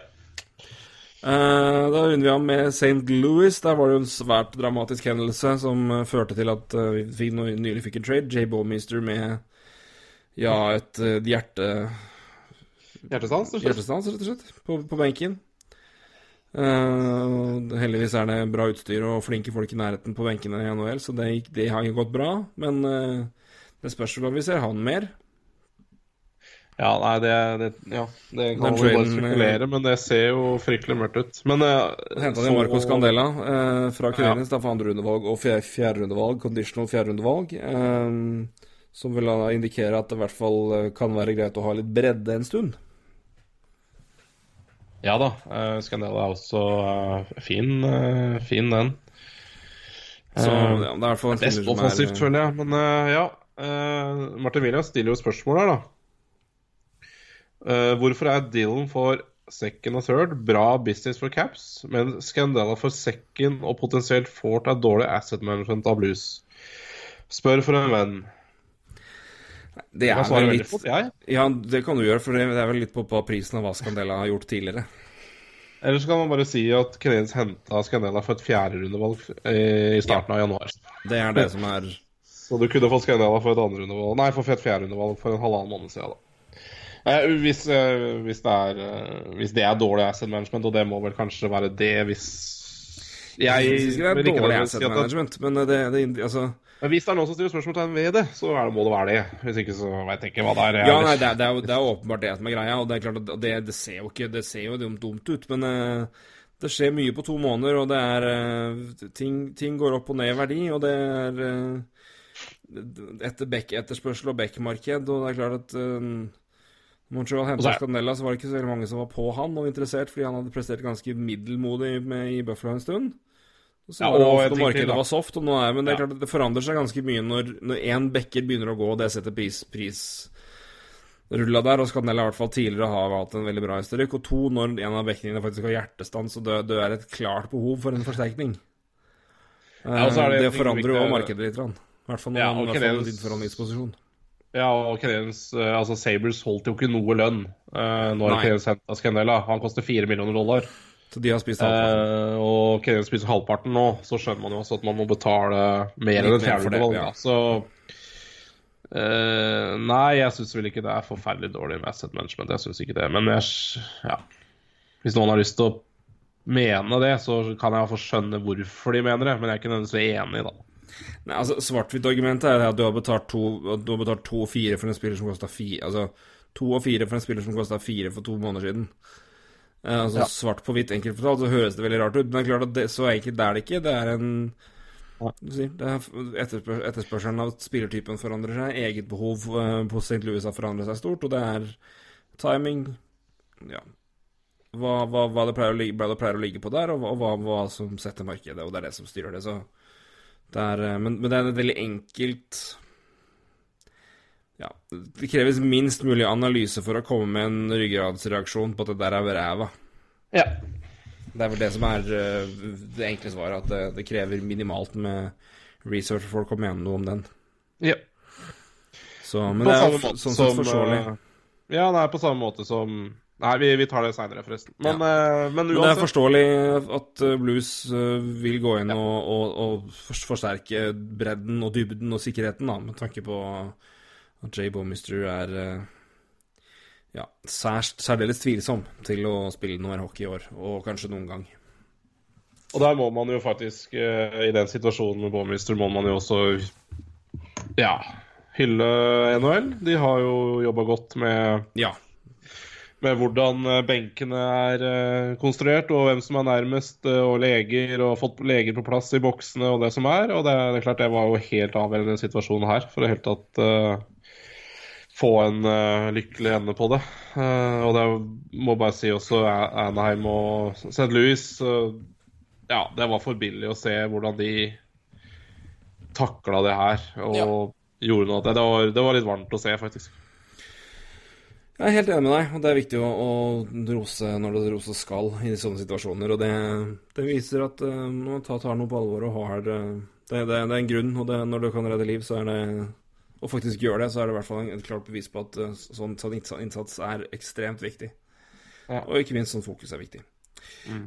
Speaker 3: Uh, da runder vi av med St. Louis. Der var det jo en svært dramatisk hendelse som uh, førte til at uh, vi nylig fikk en trade. Jay Bowmister med ja, et hjerte...
Speaker 2: Hjertestans,
Speaker 3: Hjertestans, rett og slett, på, på benken. Uh, heldigvis er det bra utstyr og flinke folk i nærheten på benkene i NHL, så det, det har ikke gått bra. Men uh, det spørs vel om vi ser han mer.
Speaker 2: Ja, nei, det, det, ja, det kan vi bare spekulere, men det ser jo fryktelig mørkt ut. Men uh,
Speaker 3: Henta de Marco Scandella uh, fra Canadiens, ja. da for andrerundevalg og fjerderundevalg, conditional fjerderundevalg. Uh, som vil indikere at det i hvert fall kan være greit å ha litt bredde en stund.
Speaker 2: Ja da. Uh, Scandella er også uh, fin, uh, fin, den.
Speaker 3: Så ja, det er i
Speaker 2: Best offensivt, er... føler jeg. Men ja. Martin Williams stiller jo spørsmål her, da. hvorfor er Dylan for second og third bra business for caps, men Scandella for second og potensielt fourth er dårlig asset management av blues? Spør for en venn.
Speaker 3: Det er vel litt fort, Ja, det kan du gjøre, for det er vel litt på, på prisen av hva Scandella har gjort tidligere.
Speaker 2: Eller så kan man bare si at Canadiens henta Scandella for et fjerderundevalg i starten ja. av januar.
Speaker 3: Det er det som er
Speaker 2: Så du kunne fått Scandella for et andrerundevalg Nei, for et fjerderundevalg for en halvannen måned siden, da. Eh, hvis, eh, hvis, det er, eh, hvis det er dårlig asset management, og det må vel kanskje være det hvis
Speaker 3: Jeg, jeg syns ikke det er dårlig asset management, men det, det altså
Speaker 2: men hvis det er noen som stiller spørsmålstegn ved det, så det, må det være det. Hvis ikke så veit jeg ikke hva det er.
Speaker 3: Ja, nei, det, det, er jo, det er åpenbart det som er greia, og det er klart at det, det ser jo ikke Det ser jo dumt ut, men uh, det skjer mye på to måneder, og det er uh, ting, ting, går opp og ned i verdi, og det er uh, etter Beck-etterspørsel og Beck-marked, og det er klart at Montreal henta Scandella, så var det ikke så veldig mange som var på han og interessert, fordi han hadde prestert ganske middelmodig med, i Buffalo en stund. Så ja, og markedet var soft, og nå er, men det, er klart, det forandrer seg ganske mye når, når én bekker begynner å gå, og det setter pris, pris rulla der, og Scandella i hvert fall tidligere har hatt en veldig bra historikk. Og to, når en av bekkene faktisk har hjertestans, og det, det er et klart behov for en forsterkning. Ja, det, det forandrer jo markedet litt. I hvert fall når ja, man fått en forhandlingsposisjon.
Speaker 2: Ja, og Canadiens, eh, altså Sabres holdt jo ikke noe lønn uh, når Canadiens henta Scandella. Han koster fire millioner dollar.
Speaker 3: Så de har spist halvparten?
Speaker 2: Eh, og Kenyan spiser halvparten nå, så skjønner man jo også at man må betale mer enn en fjerdedel. Ja. Så eh, Nei, jeg syns vel ikke det er forferdelig dårlig med asset management. Jeg syns ikke det. Men jeg, ja. hvis noen har lyst til å mene det, så kan jeg iallfall skjønne hvorfor de mener det, men jeg er ikke nødvendigvis enig, da.
Speaker 3: Nei, altså Svart-hvitt-argumentet er at du har betalt to Du har betalt to og fire for en spiller som kosta fire Altså to og fire for en spiller som kosta fire for to måneder siden. Eh, altså
Speaker 2: Ja.
Speaker 3: Svart på hvitt, enkelt fortalt, så høres det veldig rart ut. Men det er klart at det, så enkelt er det ikke. Det er en
Speaker 2: Ja.
Speaker 3: det er etterspør, Etterspørselen av spillertypen forandrer seg. Eget behov eh, på St. Louis har forandret seg stort, og det er timing Ja. Hva, hva, hva, det pleier ligge, hva det pleier å ligge på der, og hva, hva som setter markedet, og det er det som styrer det. Så det er, eh, men, men det er et veldig enkelt Ja, det kreves minst mulig analyse for å komme med en ryggradsreaksjon på at det der er ræva.
Speaker 2: Ja.
Speaker 3: Det er vel det som er eh, det enkle svaret, at det, det krever minimalt med research for å komme gjennom noe om den.
Speaker 2: ja.
Speaker 3: Så, men
Speaker 2: På
Speaker 3: det er jo sånn sett forståelig.
Speaker 2: eh, Ja, det er på samme måte som Nei, vi, vi tar det seinere, forresten. Men, eh, men
Speaker 3: Men det er forståelig at Blues vil gå inn og, og, og forsterke bredden og dybden og sikkerheten, da, med tanke på at Jay Bomister er eh, ja, særdeles tvilsom til å spille noe mer hockey i år, og kanskje noen gang.
Speaker 2: Og der må man jo faktisk, eh, i den situasjonen med Baumeister, må man jo også ja, hylle NHL. De har jo jobba godt med,
Speaker 3: Ja.
Speaker 2: med hvordan eh, benkene er konstruert, og hvem som er nærmest, og leger, og fått leger på plass i boksene og det som er. Og det, det er klart det var jo helt avgjørende situasjonen her, for å helt tatt få en uh, lykkelig ende på det. Uh, og det må bare si også Anaheim og St. Louis uh, Ja, det var for billig å se hvordan de takla det her og
Speaker 3: Ja.
Speaker 2: gjorde noe av det. Det var, det var litt varmt å se, faktisk.
Speaker 3: Jeg er helt enig med deg, og det er viktig å, å rose når det roses skal i sånne situasjoner. Og det, det viser at uh, man tar, tar noe på alvor og har det, det, det er en grunn, og det, når du kan redde liv, så er det Og faktisk gjør det, så er det i hvert fall et klart bevis på at eh, sånn, sånn innsats- er ekstremt viktig.
Speaker 2: Ja.
Speaker 3: Og ikke minst sånn fokus er viktig.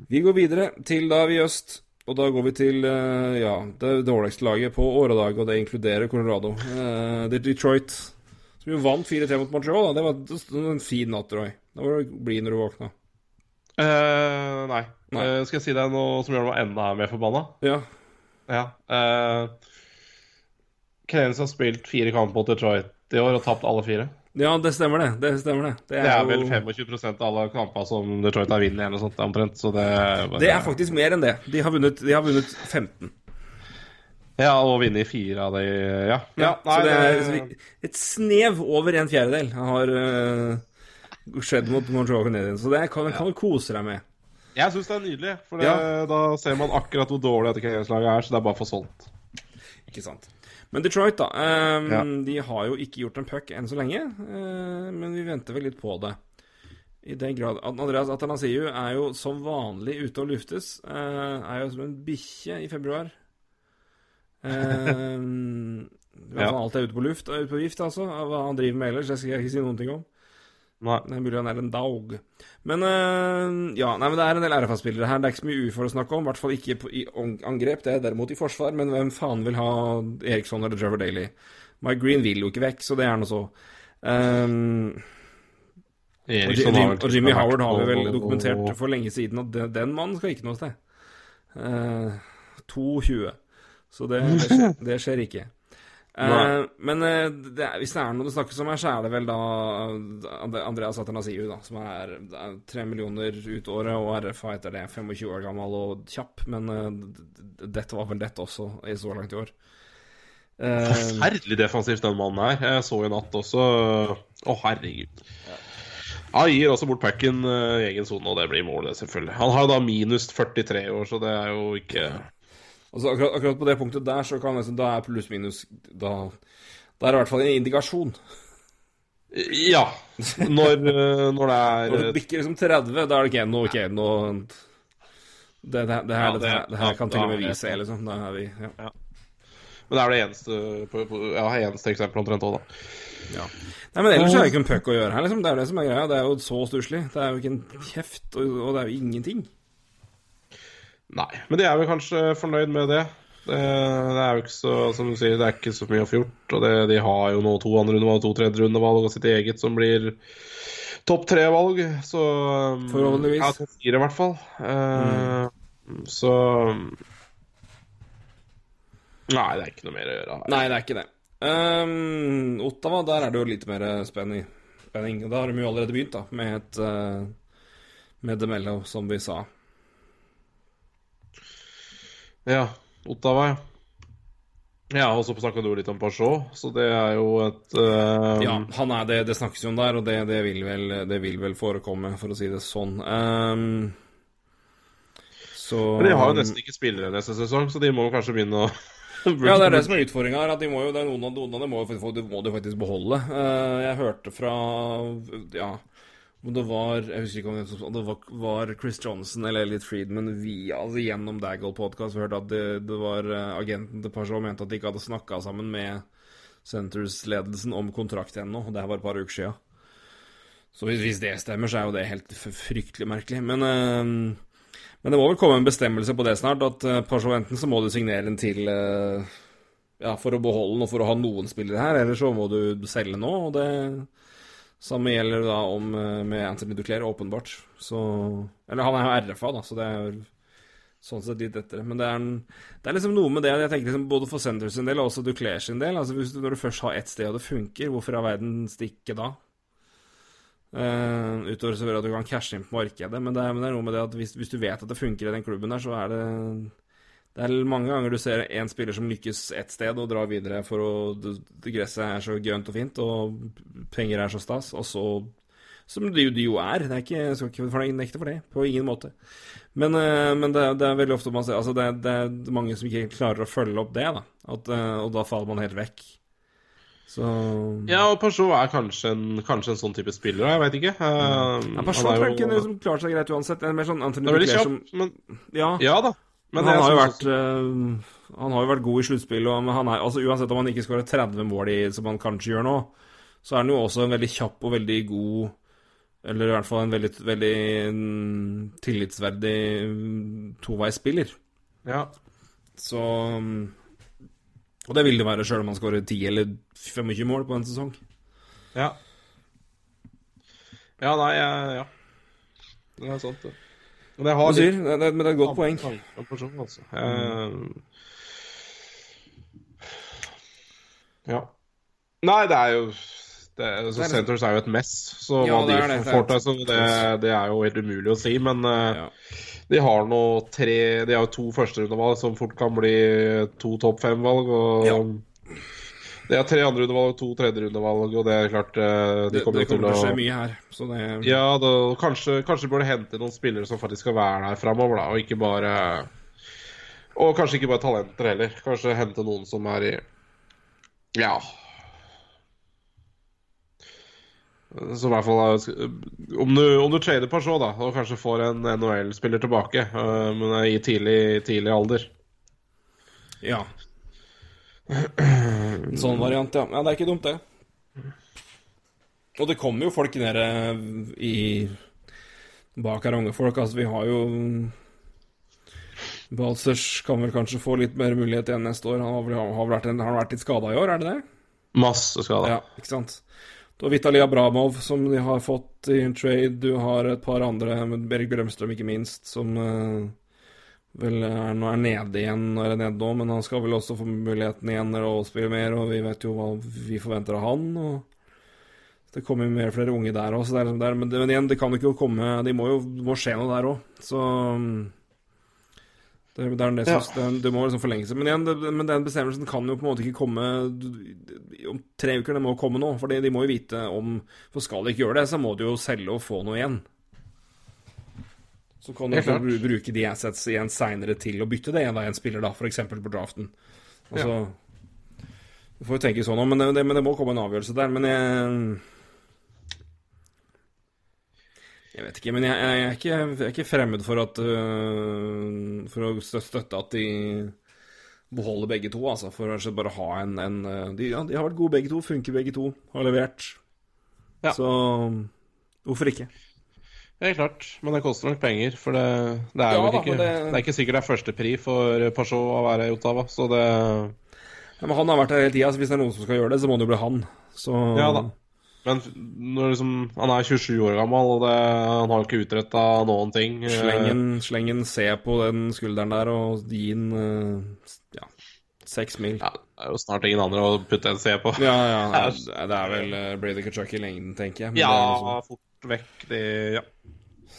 Speaker 3: Vi går videre til da vi i øst. Og da går vi til eh, ja, det dårligste laget på åredag, og det inkluderer Colorado. Eh, det er Detroit, som jo vant 4-3 mot Montreal. Da. Det var en fin natt, Roy. Da var du blid når du våkna.
Speaker 2: Uh, nei.
Speaker 3: Nei.
Speaker 2: Uh, skal jeg si deg noe som gjør meg enda mer forbanna?
Speaker 3: Ja.
Speaker 2: Ja. Uh, Canadiens har spilt fire kamper mot Detroit i år og tapt alle fire.
Speaker 3: ja, det stemmer, det. Det stemmer, det. Det
Speaker 2: Det er vel 25% av alle kampene som Detroit har vunnet, eller sånt omtrent. Så det,
Speaker 3: Det er faktisk mer enn det. De har vunnet, de har vunnet 15.
Speaker 2: Ja, og vinne i fire av de Ja. ja
Speaker 3: så det er et snev over en fjerdedel har uh, skjedd mot Montreal Canadiens. Så det kan, kan du kose deg med.
Speaker 2: Jeg syns det er nydelig, for det,
Speaker 3: Ja.
Speaker 2: da ser man akkurat hvor dårlig dette Canadiens-laget er, så det er bare for solgt.
Speaker 3: Ikke sant. Men Detroit, da. Um,
Speaker 2: Ja.
Speaker 3: De har jo ikke gjort en puck enn så lenge. Uh, men vi venter vel litt på det. I den grad at Andreas Atanasiu er jo som vanlig ute og luftes. Uh, er jo som en bikkje i februar. Uh,
Speaker 2: Ja.
Speaker 3: fall alt er ute på luft ute på vift, altså. Hva han driver med ellers, det skal jeg ikke si noen ting om.
Speaker 2: Nei.
Speaker 3: Det er mulig han er en dog. Men uh, ja, nei, men det er en del RFA-spillere her. Det er ikke så mye UFO å snakke om. I hvert fall ikke i angrep. Det er derimot i forsvar. Men hvem faen vil ha Eriksson eller Trevor Daly? Mike Green vil jo ikke vekk, så det er nå så. Um, og,
Speaker 2: Eriksson
Speaker 3: Jim, og Jimmy Howard har vi vel dokumentert for lenge siden at den, den mannen skal ikke noe sted. Uh, 2,20. Så det, det, skjer, det skjer ikke. Eh,
Speaker 2: Nei.
Speaker 3: men eh, det er, hvis det er noe det snakkes om her, så er det vel da And- Andreas Atanasiu, da, som er, er 3 millioner ut året, og RFA etter det, 25 år gammel og kjapp. Men eh, d- dette var vel dette også i så langt i år. Uh,
Speaker 2: Forferdelig defensivt den mannen her. Jeg så i natt også Å, herregud. Han gir også bort packen eh, i egen sone, og det blir målet, selvfølgelig. Han har da minus 43 år, så det er jo ikke
Speaker 3: Altså, akkurat, akkurat på det punktet der, så kan liksom, da er pluss-minus da, da er det i hvert fall en indikasjon.
Speaker 2: Ja. Når, eh, når det er
Speaker 3: Når det bikker liksom 30, da er det ikke noe, og nå det, det, det, her,
Speaker 2: Ja,
Speaker 3: det, her,
Speaker 2: det-
Speaker 3: her kan
Speaker 2: da-
Speaker 3: til og med vi se, liksom. Da er vi ja.
Speaker 2: Men det er det eneste, på, på, ja, eneste eksempelet omtrent òg, da.
Speaker 3: ja. Nei, men ellers er det ikke en puck å gjøre her, liksom. Det er jo det som er greia. Det er jo så stusslig. Det er jo ikke en kjeft, og, og det er jo ingenting.
Speaker 2: Nei. Men de er vel kanskje fornøyd med det. Det, det er jo ikke så Som du sier, det er ikke så mye å få gjort. Og det, de har jo nå to andre rundevalg to tredje rundevalg og sitt eget som blir topp tre-valg, så um,
Speaker 3: Forhåpentligvis.
Speaker 2: Ja, topp fire, i hvert fall. Eh, Så Nei, det er ikke noe mer å gjøre her.
Speaker 3: Nei, det er ikke det. Um, Ottawa, der er det jo litt mer spenning. spenning. Da har de jo allerede begynt, da, med et uh, Med Demello, som vi sa.
Speaker 2: Ja, Ottawa, ja. Ja, og så snakka du litt om Pashaw så det er jo et uh...
Speaker 3: Ja, han er det, det snakkes jo om der, og det, det, vil vel, det vil vel forekomme, for å si det sånn. Um, så
Speaker 2: Men de har jo nesten ikke spillere neste sesong, så de må kanskje begynne å
Speaker 3: Ja, det er det som er utfordringa her. At de må jo, det noen av, noen av dem må, jo- de må de faktisk beholde. Uh, jeg hørte fra Ja, om det var Jeg husker ikke om det, det var, var Chris Johnson eller Elliot Friedman via, altså gjennom Daggle Podcast hørte at det, det var eh, agenten til Pajot mente at de ikke hadde snakka sammen med Centers-ledelsen om kontrakt ennå. Det her var et par uker sia. Så hvis det stemmer, så er jo det helt fryktelig merkelig. Men øh, men det må vel komme en bestemmelse på det snart, at uh, Pajot enten så må du signere en til øh, ja, for å beholde den og for å ha noen spillere her, eller så må du selge nå. og det samme gjelder da om eh, med Anthony Duclair, åpenbart. Så Eller han er jo RFA, da, så det er jo sånn sett litt etter. Men det er, det er liksom noe med det jeg tenker liksom både for Senders sin del og også Duclair sin del. altså hvis du, Når du først har ett sted og det funker, hvorfor i verden stikke da? Uh, utover selvfølgelig at du kan cashe inn på markedet, men det men det er noe med det at hvis, hvis du vet at det funker i den klubben der, så er det Det er mange ganger du ser én spiller som lykkes ett sted og drar videre for å Gresset er så grønt og fint, og penger er så stas, og så Som det jo, er. Det er ikke, jeg skal ikke fornekte for det. På ingen måte. Men, eh, men det, det er veldig ofte man ser Altså, det, det er mange som ikke klarer å følge opp det, da. At, eh, og da faller man helt vekk. Så
Speaker 2: Ja, og Peugeot er kanskje en, kanskje en sånn type spiller, jeg vet ikke. Uh,
Speaker 3: Ja, Person tror jeg kunne liksom klarer seg greit uansett. Det er mer sånn Anthony Duclair som
Speaker 2: men
Speaker 3: Ja,
Speaker 2: Ja da. Men
Speaker 3: han har vært eh, Han har jo vært god i sluttspill, altså, uansett om han ikke skårer 30 mål i, som han kanskje gjør nå, så er han jo også en veldig kjapp og veldig god Eller i hvert fall en veldig, veldig mm, tillitsverdig mm, toveisspiller.
Speaker 2: Ja.
Speaker 3: Så mm, Og det vil det være sjøl om han skårer 10 eller 25 mål på en sesong.
Speaker 2: Ja. Ja, nei, ja. Det er sant, det. Men jeg har
Speaker 3: sier, det, det, men det er et godt poeng.
Speaker 2: Person, altså. uh, ja. Nei, det er jo det, altså,
Speaker 3: Det er liksom-
Speaker 2: Centers er jo et mess, så
Speaker 3: Ja,
Speaker 2: hva
Speaker 3: det
Speaker 2: de
Speaker 3: det. Det
Speaker 2: får til, så det, det er jo helt umulig å si. Men uh,
Speaker 3: Ja.
Speaker 2: de har nå tre De har jo to førsterundevalg som fort kan bli to topp fem-valg. Og
Speaker 3: Ja.
Speaker 2: De er tre andrerundevalg og to tredjerundevalg, og det er klart eh, de
Speaker 3: Det,
Speaker 2: kommer
Speaker 3: det kommer til å skje mye her. Så det
Speaker 2: ja, da, kanskje, kanskje burde hente noen spillere som faktisk skal være der framover, da, og ikke bare Og kanskje ikke bare talenter heller. Kanskje hente noen som er i Ja. Som i hvert fall er- Om du, om du trader Peugeot, da, og kanskje får en NHL-spiller tilbake, øh, men er i tidlig, tidlig alder
Speaker 3: Ja. En sånn variant, ja. ja. Det er ikke dumt, det. Og det kommer jo folk nede i bak her, unge folk. Altså, vi har jo Balsers kan vel kanskje få litt mer mulighet igjen neste år. Han har vel har vært, en, har vært litt skada i år, er det det?
Speaker 2: Masse skada.
Speaker 3: Ja, ikke sant. Du har Vitalij Abramov, som de har fått i en trade. Du har et par andre, med Berit Brømstrøm ikke minst, som eh, vel er, nå er nede igjen når er nede nå, men han skal vel også få muligheten igjen når han spille mer, og vi vet jo hva vi forventer av han. og det kommer jo mer flere unge der òg, men, men igjen, det kan jo ikke komme Det må jo må skje noe der òg. Så mm, det, det, det, som, det, må liksom forlenges. Men igjen, men den bestemmelsen kan jo på en måte ikke komme om tre uker. Det må komme nå. For de må jo vite om For skal de ikke gjøre det, så må de jo selge og få noe igjen. Så kan du bruke de assets igjen seinere til å bytte det igjen, da, en spiller, da, f.eks. på draften. Altså Du får jo tenke sånn òg, men, men det må komme en avgjørelse der. Men jeg Jeg vet ikke, men jeg, jeg, er, ikke, jeg er ikke fremmed for at uh, For å støtte at de beholder begge to, altså. For å bare ha en, en øh, de, ja, de har vært gode begge to, funker begge to, har levert.
Speaker 2: Ja.
Speaker 3: Så hvorfor ikke?
Speaker 2: Helt klart, men det koster nok penger. For det, det er
Speaker 3: Ja
Speaker 2: vel ikke
Speaker 3: men
Speaker 2: det...
Speaker 3: det-
Speaker 2: er ikke sikkert det er førstepri for Peugeot å være i Ottawa, så det
Speaker 3: Ja, men han har vært der hele tida, så hvis det er noen som skal gjøre det, så må det jo bli han. Så
Speaker 2: Ja da. Men liksom, han er 27 år gammel, og det, han har jo ikke utretta noen ting. Eh,
Speaker 3: Slengen, slengen se på den skulderen der og gi den eh, ja, seks mil.
Speaker 2: Ja, det er jo snart ingen andre å putte en C på.
Speaker 3: Ja, ja. Det er, det er vel uh, Brady Kachuck i lengden, tenker jeg. Men
Speaker 2: Ja,
Speaker 3: det er liksom-
Speaker 2: fort vekk. Det, ja.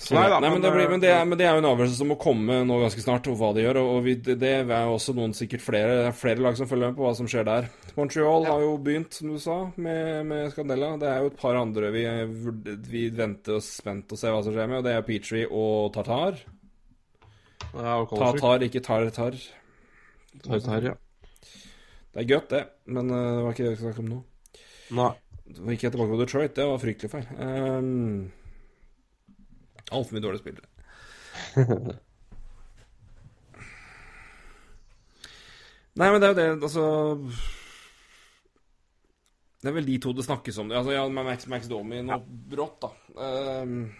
Speaker 3: Så,
Speaker 2: Nei
Speaker 3: nei,
Speaker 2: da,
Speaker 3: men,
Speaker 2: men,
Speaker 3: det blir,
Speaker 2: eh,
Speaker 3: men, det er, men det er jo en avgjørelse som må komme nå ganske snart, og hva de gjør. Og vi, det, det er jo også noen sikkert flere, er flere lag som følger med på hva som skjer der. Montreal har jo begynt, som du sa, med, med Scandella. Det er jo et par andre vi, vi venter og spent å se hva som skjer med, og det er Petrie og Tartar.
Speaker 2: Ja, og
Speaker 3: Tartar, ikke Tar-Tar.
Speaker 2: Tartar, ja.
Speaker 3: Det er godt, det, men eh, det var ikke det vi snakket snakke om nå.
Speaker 2: Nei.
Speaker 3: Det gikk jeg tilbake på Detroit, det var fryktelig feil. Um, Altfor mye dårlige spillere. Nei, men det er jo det, altså Det er vel de to det snakkes om. Altså, ja, med Max, Max Domi nå brått, da. Um,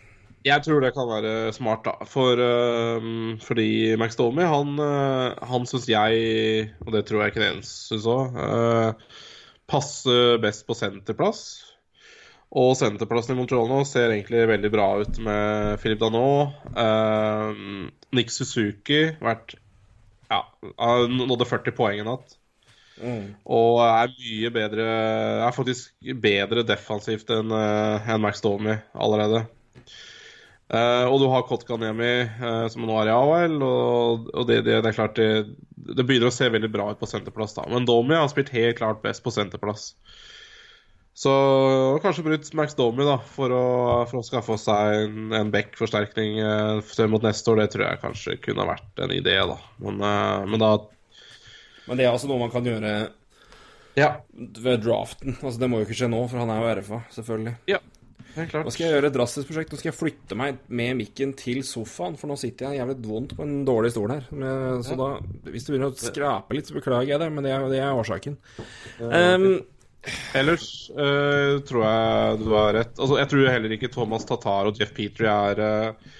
Speaker 2: Jeg tror det kan være smart, da. For, øhm, fordi Max Domi, han, øh, han syns jeg, og det tror jeg ikke den syns òg, passer best på senterplass. Og senterplassen i Montreal nå ser egentlig veldig bra ut med Philip Danot. Uh, Nick Suzuki vært Ja, nådde 40 poeng i natt. Og er mye bedre Er faktisk bedre defensivt enn en Max Domi allerede. Eh, og du har Kotkaniemi, uh, som nå er i AHL, og, og det, det, det er klart det, det begynner å se veldig bra ut på senterplass, da. Men Domi har spilt helt klart best på senterplass. Så kanskje brutt Max Domi da, for å, for å skaffe seg en, en back-forsterkning uh, frem mot neste år. Det tror jeg kanskje kunne vært en idé, da. Men, eh, men da
Speaker 3: men det er altså noe man kan gjøre
Speaker 2: Ja,
Speaker 3: ved draften. Altså, det må jo ikke skje nå, for han er jo RFA, selvfølgelig.
Speaker 2: helt klart.
Speaker 3: Nå skal jeg gjøre et drastisk prosjekt. Nå skal jeg flytte meg med mikken til sofaen, for nå sitter jeg jævlig vondt på en dårlig stol her. Men, så da, hvis du begynner å skrape litt, så beklager jeg det, men det er, det er årsaken. Um,
Speaker 2: Ellers uh, tror jeg du har rett. Altså, jeg tror heller ikke Thomas Tatar og Jeff Petrie er uh,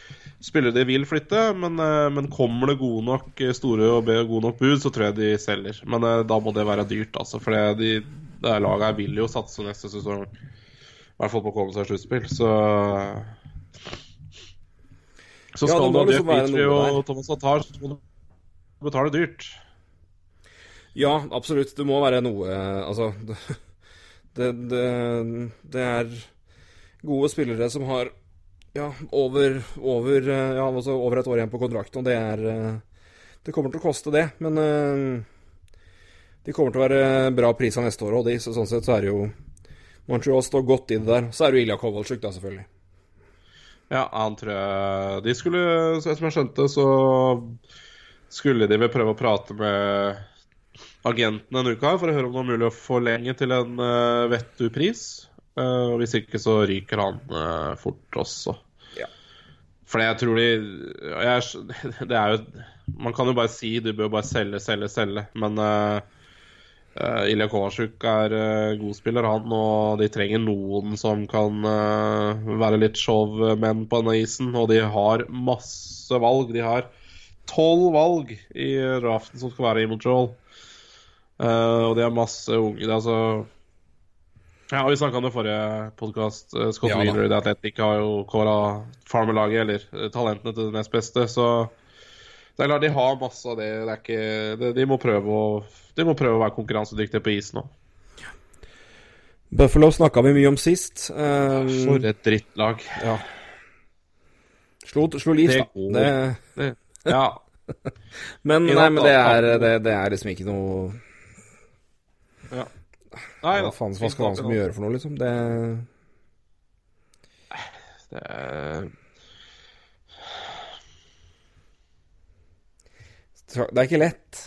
Speaker 2: spillere de vil flytte. Men, uh, men kommer det gode nok store og be- gode nok bud, så tror jeg de selger. Men da må det være dyrt, altså. For de, det laget her vil jo satse neste sesong. I hvert fall på å komme seg i sluttspill, så Så skal
Speaker 3: ja,
Speaker 2: du ha Jeff
Speaker 3: liksom
Speaker 2: Petrie og. Thomas Tatar, så må du betale dyrt.
Speaker 3: ja, absolutt. Det må være noe Altså det, det, det er gode spillere som har ja, over, over, eh, ja, altså over et år igjen på kontrakten, og det er eh, Det kommer til å koste det, men eh, de kommer til å være bra priser neste år, og så sånn sett så er det jo Montreal står godt i det der. Så er det jo Ilja Kovalchuk, da, selvfølgelig.
Speaker 2: Ja, han tror jeg De skulle, som jeg skjønte, så skulle de vel prøve å prate med agenten en uke her for å høre om det var mulig å forlenge til en uh, vettug pris. Uh, hvis ikke, så ryker han uh, fort også.
Speaker 3: Ja.
Speaker 2: For jeg tror de jeg, Det er jo Man kan jo bare si du bør bare selge, selge, selge. Men uh, Ilja Kovasjuk er uh, god spiller, han, og de trenger noen som kan eh, være litt showmenn på denne isen. Og de har masse valg. De har tolv valg i draften som skal være i Montreal. Eh, og de har masse unge det er altså Ja, Vi snakka om det forrige podkast. Scott
Speaker 3: Ja.
Speaker 2: Wheeler i Atletic har jo kåra Farmer-laget, eller eh, talentene til det nest beste. Så det er klart de har masse av det. det, er ikke, det de, må prøve å, de må prøve å være konkurransedyktige på isen nå.
Speaker 3: Buffalo snakka vi mye om sist. Um,
Speaker 2: For et drittlag.
Speaker 3: ja. Slo, slo
Speaker 2: Leeds,
Speaker 3: da. Det,
Speaker 2: Det, ja.
Speaker 3: men, nei, men det er, det, det er liksom ikke noe.
Speaker 2: Nei
Speaker 3: Hva faen hva skal han skal gjøre for noe, liksom? Det
Speaker 2: Det
Speaker 3: Det er ikke lett.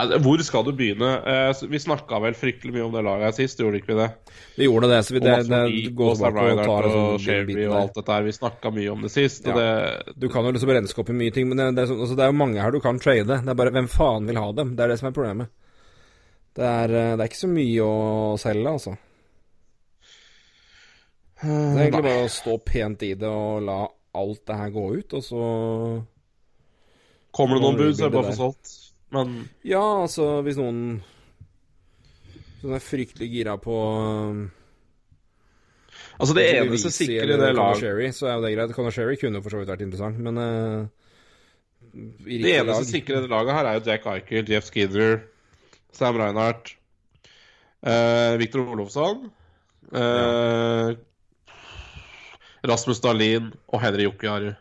Speaker 2: Hvor skal du begynne? Eh, Vi snakka vel fryktelig mye om det laget sist, gjorde ikke vi det?
Speaker 3: Vi gjorde det, så vi, det, det,
Speaker 2: det,
Speaker 3: går
Speaker 2: og
Speaker 3: på
Speaker 2: å
Speaker 3: ta en sånn bit
Speaker 2: og
Speaker 3: der.
Speaker 2: alt dette her. Vi snakka mye om det sist.
Speaker 3: Ja.
Speaker 2: det,
Speaker 3: Du kan jo liksom renske opp i mye ting, men det, det, er, sånn- altså, det er jo mange her du kan trade. Det er bare hvem faen vil ha dem? Det er det som er problemet. Det er, eh, det er ikke så mye å selge, altså. Det er egentlig bare å stå pent i det og la alt det her gå ut, og så
Speaker 2: Kommer det noen bud, så er det bare for solgt. Men
Speaker 3: Ja, altså, hvis noen Som er fryktelig gira på
Speaker 2: Altså, det eneste sikre
Speaker 3: i
Speaker 2: det laget
Speaker 3: så er jo det greit. Conor Sherry kunne for så vidt vært interessant, men uh,
Speaker 2: Det eneste
Speaker 3: lag
Speaker 2: sikre laget her er jo Jack Eichel, Jeff Skinner, Sam Reinhardt, eh, Viktor Olofsson eh, Rasmus Dahlin og Henry Jokiharju.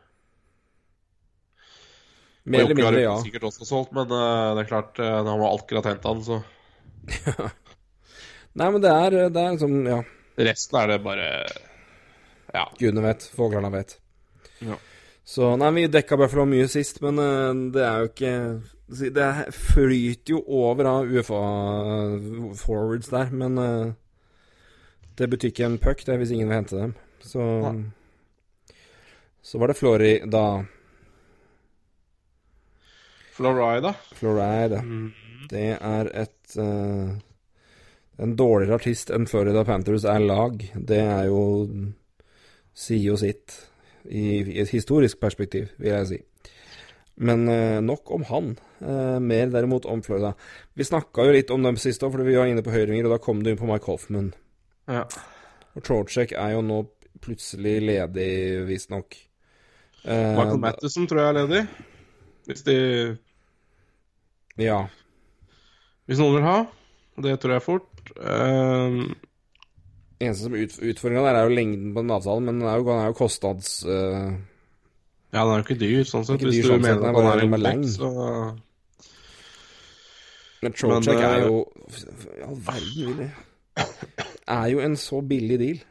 Speaker 3: Mer eller mindre, ja.
Speaker 2: er sikkert også solgt, men uh, det er klart uh, han var akkurat henta han, så
Speaker 3: Nei, men det er, det er liksom Ja,
Speaker 2: resten er det bare Ja.
Speaker 3: gudene vet. Fuglene vet.
Speaker 2: Ja.
Speaker 3: Så Nei, vi dekka Buffalo mye sist, men uh, det er jo ikke Det flyter jo over av UFA-forwards der, men eh, det betyr ikke en puck, det, hvis ingen vil hente dem. Så Så var det Florida.
Speaker 2: Florida.
Speaker 3: Florida.
Speaker 2: Mm.
Speaker 3: Det er et uh, En dårligere artist enn Florida Panthers er lag. Det er jo Sier jo sitt i, i et historisk perspektiv, vil jeg si. Men eh, nok om han. Eh, mer derimot om Florida. Vi snakka jo litt om dem sist òg, fordi vi var inne på høyringer, og da kom du inn på Mike Hoffman.
Speaker 2: Ja.
Speaker 3: Og Trocek er jo nå plutselig ledig, visstnok. Eh,
Speaker 2: Michael Mattison tror jeg er ledig. Hvis, de,
Speaker 3: Ja.
Speaker 2: hvis noen vil ha. Det tror jeg fort. Eh,
Speaker 3: Eneste som ut, utfordringa der er jo lengden på den avtalen, men den er jo, den er jo kostnads... eh,
Speaker 2: ja, den er jo ikke dyr, sånn sett. Hvis
Speaker 3: dyr
Speaker 2: du
Speaker 3: sånn
Speaker 2: mener
Speaker 3: den er
Speaker 2: at han er en
Speaker 3: den er lang.
Speaker 2: så
Speaker 3: Men
Speaker 2: Trollcheck
Speaker 3: er
Speaker 2: eh,
Speaker 3: jo I all verden, Willy. Er jo en så billig deal.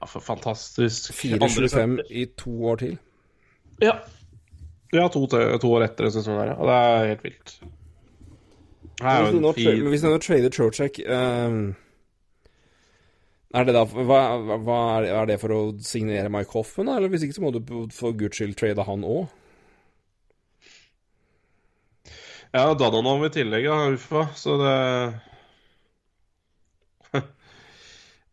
Speaker 2: ja, for fantastisk. Andre
Speaker 3: 4,25 i to år til.
Speaker 2: Ja. Ja, to, to år etter en sesong der, ja. Det er helt vilt. Her er
Speaker 3: Hvis du nå, hvis du nå trader Trollcheck eh, Er det da hva, hva er, det, er det for å signere Mike Hoffman, da? Eller hvis ikke så må du for guds skyld trade han òg?
Speaker 2: Ja, Dananov i tillegg, ja. Uffa. Så det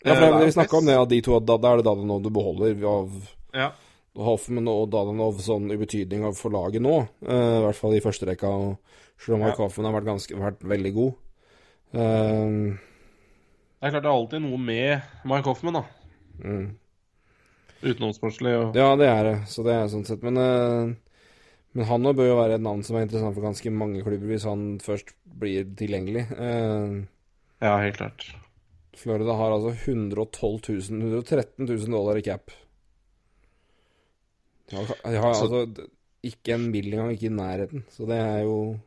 Speaker 3: Ja, for
Speaker 2: Eh,
Speaker 3: vi snakka om det, at de to da, da er det Dananov du beholder av
Speaker 2: Ja.
Speaker 3: Hoffman og Dananov sånn i betydning av for laget nå. Uh, I hvert fall i første rekka. Selv om
Speaker 2: Ja.
Speaker 3: Hoffman har vært, ganske, vært veldig god. Eh,
Speaker 2: Det er klart det er alltid noe med Mike Hoffman, da.
Speaker 3: mm.
Speaker 2: Utenomsportslig og
Speaker 3: Ja, det er det. Så det er sånn sett. Men, uh, men han bør jo være et navn som er interessant for ganske mange klubber, hvis han først blir tilgjengelig. Uh,
Speaker 2: Ja, helt klart.
Speaker 3: Florida har altså 112 000 113 000 dollar i cap. De har, de har
Speaker 2: Så-
Speaker 3: altså ikke en mill. engang, ikke i nærheten. Så det er jo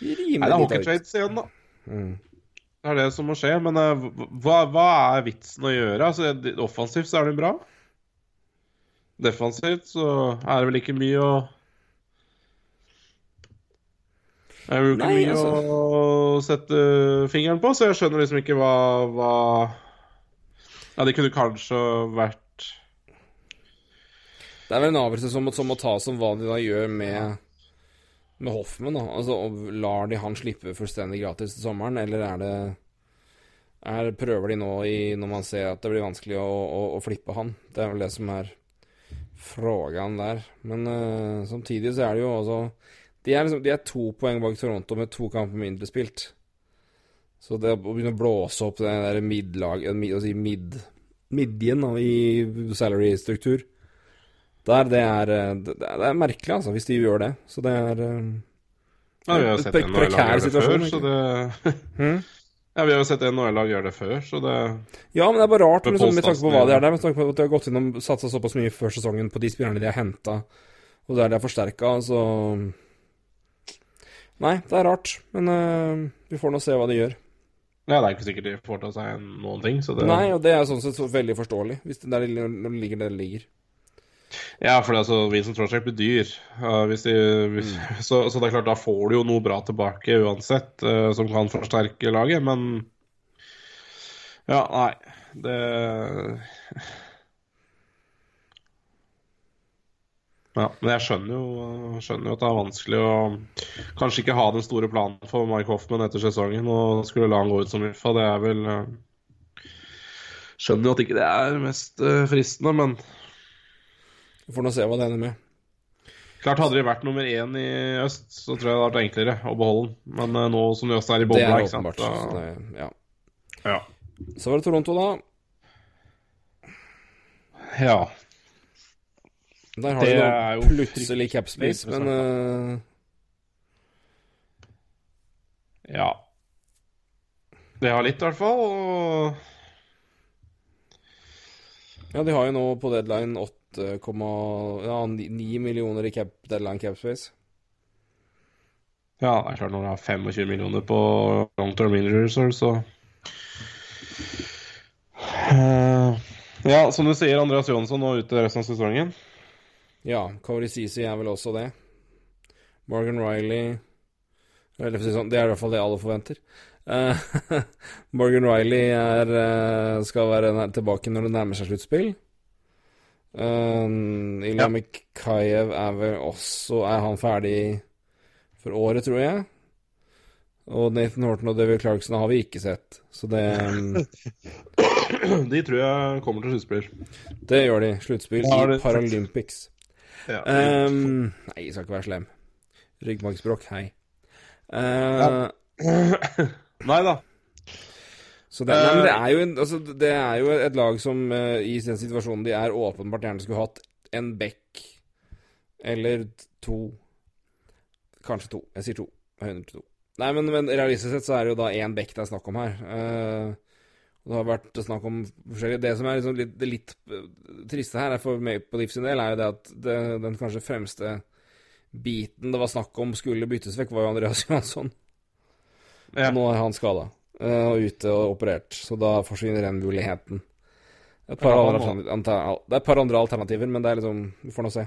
Speaker 3: rimelig
Speaker 2: Nei, det er
Speaker 3: lite
Speaker 2: hockey igjen, da.
Speaker 3: Mm.
Speaker 2: Det er det som må skje. Men eh, hva, hva er vitsen å gjøre? Altså, Offensivt så er det bra. Defensivt så er det vel ikke mye å Det er jo ikke
Speaker 3: Nei,
Speaker 2: mye
Speaker 3: altså-
Speaker 2: å sette fingeren på, så jeg skjønner liksom ikke hva, hva Ja, det kunne kanskje vært
Speaker 3: Det er vel en avgjørelse som, som må tas om hva de da gjør med, med Hoffman. Da. Altså, Lar de han slippe fullstendig gratis til sommeren, eller er det er, Prøver de nå i, når man ser at det blir vanskelig å, å, å flippe han? Det er vel det som er frågan der. Men uh, samtidig så er det jo også de er, liksom, de er to poeng bak Toronto med to kamper mindre spilt. Så det å begynne å blåse opp den der midlag... eh, Mid, si mid, midjen i salary-struktur der, det er, eh, det, det er merkelig, altså, hvis de gjør det. Så det er eh,
Speaker 2: Ja, vi har
Speaker 3: Et
Speaker 2: sett NHL-lag gjøre det før, så det
Speaker 3: hmm?
Speaker 2: Ja, vi har jo sett NHL-lag gjøre det før, så det
Speaker 3: Ja, men det er bare rart liksom, med tanke på hva det er der. Med tanke på at de har gått inn og satsa såpass mye før sesongen på de spillerne de har henta, og der de har forsterka, så Nei, det er rart. Men uh, vi får nå se hva de gjør.
Speaker 2: Ja, det er ikke sikkert de får til seg noen ting, så det
Speaker 3: Nei, og det er sånn sett så veldig forståelig, hvis det der, ligger det ligger.
Speaker 2: Ja, for altså, Vincent Trocek blir dyr. Uh, de, hvis,
Speaker 3: Mm.
Speaker 2: så, så det er klart, da får du jo noe bra tilbake uansett, uh, som kan forsterke laget, men Ja, nei. Det Ja, men jeg skjønner jo, skjønner jo at det er vanskelig å kanskje ikke ha den store planen for Mike Hoffman etter sesongen og skulle la han gå ut som UFA. Det er vel eh, Skjønner jo at ikke det er mest eh, fristende, men
Speaker 3: Vi får nå se hva det ender med.
Speaker 2: Klart Hadde de vært nummer én i øst, så tror jeg det hadde vært enklere å beholde den. Men eh, nå som de også er i bobla, ikke sant.
Speaker 3: Så, det, ja.
Speaker 2: ja.
Speaker 3: så var det Toronto, da.
Speaker 2: ja.
Speaker 3: Der har
Speaker 2: Det
Speaker 3: de nå plutselig cap space, men uh...
Speaker 2: Ja. Det har litt, i hvert fall. Og
Speaker 3: Ja, de har jo nå på deadline 8, ja, 9 millioner i cap, deadline cap space.
Speaker 2: ja, det er klart når du har 25 millioner på long term injury så uh, Ja, som du sier, Andreas Johansson nå ute resten av sesongen.
Speaker 3: Ja, Cody Ceesay er vel også det. Morgan Riley Eller det sånn, det er i hvert fall det alle forventer. Uh, Morgan Riley er, eh, skal være tilbake når det nærmer seg sluttspill. Uh, Ilja
Speaker 2: Ja.
Speaker 3: Mikhaev er vel også Er han ferdig for året, tror jeg? Og Nathan Horton og David Clarkson har vi ikke sett, så det
Speaker 2: De tror jeg kommer til sluttspill.
Speaker 3: Det gjør de. Sluttspill
Speaker 2: Ja,
Speaker 3: i Paralympics.
Speaker 2: Ja.
Speaker 3: um, nei, jeg skal ikke være slem. Ryggmargsbrokk, hei. Eh,
Speaker 2: Nei da.
Speaker 3: Så det, nei, det er jo en, altså, det er jo et lag som uh, i den situasjonen de er, åpenbart gjerne skulle hatt en back eller to. Kanskje to. Jeg sier to. Høyner til to. Nei, men, men realistisk sett så er det jo da én back det er snakk om her. Uh, det har vært snakk om forskjellige Det som er liksom litt, det litt eh, triste her er for meg på Leaf sin del, er jo det at det, den kanskje fremste biten det var snakk om skulle byttes vekk, var jo Andreas Johansson.
Speaker 2: Ja.
Speaker 3: Og nå er han skada og ute og operert, så da forsvinner den muligheten. Et par det er et par andre alternativer, men det er liksom Vi får nå se.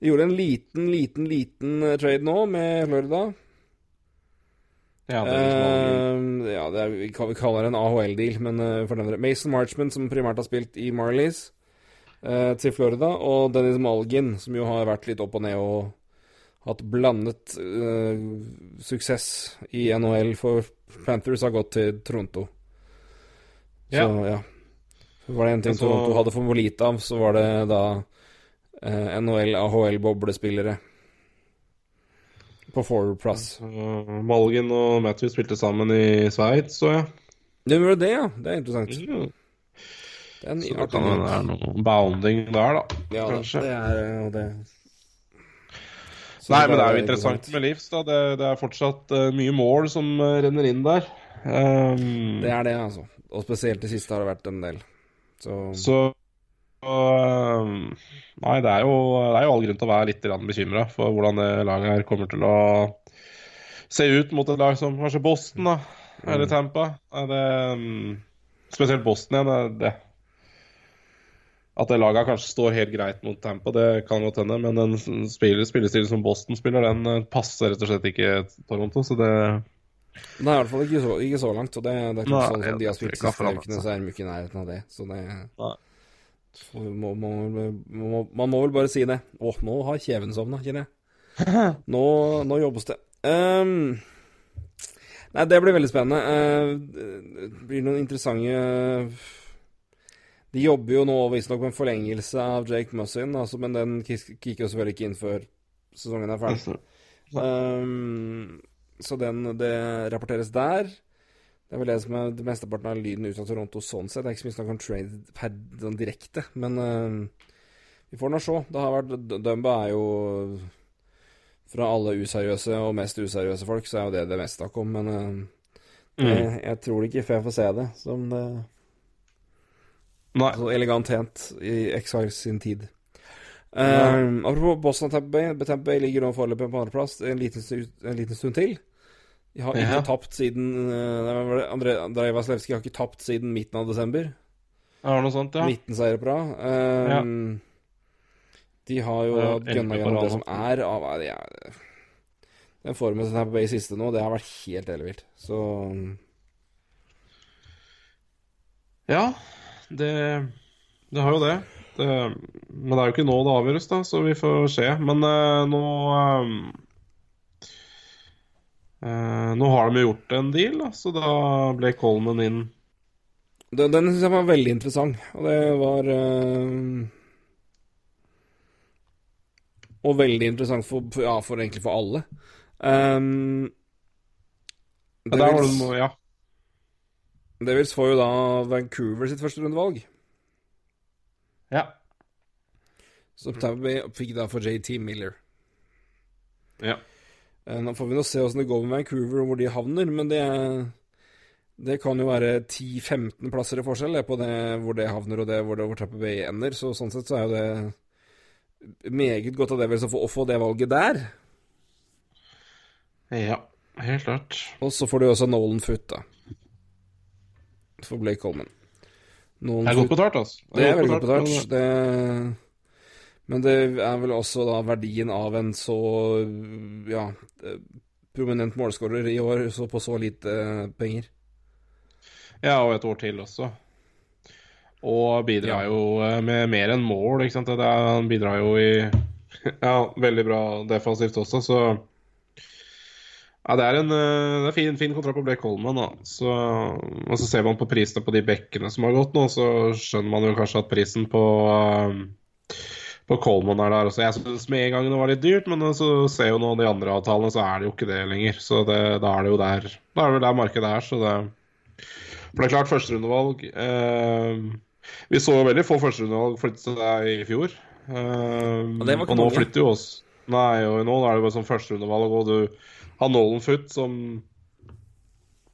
Speaker 3: De gjorde en liten, liten, liten eh, trade nå med Florida.
Speaker 2: Ja, det er
Speaker 3: Eh, ja, det er, vi kaller det en AHL-deal, men uh, for det. Mason Marchman, som primært har spilt i Marlies, uh, til Florida, og Dennis Malgin, som jo har vært litt opp og ned og hatt blandet uh, suksess i NHL for Panthers, har gått til Toronto. Så
Speaker 2: Ja.
Speaker 3: ja. Var det en ting
Speaker 2: så...
Speaker 3: Toronto hadde for lite av, så var det da eh, NHL, AHL-boblespillere på forward-plass.
Speaker 2: Uh, Malgen og Matthew spilte sammen i Sveits, så ja.
Speaker 3: Det gjorde det, ja. Det er interessant.
Speaker 2: Mm.
Speaker 3: Det er en
Speaker 2: Så det kan det er noe bounding der, da.
Speaker 3: Ja,
Speaker 2: kanskje.
Speaker 3: det er og det
Speaker 2: Nei, men det er jo interessant med Leafs, da. Det, det er fortsatt uh, mye mål som uh, renner inn der. Um,
Speaker 3: Det er det, altså. Og spesielt det siste har det vært en del. Så,
Speaker 2: Så uh, Nei, det er, jo, det er jo all grunn til å være litt bekymra for hvordan det laget her kommer til å se ut mot et lag som kanskje Boston, da. Eller Tampa. Det, um, spesielt Boston igjen. Det, at det laget kanskje står helt greit mot Tampa, det kan godt hende. Men en spiller, spillestilen som Boston spiller, den eh, passer rett og slett ikke Toronto. Så det
Speaker 3: Nei, i hvert fall ikke så, ikke så langt. Og det, det er ikke
Speaker 2: Nei,
Speaker 3: sånn som de har spilt siste ukene, så er de ikke i nærheten av det. Så det
Speaker 2: Nei.
Speaker 3: så må, må, må, Man må vel bare si det. Å, nå har kjeven sovna, kjenner jeg. Nå, nå jobbes det. Um, nei, det blir veldig spennende. Uh, det blir noen interessante De jobber jo nå visstnok med en forlengelse av Jake Mussin, altså, men den kicker jo selvfølgelig ikke inn før sesongen er ferdig. Um, så den, det rapporteres der. Det er vel det som er det mesteparten av lyden ut av Toronto sånn sett. Det er ikke så mye snakk om trade per sånn direkte, men uh, vi får nå se. Det har vært Dumba er jo Fra alle useriøse og mest useriøse folk, så er jo det det mest snakk om, men ehm, det, jeg tror ikke før jeg får se det som det
Speaker 2: Nei.
Speaker 3: så elegant hent i X-Files sin tid. Um, apropos Boston og Tampa Bay. Tampa Bay ligger nå foreløpig på andreplass en, en liten stund til. De har ikke
Speaker 2: Ja.
Speaker 3: tapt siden uh, Andrej Vasilevskij har ikke tapt siden midten av desember.
Speaker 2: Er det noe sånt, ja?
Speaker 3: 19 seire på rad. Um, De har jo
Speaker 2: Ja,
Speaker 3: gunna gjennom det som er av ja, Den formen som er på Bay siste nå, det har vært helt ellevilt. Så
Speaker 2: Ja, det, det har jo det. det. Men det er jo ikke nå det avgjøres, da, så vi får se. Men uh, nå um, uh, Nå har de jo gjort en deal, da, så da ble Coleman inn.
Speaker 3: Den, den syns jeg var veldig interessant, og det var uh... Og veldig interessant for, ja, for egentlig for alle. Um,
Speaker 2: Ja, vil, det
Speaker 3: Devils,
Speaker 2: ja.
Speaker 3: Devils får jo da Vancouver sitt første rundevalg.
Speaker 2: ja.
Speaker 3: Så Tampa Bay fikk da for JT Miller.
Speaker 2: Ja.
Speaker 3: Eh, Nå får vi nå se åssen det går med Vancouver, og hvor de havner, men det det kan jo være 10-15 plasser i forskjell det, på det, hvor det havner og det hvor, det, hvor Tampa Bay ender. Så sånn sett så er jo det meget godt av Devils å få, å få det valget der.
Speaker 2: Ja, helt klart.
Speaker 3: Og så får du også Nolan Foot, da. For Blake Coleman. Noen
Speaker 2: Det er godt betalt, altså.
Speaker 3: Det er veldig godt betalt. Det, men det er vel også da verdien av en så ja, prominent målskårer i år så på så lite penger.
Speaker 2: Ja, og et år til også. Og bidrar
Speaker 3: Ja.
Speaker 2: jo eh, med mer enn mål, ikke sant. Det er, han bidrar jo i Ja, veldig bra defensivt også, så Ja, det er en eh, det er fin, fin kontrakt på Blake Holman. da. Så, og så ser man på prisene på de bekkene som har gått nå, så skjønner man jo kanskje at prisen på eh, på Coleman er der også. Jeg syns med en gang det var litt dyrt, men så ser jo nå de andre avtalene, så er det jo ikke det lenger. Så det, da er det jo der Da er det vel der markedet er, så det For det er klart, førsterundevalg eh, Vi så jo veldig få førsterundevalg flytte seg i fjor. Eh,
Speaker 3: Og
Speaker 2: og nå flytter jo oss Nei, og nå er det bare sånn førsterundevalg, og du har Nolan Foot som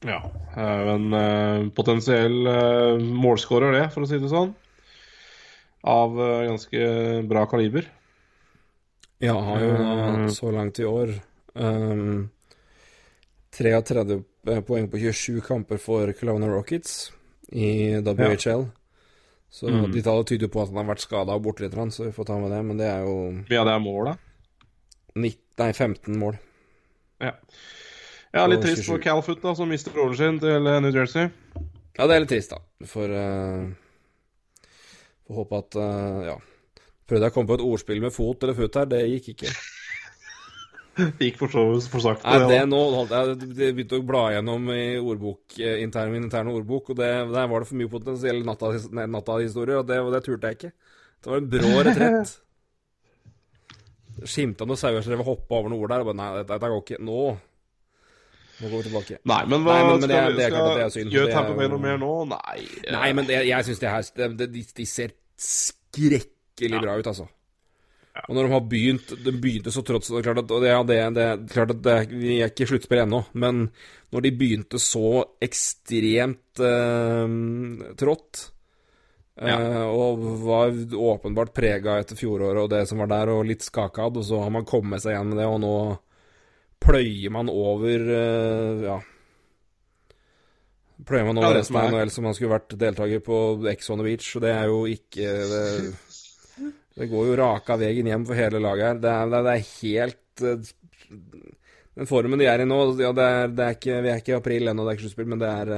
Speaker 2: ja, er en eh, potensiell uh, målskårer, det, for å si det sånn. Av eh, ganske bra kaliber.
Speaker 3: Ja, har jo da så langt i år um, 33 poeng på 27 kamper for Kelowna Rockets i WHL. Så
Speaker 2: Mm.
Speaker 3: de tallene tyder på at han har vært skada og borte litt, så vi får ta med det. Men det er jo
Speaker 2: Ja, det er målet.
Speaker 3: 19, nei, 15 mål.
Speaker 2: Ja. ja, litt
Speaker 3: Og
Speaker 2: trist for
Speaker 3: 27.
Speaker 2: Calfoot, da, som mister rollen sin til eh, New Jersey.
Speaker 3: Ja, det er litt trist, da. For uh, Får håpe at uh, Ja. Prøvde jeg å komme på et ordspill med fot eller fut her, det gikk ikke.
Speaker 2: Det gikk for så vidt for sakte.
Speaker 3: Nei, det nå jeg begynte å bla gjennom i ordbok, eh, intern, min interne ordbok, og det, der var det for mye potensiell natta- nei, natta-historier, og det, det turte jeg ikke. Det var en brå retrett. Skimta noen sauer som drev og hoppa over noen ord der, og bare nei, dette, går ikke. Nå Nå går vi tilbake.
Speaker 2: Nei, men hva
Speaker 3: Nei, men- men det
Speaker 2: skal,
Speaker 3: det det
Speaker 2: skal
Speaker 3: synd.
Speaker 2: Gjør
Speaker 3: Det
Speaker 2: Tampa Bay noe mer nå? Nei.
Speaker 3: Nei, men det, jeg syns det her det, det, de, de ser skrekkelig bra ut, altså. Og når de har begynt De begynte så trått så det klart at, og det, ja, det, det, klart at det, Vi er ikke sluttspill ennå, men når de begynte så ekstremt eh, trått eh, og var åpenbart prega etter fjoråret og det som var der, og litt skakad, og så har man kommet seg igjen med det, og nå pløyer man over eh, Ja. Pløyer man over
Speaker 2: det
Speaker 3: resten av NHL som man skulle vært deltaker på Ex on the Beach, og det er jo ikke det, det går jo raka veien hjem for hele laget her. Det er, det er, helt eh, Den formen de er i nå ja, det er, det er ikke, Vi er ikke i april ennå, det er ikke sluttspill, men det er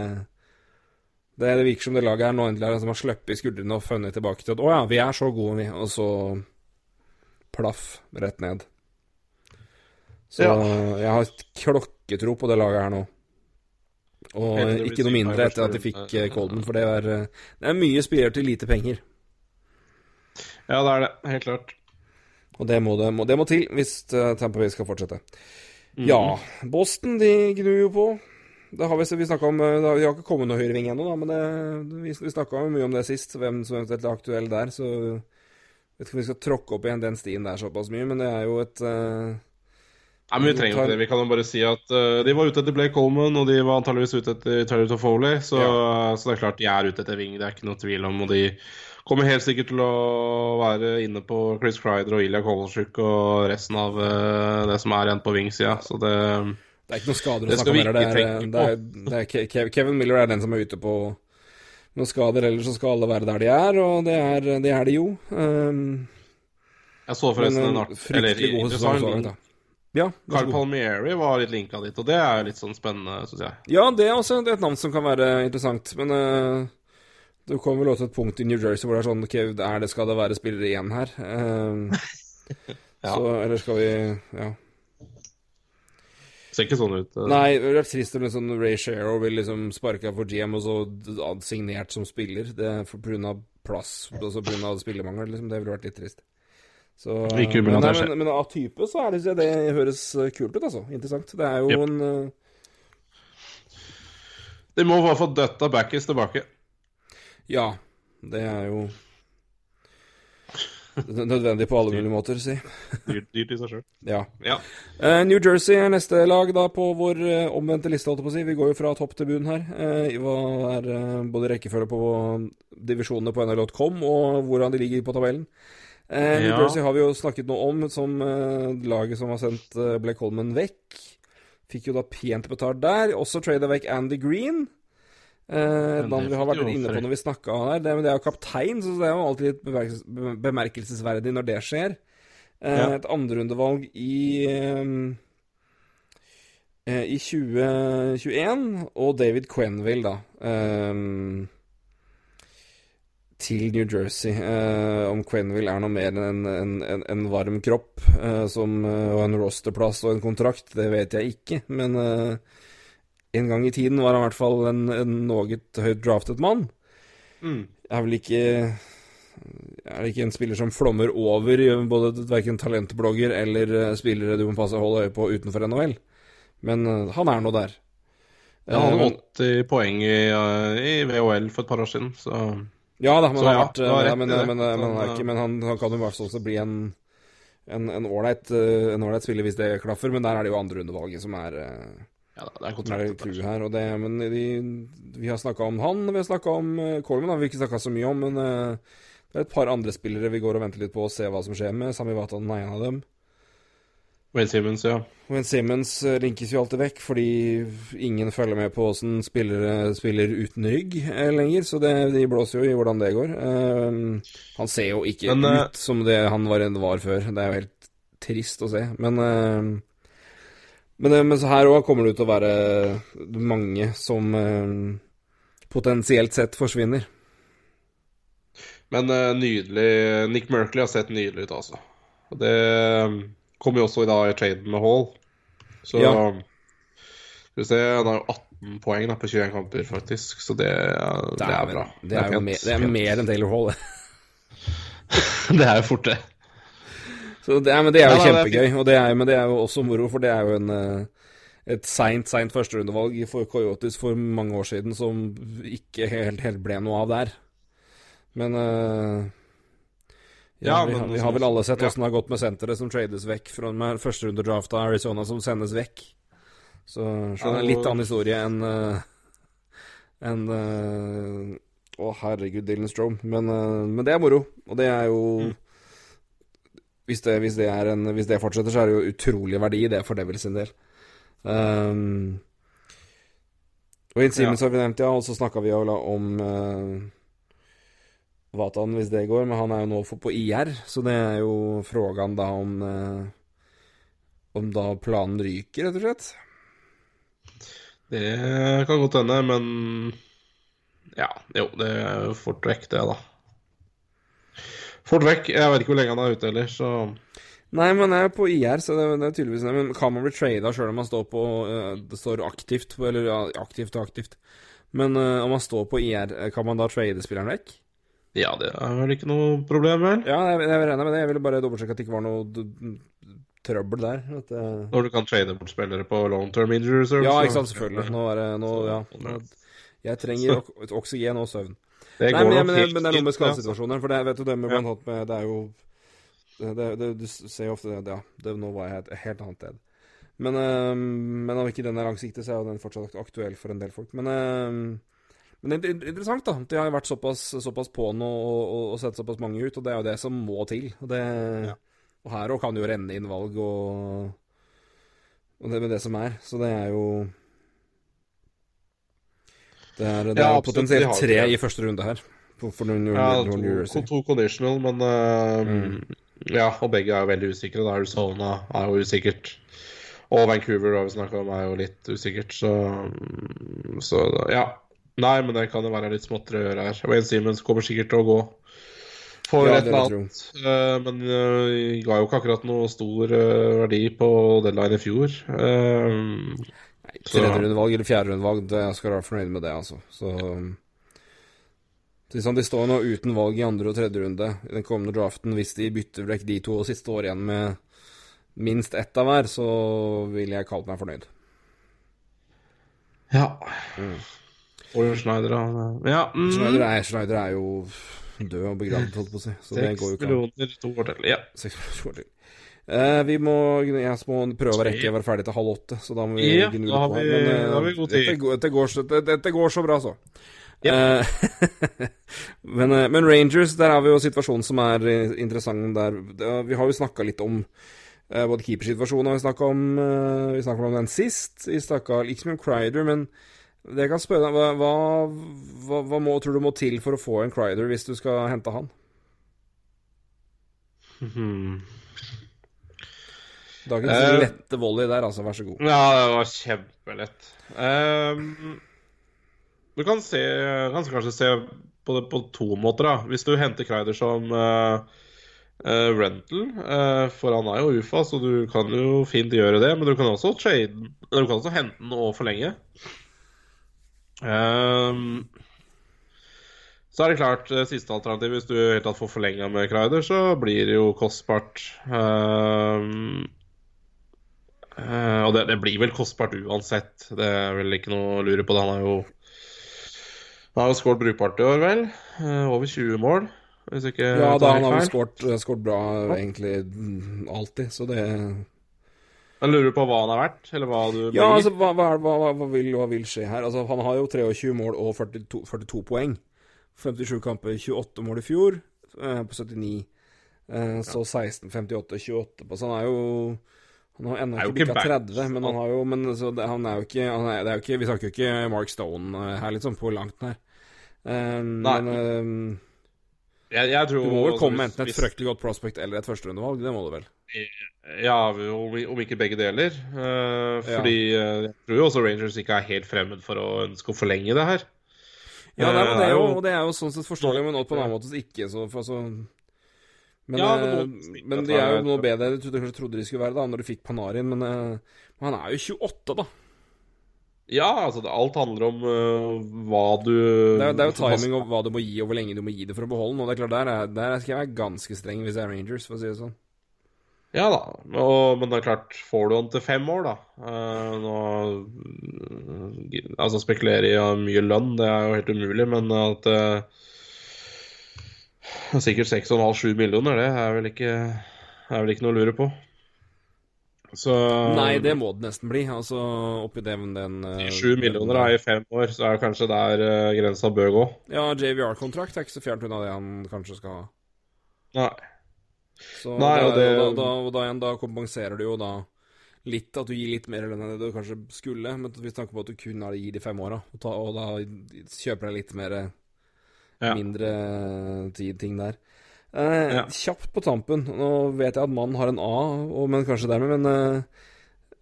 Speaker 3: det, det virker som det laget her nå endelig har, som har sluppet skuldrene og funnet tilbake til at å ja, vi er så gode, vi. Og så plaff rett ned. Så
Speaker 2: Ja.
Speaker 3: jeg har klokketro på det laget her nå. Og ikke noe mindre etter at de fikk
Speaker 2: runde.
Speaker 3: eh, Colden, for det er, eh, det er mye spillere til lite penger.
Speaker 2: Ja, det er det. Helt klart.
Speaker 3: Og det må, det må, det må til hvis eh, Tampa Bay skal fortsette.
Speaker 2: Mm.
Speaker 3: Ja, Boston de gnur jo på. Det har vi, vi snakket om, eh, har, Vi har ikke kommet noe høyreving ennå, da, men det, vi, vi snakka mye om det sist, hvem som eventuelt er aktuell der. Så jeg vet ikke om vi skal tråkke opp igjen den stien der såpass mye, men det er jo et uh,
Speaker 2: Nei, men Vi trenger ikke det. Vi kan jo bare si at uh, de var ute etter Blake Coleman, og de var antageligvis ute etter Terry Toffoli. Så, så det er klart de er ute etter Ving, det er ikke noe tvil om. Og de kommer helt sikkert til å være inne på Chris Kreider og Ilja Kovalchuk og resten av uh, det som er igjen på Ving-sida, Så det
Speaker 3: Det er ikke noen skader å snakke om heller. Det er, er, er Kevin Miller er den som er ute på noen skader, ellers så skal alle være der de er, og det er, det er de jo. Um,
Speaker 2: Jeg så forresten en
Speaker 3: en
Speaker 2: art...
Speaker 3: fryktelig god sesong så langt, da. Ja,
Speaker 2: Carl. Palmieri var litt linka dit, og det er litt sånn spennende, syns jeg.
Speaker 3: Ja, det er også det er et navn som kan være interessant, men uh, det kommer vel også et punkt i New Jersey hvor det er sånn Ok, er det, skal det være spillere igjen her? Uh,
Speaker 2: Ja.
Speaker 3: Så, eller skal vi Ja.
Speaker 2: Ser ikke sånn ut. eh.
Speaker 3: Nei, det hadde vært trist om liksom Ray Shero vil liksom sparka for GM og så signert som spiller. Det er av plass, altså av spillermangel, liksom. Det ville vært litt trist. Så,
Speaker 2: Ikke
Speaker 3: men, nei, men, men av type så er det, det høres eh, kult ut, altså. Interessant. Det er jo
Speaker 2: Yep.
Speaker 3: en uh...
Speaker 2: De må bare få døtta backers tilbake.
Speaker 3: Ja, det er jo nødvendig på alle mulige måter, si.
Speaker 2: Dyrt, dyrt i seg sjøl.
Speaker 3: Ja.
Speaker 2: Ja.
Speaker 3: Uh, New Jersey er neste lag da på vår uh, omvendte liste, holdt jeg på å si. Vi går jo fra topp til bunn her. Uh, hva er både rekkefølge på divisjonene på nhl.com og hvordan de ligger på tabellen. New
Speaker 2: Ja.
Speaker 3: Jersey har vi jo snakket noe om som laget som har sendt Blake Holman vekk. Fikk jo da pent betalt der. Også trada vekk Andy Green. Eh, et navn vi har vært inne på når vi snakka om Det, men det er jo kaptein, så det er jo alltid litt bemerkelsesverdig når det skjer. Eh. Et andrerundevalg i eh, eh, I 2021, og David Quenville, da. eh, til New Jersey. Eh, om Quenville er noe mer enn en, en, en, varm kropp som, og en rosterplass og en kontrakt, det vet jeg ikke. Men eh, en gang i tiden var han i hvert fall en, en noe høyt draftet mann.
Speaker 2: Mm.
Speaker 3: Er vel ikke Er det ikke en spiller som flommer over i både verken talentblogger eller eh, spillere du må passe holde øye på utenfor NHL. Men eh, han er nå der.
Speaker 2: Ja, han
Speaker 3: Eh,
Speaker 2: hadde 80 poeng i, eh, i VHL for et par år siden, så
Speaker 3: Ja da, men,
Speaker 2: Så ja,
Speaker 3: vært, ja,
Speaker 2: rett
Speaker 3: men, men, men, han, er ikke, men han, han kan jo i hvert fall bli en en en ålreit eh, spiller hvis det klaffer, men der er det jo andrerundevalget som er eh,
Speaker 2: ja, det er kontrakt.
Speaker 3: her. Og det, men de, vi har snakka om han, vi har snakka om uh, Coleman, har vi ikke snakka så mye om, men uh, det er et par andre spillere vi går og venter litt på å se hva som skjer med. Sami Watan er en av dem.
Speaker 2: Wayne Simmons, ja.
Speaker 3: Wayne Simmons eh, linkes jo alltid vekk fordi ingen følger med på åssen spillere spiller uten rygg eh, lenger, så det, de blåser jo i hvordan det går. Eh, han ser jo ikke
Speaker 2: Men, eh,
Speaker 3: ut som det han var, var før. Det er jo helt trist å se. Men, eh, men, eh, men så her òg kommer det ut til å være mange som eh, potensielt sett forsvinner.
Speaker 2: Men eh, nydelig Nick Merkley har sett nydelig ut, altså. Det kom jo også i dag i traden med Hall. Så
Speaker 3: Ja.
Speaker 2: Skal vi se, han har jo 18 poeng da, på 21 kamper, faktisk. Så det, det er
Speaker 3: Dæven,
Speaker 2: bra.
Speaker 3: Det er, jo
Speaker 2: pent,
Speaker 3: mer, det er mer enn Taylor Hall, det.
Speaker 2: det er jo fort, det.
Speaker 3: Så det men det er jo kjempegøy, og det er, men det er jo også moro, for det er jo en, eh, et seint, seint førsterundevalg for Coyotes for mange år siden som ikke helt, helt ble noe av der. Men eh, ja, vi, vi har vel alle sett åssen det har gått med senteret som trades vekk fra med førsterundedraft av Arizona som sendes vekk. Så så det er en litt annen historie enn uh, enn, eh, Å, herregud, Dylan Strome. Men, eh, men det er moro, og det er jo
Speaker 2: Mm.
Speaker 3: Hvis, det, hvis, det en, hvis det fortsetter, så er det jo utrolig verdi i det for Devils sin del. Um, og Ian Simmons har vi nevnt, ja, og så snakka vi jo om uh, Vatan hvis det går, men han er jo nå på IR, så det er jo frågan da om uh, Om da planen ryker, rett og slett.
Speaker 2: Det kan godt hende, men ja, jo, det er jo fort vekk, det, da. Fort vekk. Jeg vet ikke hvor lenge han er ute heller, så
Speaker 3: Nei, men jeg er på IR, så det, det er tydeligvis Men kan man bli trada sjøl om man står på eh, Det står aktivt Eller ja, aktivt og aktivt. Men uh, om man står på IR, eh, kan man da trade spilleren vekk?
Speaker 2: ja, det er vel ikke noe problem, vel?
Speaker 3: Ja, jeg, jeg regner med det. Jeg ville bare dobbeltsjekke at det ikke var noe trøbbel der. At, eh,
Speaker 2: Når du kan trade bort spillere på long term injury reserve.
Speaker 3: ja, ikke sant, selvfølgelig. Nå er det nå, ja. Jeg trenger ok oksygen og søvn.
Speaker 2: Det
Speaker 3: Nei, men, men, men det er noe med skadesituasjoner. For det vet du det med blant annet med Det er jo det, det, Du ser jo ofte det Ja, det, nå var jeg et helt annet sted. Men, øh, men om ikke den er langsiktig, så er jo den fortsatt aktuell for en del folk. Men, øh, men det er interessant, da. De har vært såpass, såpass på nå og, og, og sett såpass mange ut, og det er jo det som må til. Og, det,
Speaker 2: Ja.
Speaker 3: og her òg kan jo renne inn valg og, og det med det som er. Så det er jo Det er, det
Speaker 2: Ja,
Speaker 3: er
Speaker 2: de
Speaker 3: potensielt
Speaker 2: har
Speaker 3: tre i første runde her. For, for New,
Speaker 2: Ja,
Speaker 3: New, New
Speaker 2: to, to conditional, men eh, Ja, og begge er jo veldig usikre. Da Arizona er jo usikkert. Og Vancouver har vi snakka om, er jo litt usikkert, så Så ja. Nei, men det kan jo være litt småttere å gjøre her. Wayne Simmons kommer sikkert til å gå for
Speaker 3: Ja,
Speaker 2: et eller annet. Uh, men uh, ga jo ikke akkurat noe stor uh, verdi på deadline i fjor. Uh,
Speaker 3: Tredje rundevalg eller fjerde rundevalg, det jeg skal være fornøyd med det, altså. Så Så sånn, De står nå uten valg i andre og tredje runde i den kommende draften. Hvis de bytter vekk de to siste år igjen med minst ett av hver, så ville jeg kalt meg fornøyd.
Speaker 2: Ja. Og Schneider, da. Ja. Mm.
Speaker 3: Schneider, er, Schneider er jo død og begravd, holdt på å si. Så det går jo ikke an.
Speaker 2: millioner, to år til. Ja.
Speaker 3: Eh, vi må, jeg må prøve å rekke å være ferdig til halv åtte, så da må vi
Speaker 2: Ja,
Speaker 3: gnu på her. Men, eh,
Speaker 2: da har vi god tid.
Speaker 3: Dette, går- dette, går, så- dette, dette går så bra, så. Ja. men, eh, men Rangers, der er vi jo situasjonen som er eh, interessant der. Vi har jo snakka litt om eh, både keepersituasjonen og vi snakka om, eh, vi om den sist. Vi snakka ikke så mye om Crider, men det jeg kan spørre deg, hva, hva, hva, må, tror du må til for å få en Crider hvis du skal hente han?
Speaker 2: Mhm.
Speaker 3: Dagens
Speaker 2: uh,
Speaker 3: lette volley der, altså. Vær så god.
Speaker 2: Ja, det var kjempelett. Ehm, du kan, se, kan kanskje se på det på to måter. da Hvis du henter Kreider som uh, uh, rental, for han er jo UFA, så du kan jo fint gjøre det. Men du kan også trade. Du kan også hente den og forlenge. Um, så er det klart, siste alternativ, hvis du helt tatt får forlenga med Kreider, så blir det jo kostbart. Ehm, Eh, og det, det blir vel kostbart uansett. Det er vel ikke noe å lure på det. Han har jo Han har jo skåret brukbart i år, vel. Uh, over 20 mål, hvis ikke
Speaker 3: Ja, da han har jo skåret eh, skåret bra egentlig mm, alltid, så det
Speaker 2: Jeg lurer på hva han er verdt, eller hva du
Speaker 3: Ja, altså, hva, hva, hva, hva, hva, vil, hva vil skje her? Altså, han har jo 23 mål og 42, 42 poeng. 57 kamper, 28 mål i fjor, eh, på 79. Eh, så 16, 58, 28 på Så han er jo Han har ennå ikke bikka 30, men han har jo men, så det, han er jo ikke, han er, det er jo ikke Vi snakker jo ikke Mark Stone eh, her, liksom, på langt nær. Um,
Speaker 2: Nei.
Speaker 3: men um,
Speaker 2: Jeg, jeg tror
Speaker 3: du må vel komme med enten et
Speaker 2: hvis-
Speaker 3: fryktelig godt prospect eller et førsterundevalg. Det må du vel?
Speaker 2: Ja, om, om ikke begge deler.
Speaker 3: Uh,
Speaker 2: fordi ja. jeg tror jo også Rangers ikke er helt fremmed for å ønske å forlenge det her.
Speaker 3: Ja, det er, det, er jo,
Speaker 2: og
Speaker 3: det er jo sånn sett forståelig, men på en annen måte så ikke så for, altså, Men,
Speaker 2: Ja, men
Speaker 3: eh, men de er jo noe bedre enn du kanskje trodde de skulle være da når du fikk Panarin, men eh, han er jo 28, da.
Speaker 2: Ja, altså det, alt handler om uh, hva du
Speaker 3: Det er, det er jo timing og hva du må gi, og hvor lenge du må gi det for å beholde den. Og det er klart, der, er, der skal jeg være ganske streng hvis jeg er Rangers, for å si det sånn.
Speaker 2: Ja da, og, men det er klart, får du han til fem år, da uh, nå, Altså spekulere i mye lønn, det er jo helt umulig, men at eh, Sikkert 6,5-7 millioner, det er vel ikke er vel ikke noe å lure på. Så
Speaker 3: Nei, det må det nesten bli. Altså oppi den, den eh,
Speaker 2: 7 millioner er i fem år, så er det kanskje der uh, grensa bør gå.
Speaker 3: Ja, JVR-kontrakt er ikke så fjernt unna det han kanskje skal ha.
Speaker 2: Nei.
Speaker 3: Så
Speaker 2: Nei,
Speaker 3: det,
Speaker 2: og det-
Speaker 3: da, da, og da, igjen, da kompenserer du jo da litt at du gir litt mer lønn enn det du kanskje skulle, men vi snakker på at du kun har gir de fem åra, og, og da kjøper deg litt mer
Speaker 2: Ja.
Speaker 3: mindre tid, ting der. Eh,
Speaker 2: Ja.
Speaker 3: Kjapt på tampen. Nå vet jeg at mannen har en A, og, men kanskje dermed, men eh,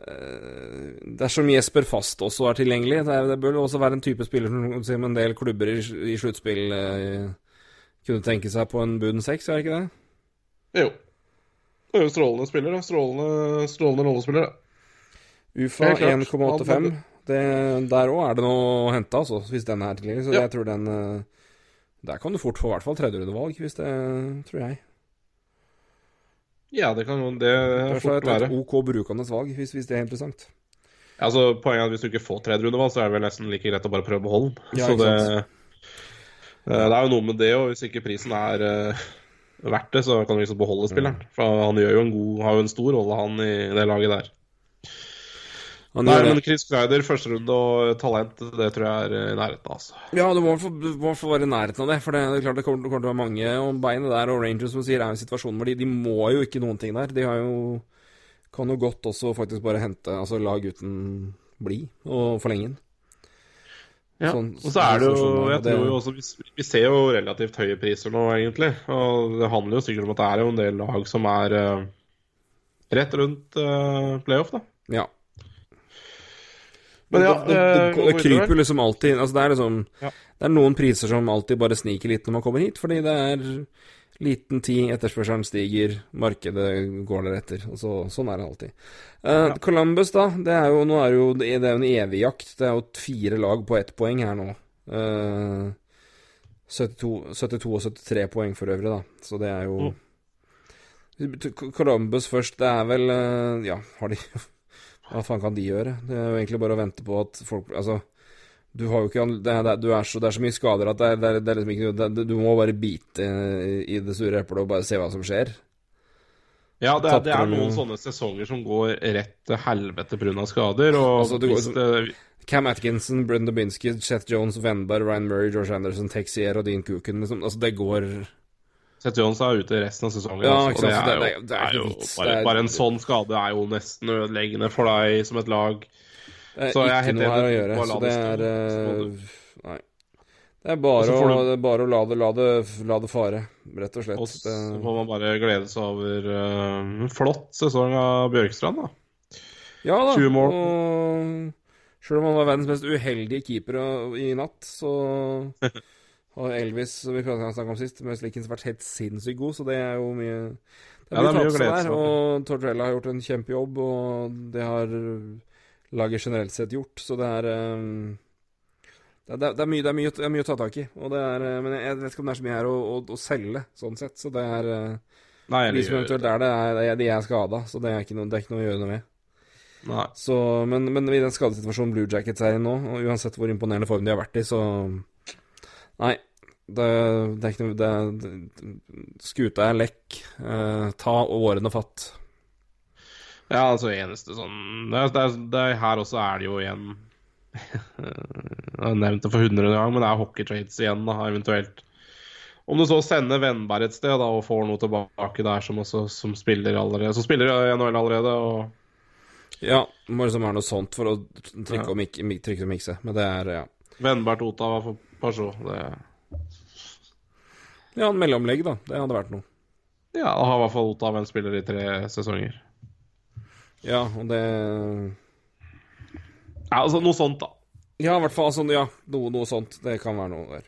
Speaker 3: eh, dersom Jesper Fast også er tilgjengelig Det, er, det bør jo også være en type spiller som en del klubber i, i sluttspill eh, kunne tenke seg på en bunn seks, er det ikke det?
Speaker 2: Jo. Det er jo strålende spiller, da. Strålende, strålende rollespiller, da.
Speaker 3: UFA 1,85. Det- Der òg er det noe å hente, altså, hvis den er tilgjengelig. Så
Speaker 2: Ja.
Speaker 3: jeg tror den eh, Der kan du fort få i hvert fall tredjerundevalg, hvis det tror jeg.
Speaker 2: Ja, det kan det
Speaker 3: Det er
Speaker 2: fort være.
Speaker 3: et OK brukende valg, hvis, hvis det er interessant.
Speaker 2: Altså, Poenget er at hvis du ikke får tredje rundevalg, så er det vel nesten like greit å bare prøve å beholde den.
Speaker 3: Ja,
Speaker 2: så det, eh, det er jo noe med det, og hvis ikke prisen er uh, verdt det, så kan du liksom beholde spilleren.
Speaker 3: Mm.
Speaker 2: For han gjør jo en god, har jo en stor rolle, han, i det laget der.
Speaker 3: Han
Speaker 2: Nei, men Chris Kreider, førsterunde og talent, det tror jeg er eh, i nærheten, altså.
Speaker 3: Ja, du må fall være i nærheten av det. For det, det er klart det kommer, det kommer til å være mange om beinet der. Og Rangers som sier er i en situasjon hvor de, de må jo ikke noen ting der. De har jo kan jo godt også faktisk bare hente Altså la gutten bli og forlenge den.
Speaker 2: Ja,
Speaker 3: Sånn-
Speaker 2: og så er det jo
Speaker 3: sånn-
Speaker 2: Jeg
Speaker 3: det-
Speaker 2: tror jo også vi, vi ser jo relativt høye priser nå, egentlig. Og det handler jo sikkert om at det er jo en del lag som er uh, rett rundt uh, playoff, da.
Speaker 3: Ja.
Speaker 2: Men ja,
Speaker 3: det, det, det,
Speaker 2: eh,
Speaker 3: det, kryper liksom alltid Altså det er liksom
Speaker 2: Ja.
Speaker 3: Det er noen priser som alltid bare sniker litt når man kommer hit, fordi det er liten tid, etterspørselen stiger, markedet går deretter. Og så, sånn er det alltid. Eh, Columbus, da. Det er jo, nå er jo, det er jo en evig jakt. Det er jo fire lag på ett poeng her nå. Uh, 72, 72 og 73 poeng for øvrig, da. Så det er jo
Speaker 2: Mm.
Speaker 3: Columbus først, det er vel eh, Ja, har de Hva faen kan de gjøre? Det er jo egentlig bare å vente på at folk Altså, du har jo ikke det er, det er, du er så, det er så mye skader at det er, det er, det liksom ikke Du må bare bite i det sure eplet og bare se hva som skjer.
Speaker 2: Ja, det er, det er noen sånne sesonger som går rett til helvete pga. skader. Og
Speaker 3: Altså, går-
Speaker 2: hvis det,
Speaker 3: Cam Atkinson, Brendan Binsky, Seth Jones, Venberg, Ryan Murray, George Anderson, Texier og Dean Cooken liksom, Altså, det går
Speaker 2: Seth Jones er ute resten av sesongen.
Speaker 3: Ja,
Speaker 2: altså, det er
Speaker 3: det-
Speaker 2: jo,
Speaker 3: det er- det er
Speaker 2: jo bare, bare en sånn skade er jo nesten ødeleggende for deg som et lag.
Speaker 3: Er
Speaker 2: Så jeg er
Speaker 3: ikke noe her å gjøre. Så
Speaker 2: det
Speaker 3: er
Speaker 2: Så
Speaker 3: eh, Nei. Det er bare,
Speaker 2: Og
Speaker 3: å,
Speaker 2: du-
Speaker 3: det er bare å la det, la, det, la det fare, rett og slett.
Speaker 2: Og så får man bare glede seg over eh, en flott sesong av Bjørkstrand, da.
Speaker 3: ja da.
Speaker 2: 20 mål.
Speaker 3: Og selv om han var verdens mest uheldige keeper i natt, så har Elvis, som vi snakket om sist, med Slickens vært helt sinnssykt god, så det er jo mye Det
Speaker 2: Ja,
Speaker 3: er mye,
Speaker 2: mye å glede seg
Speaker 3: og Tortorella har gjort en kjempejobb, og det har laget generelt sett gjort, så det er eh, det er, det, er mye, det, er mye, det er mye å ta tak i. Og det er, eh, men jeg vet ikke om det er så mye her å, å, å selge, sånn sett. Så det er eh,
Speaker 2: Nei,
Speaker 3: De som eventuelt er det, er, det de er skada, så det er, ikke noe, det er ikke noe å gjøre noe med. Så, men, men i den skadesituasjonen Blue Jackets er i nå, og uansett hvor imponerende form de har vært i, så Nei. Det, det er ikke noe Skuta er lekk. Eh, ta årene fatt.
Speaker 2: Ja, altså eneste sånn det det det er, Her også er det jo igjen Jeg har nevnt det for hundrede gang, men det er hockey trades igjen, da, eventuelt. Om du så sender Vennberg et sted da, og får noe tilbake der som, også, som spiller allerede Som spiller i NHL allerede, og
Speaker 3: Ja, må liksom være noe sånt for å trykke
Speaker 2: Ja.
Speaker 3: og mik mik trykke og mikse. Men det er ja.
Speaker 2: Vennberg til Ottawa for Pajot det,
Speaker 3: ja, en mellomlegg, da. Det hadde vært noe.
Speaker 2: Ja, han har i hvert fall Ottawa en spiller i tre sesonger.
Speaker 3: Ja, og det
Speaker 2: Ja, altså noe sånt, da.
Speaker 3: Ja, i hvert fall altså, ja, noe, noe sånt. Det kan være noe der.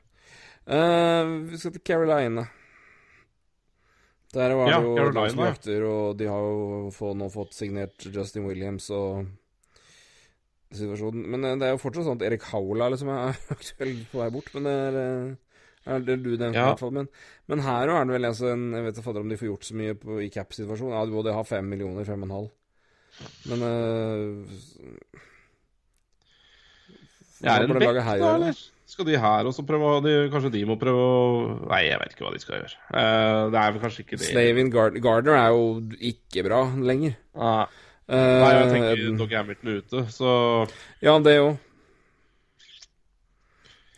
Speaker 3: Uh, vi skal til Carolina. Der var
Speaker 2: Ja,
Speaker 3: jo noen som jakter, og de har jo få, nå fått signert Justin Williams og situasjonen. Men eh, det er jo fortsatt sånn at Erik Haula liksom er aktuell på vei bort, men det er eh, er det du nevnte, i hvert fall. Men, men her er det vel altså en Jeg vet ikke om de får gjort så mye på, i cap-situasjonen. Ja, du må ha fem millioner, fem og en halv. Men uh,
Speaker 2: Det er en bekk, da, eller? Skal de her også prøve å de, Kanskje de må prøve å Nei, jeg vet ikke hva de skal gjøre. Uh, det er vel kanskje ikke det.
Speaker 3: Slavin Gard Gardner er jo ikke bra lenger.
Speaker 2: Nei,
Speaker 3: uh,
Speaker 2: Nei, jeg tenker Doug Hamilton er ute, så
Speaker 3: Ja, det òg.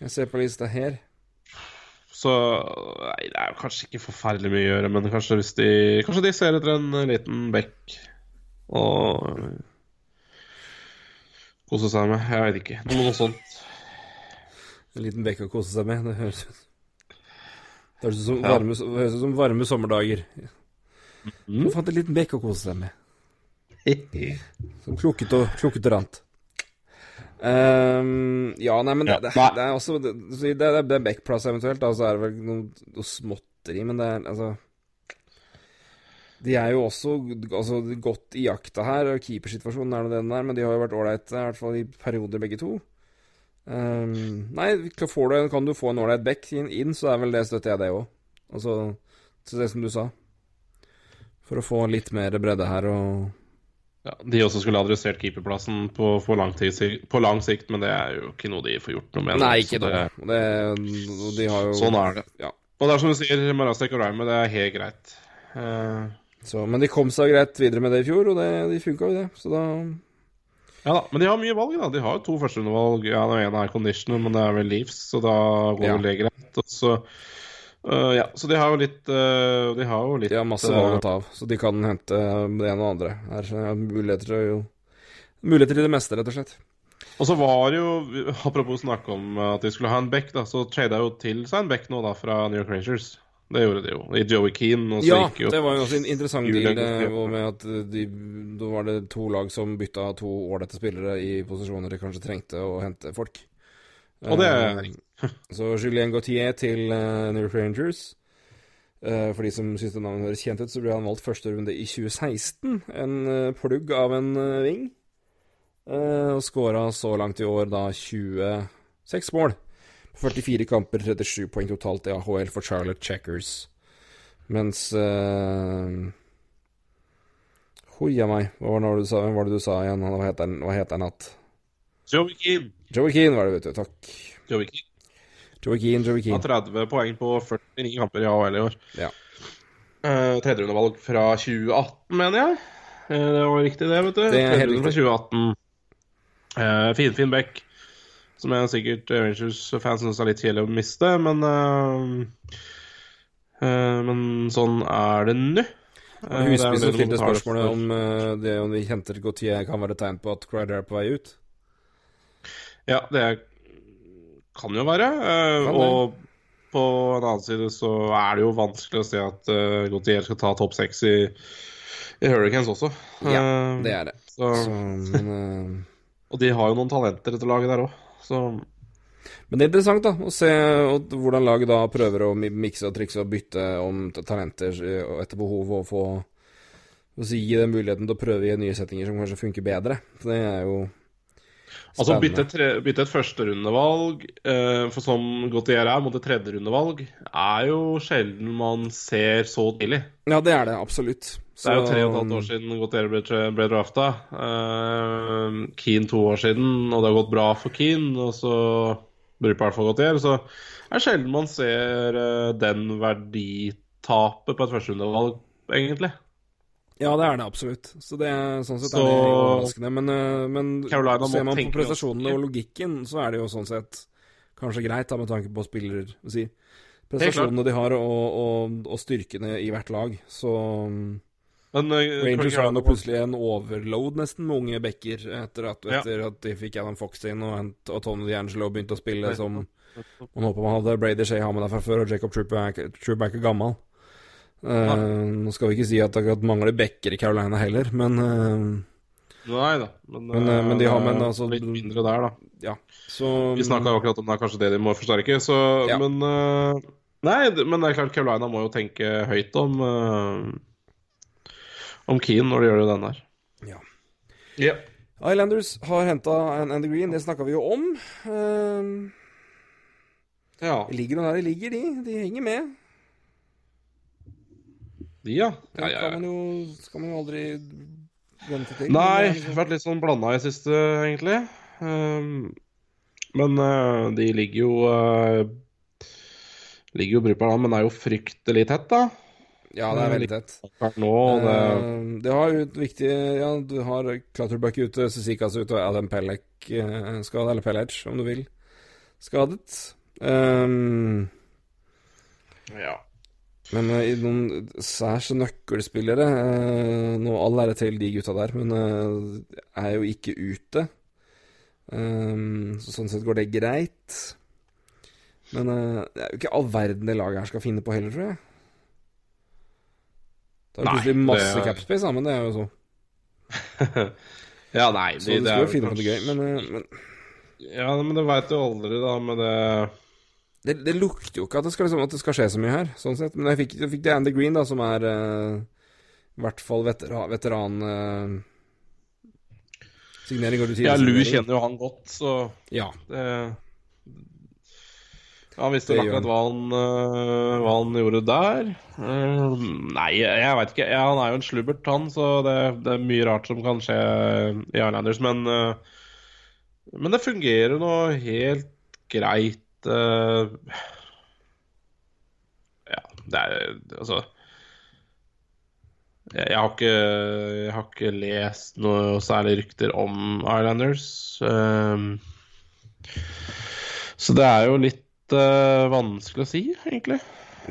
Speaker 3: Jeg ser på lista her.
Speaker 2: Så Nei, det er kanskje ikke forferdelig mye å gjøre, men kanskje de Kanskje de ser etter en liten bekk og kose seg med. Jeg vet ikke. Noe sånt.
Speaker 3: En liten bekk å kose seg med. Det høres ut Det høres ut som,
Speaker 2: Ja.
Speaker 3: varme, høres ut som varme sommerdager.
Speaker 2: Mm.
Speaker 3: Du fant en liten bekk å kose seg med. Som klukket og, klukket og rant. Ehm, ja, nei, men det, det, det er også Det, det, er- det backplass eventuelt, da, så er det vel noe, noe småtteri, men det er altså De er jo også altså, godt i jakta her, og keepersituasjonen er nå den der, men de har jo vært ålreite, i hvert fall i perioder, begge to. Um, nei, du, kan du få en ålreit back inn, inn, så er vel det støtter jeg det òg. Altså, til det som du sa. For å få litt mer bredde her og
Speaker 2: Ja, de også skulle adressert keeperplassen på, på, lang tid, på lang sikt, men det er jo ikke noe de får gjort noe med.
Speaker 3: Nei, ikke
Speaker 2: det-
Speaker 3: Det, de har jo
Speaker 2: Sånn er det.
Speaker 3: Ja.
Speaker 2: Og det er som du sier, Marastek og Raime, det er helt greit. Uh,
Speaker 3: Så, men de kom seg greit videre med det i fjor, og det, de funka jo, det. Så da
Speaker 2: ja da, Men de har mye valg, da. De har jo to førsterundevalg. Ja, den ene er conditioner, men det er vel Leafs, så da går
Speaker 3: Ja.
Speaker 2: det greit. Og så øh, Ja, så de har jo litt uh, De har jo litt
Speaker 3: De har masse valg å ta av, så de kan hente det ene og andre. Her er muligheter jo Muligheter til det meste, rett og slett.
Speaker 2: Og så var det jo, apropos snakke om at de skulle ha en back, da, så trada jo til seg en back nå, da, fra New York Rangers. Det gjorde de jo. I Joey Keane,
Speaker 3: Ja, det var jo også en interessant deal med at de, da var det to lag som bytta to ålreite spillere i posisjoner de kanskje trengte å hente folk.
Speaker 2: Og det er
Speaker 3: Eh, Så Julien Gautier til uh, New York Rangers. Uh, for de som syns det navnet høres kjent ut, så ble han valgt første runde i 2016. En uh, plugg av en ving. Og skåra så langt i år da 26 mål. 44 kamper, 37 poeng totalt i AHL for Charlotte Checkers. Mens Hoia meg, hva var det du sa, hvem var det du sa igjen? Hva heter han, hva at?
Speaker 2: Joey Keane.
Speaker 3: Joey Keane var det, vet du. Takk.
Speaker 2: Joey Keane.
Speaker 3: Joey Keane, Joey
Speaker 2: Han har 30 poeng på 49 kamper i AHL i år.
Speaker 3: Ja.
Speaker 2: Uh, Tredjerundevalg fra 2018, mener jeg. Uh, det var riktig, det, vet du.
Speaker 3: Det er helt
Speaker 2: fra 2018. Uh, Finfinn Beck, som jeg sikkert Rangers-fans syns er litt kjedelig å miste, men eh, eh, Men sånn er det nå. Eh,
Speaker 3: Husby
Speaker 2: er
Speaker 3: som stilte spørsmålet om eh, det om vi henter Gautier kan være et tegn på at Crider er på vei ut.
Speaker 2: Ja, det kan jo være. eh,
Speaker 3: Kan
Speaker 2: og på en annen side så er det jo vanskelig å se at uh, Gautier skal ta topp seks i, i Hurricanes også.
Speaker 3: Ja,
Speaker 2: Eh,
Speaker 3: Det er det.
Speaker 2: så,
Speaker 3: men,
Speaker 2: og de har jo noen talenter, dette laget der òg. Så
Speaker 3: men det er interessant da å se hvordan laget da prøver å mi- mikse og trikse og bytte om talenter etter behov og få si, gi dem muligheten til å prøve i nye settinger som kanskje funker bedre. Så det er jo
Speaker 2: Altså bytte, tre, bytte et førsterundevalg, eh, for som Gautier er, mot et tredjerundevalg, er jo sjelden man ser så tidlig.
Speaker 3: Ja, det er det absolutt.
Speaker 2: Det er jo tre og et halvt år siden Gautier ble, ble drafta. Eh, Keane to år siden, og det har gått bra for Keane. Og så bruker hvert fall Gautier. Så er det sjelden man ser eh, den verditapet på et førsterundevalg, egentlig.
Speaker 3: Ja, det er det absolutt. Så det er sånn sett
Speaker 2: Så-
Speaker 3: er det overraskende. Men, eh, men
Speaker 2: Carolina
Speaker 3: ser man på prestasjonene og logikken, så er det jo sånn sett kanskje greit, da, med tanke på spiller si. Prestasjonene de har, og, og, og styrkene i hvert lag. Så mm,
Speaker 2: Men eh,
Speaker 3: Rangers har nå plutselig en overload nesten med unge backer etter at,
Speaker 2: Ja.
Speaker 3: etter at de fikk Adam Fox inn og, og Tony D'Angelo begynte å spille som man håper man hadde. Brady Shea har med der fra før, og Jacob Truback Truback er gammel. Eh, nå skal vi ikke si at det mangler backer i Carolina heller, men eh,
Speaker 2: Nei da. Men,
Speaker 3: Men, eh, men de har- men
Speaker 2: eh,
Speaker 3: altså-
Speaker 2: Litt mindre der, da.
Speaker 3: ja. Så
Speaker 2: Vi snakka akkurat om det er kanskje det de må forsterke, så
Speaker 3: Ja.
Speaker 2: Men Nei, men det er klart Carolina må jo tenke høyt om Om Keane når de gjør det den der.
Speaker 3: Ja.
Speaker 2: Yeah.
Speaker 3: Islanders har henta en Andy Green, det snakka vi jo om. Uh,
Speaker 2: ja.
Speaker 3: ligger de der de ligger, de. De henger med.
Speaker 2: Ja.
Speaker 3: Det
Speaker 2: ja, ja,
Speaker 3: kan man jo, skal man jo aldri vente til.
Speaker 2: Nei,
Speaker 3: liksom-
Speaker 2: vært litt sånn blanda i siste, egentlig. Um, men uh, de ligger jo uh, Ligger jo brukbart an, men er jo fryktelig tett, da.
Speaker 3: Ja, det er veldig tett.
Speaker 2: Nå, det
Speaker 3: Uh, det har jo et viktig Ja, du har Clutterbuck ute, Susikas ute og Adam Pellek uh, skadet, eller Pellec, om du vil, skadet. Um,
Speaker 2: Ja.
Speaker 3: Men eh, i noen særs nøkkelspillere eh, Nå all ære til de gutta der, men eh, er jo ikke ute. Um, så sånn sett går det greit. Men det er jo ikke all verden det laget her skal finne på heller, tror jeg. Det er jo plutselig masse
Speaker 2: det-
Speaker 3: capspace, men det er jo så.
Speaker 2: ja, nei
Speaker 3: Så
Speaker 2: de, det
Speaker 3: skal
Speaker 2: er
Speaker 3: jo finne på
Speaker 2: kanskje-
Speaker 3: det gøy, men, men
Speaker 2: Ja, men det veit du aldri, da, med det
Speaker 3: det, det lukter jo ikke at det, skal, liksom, at det skal skje så mye her, sånn sett. Men jeg fikk, jeg fikk det Andy Green, da, som er uh, i hvert fall veteran, veteran uh, Signering går du
Speaker 2: Ja, Lou kjenner jo han godt, så
Speaker 3: Ja.
Speaker 2: det Han visste
Speaker 3: jo
Speaker 2: akkurat hva han, uh, hva han gjorde der. Uh, nei, jeg veit ikke. Ja, han er jo en slubbert, han, så det, det er mye rart som kan skje i Islanders. Men, uh, men det fungerer nå helt greit. Øh. ja, det er altså jeg, har ikke, jeg har ikke lest noe særlig rykter om Islanders. ehm, så det er jo litt uh, vanskelig å si, egentlig.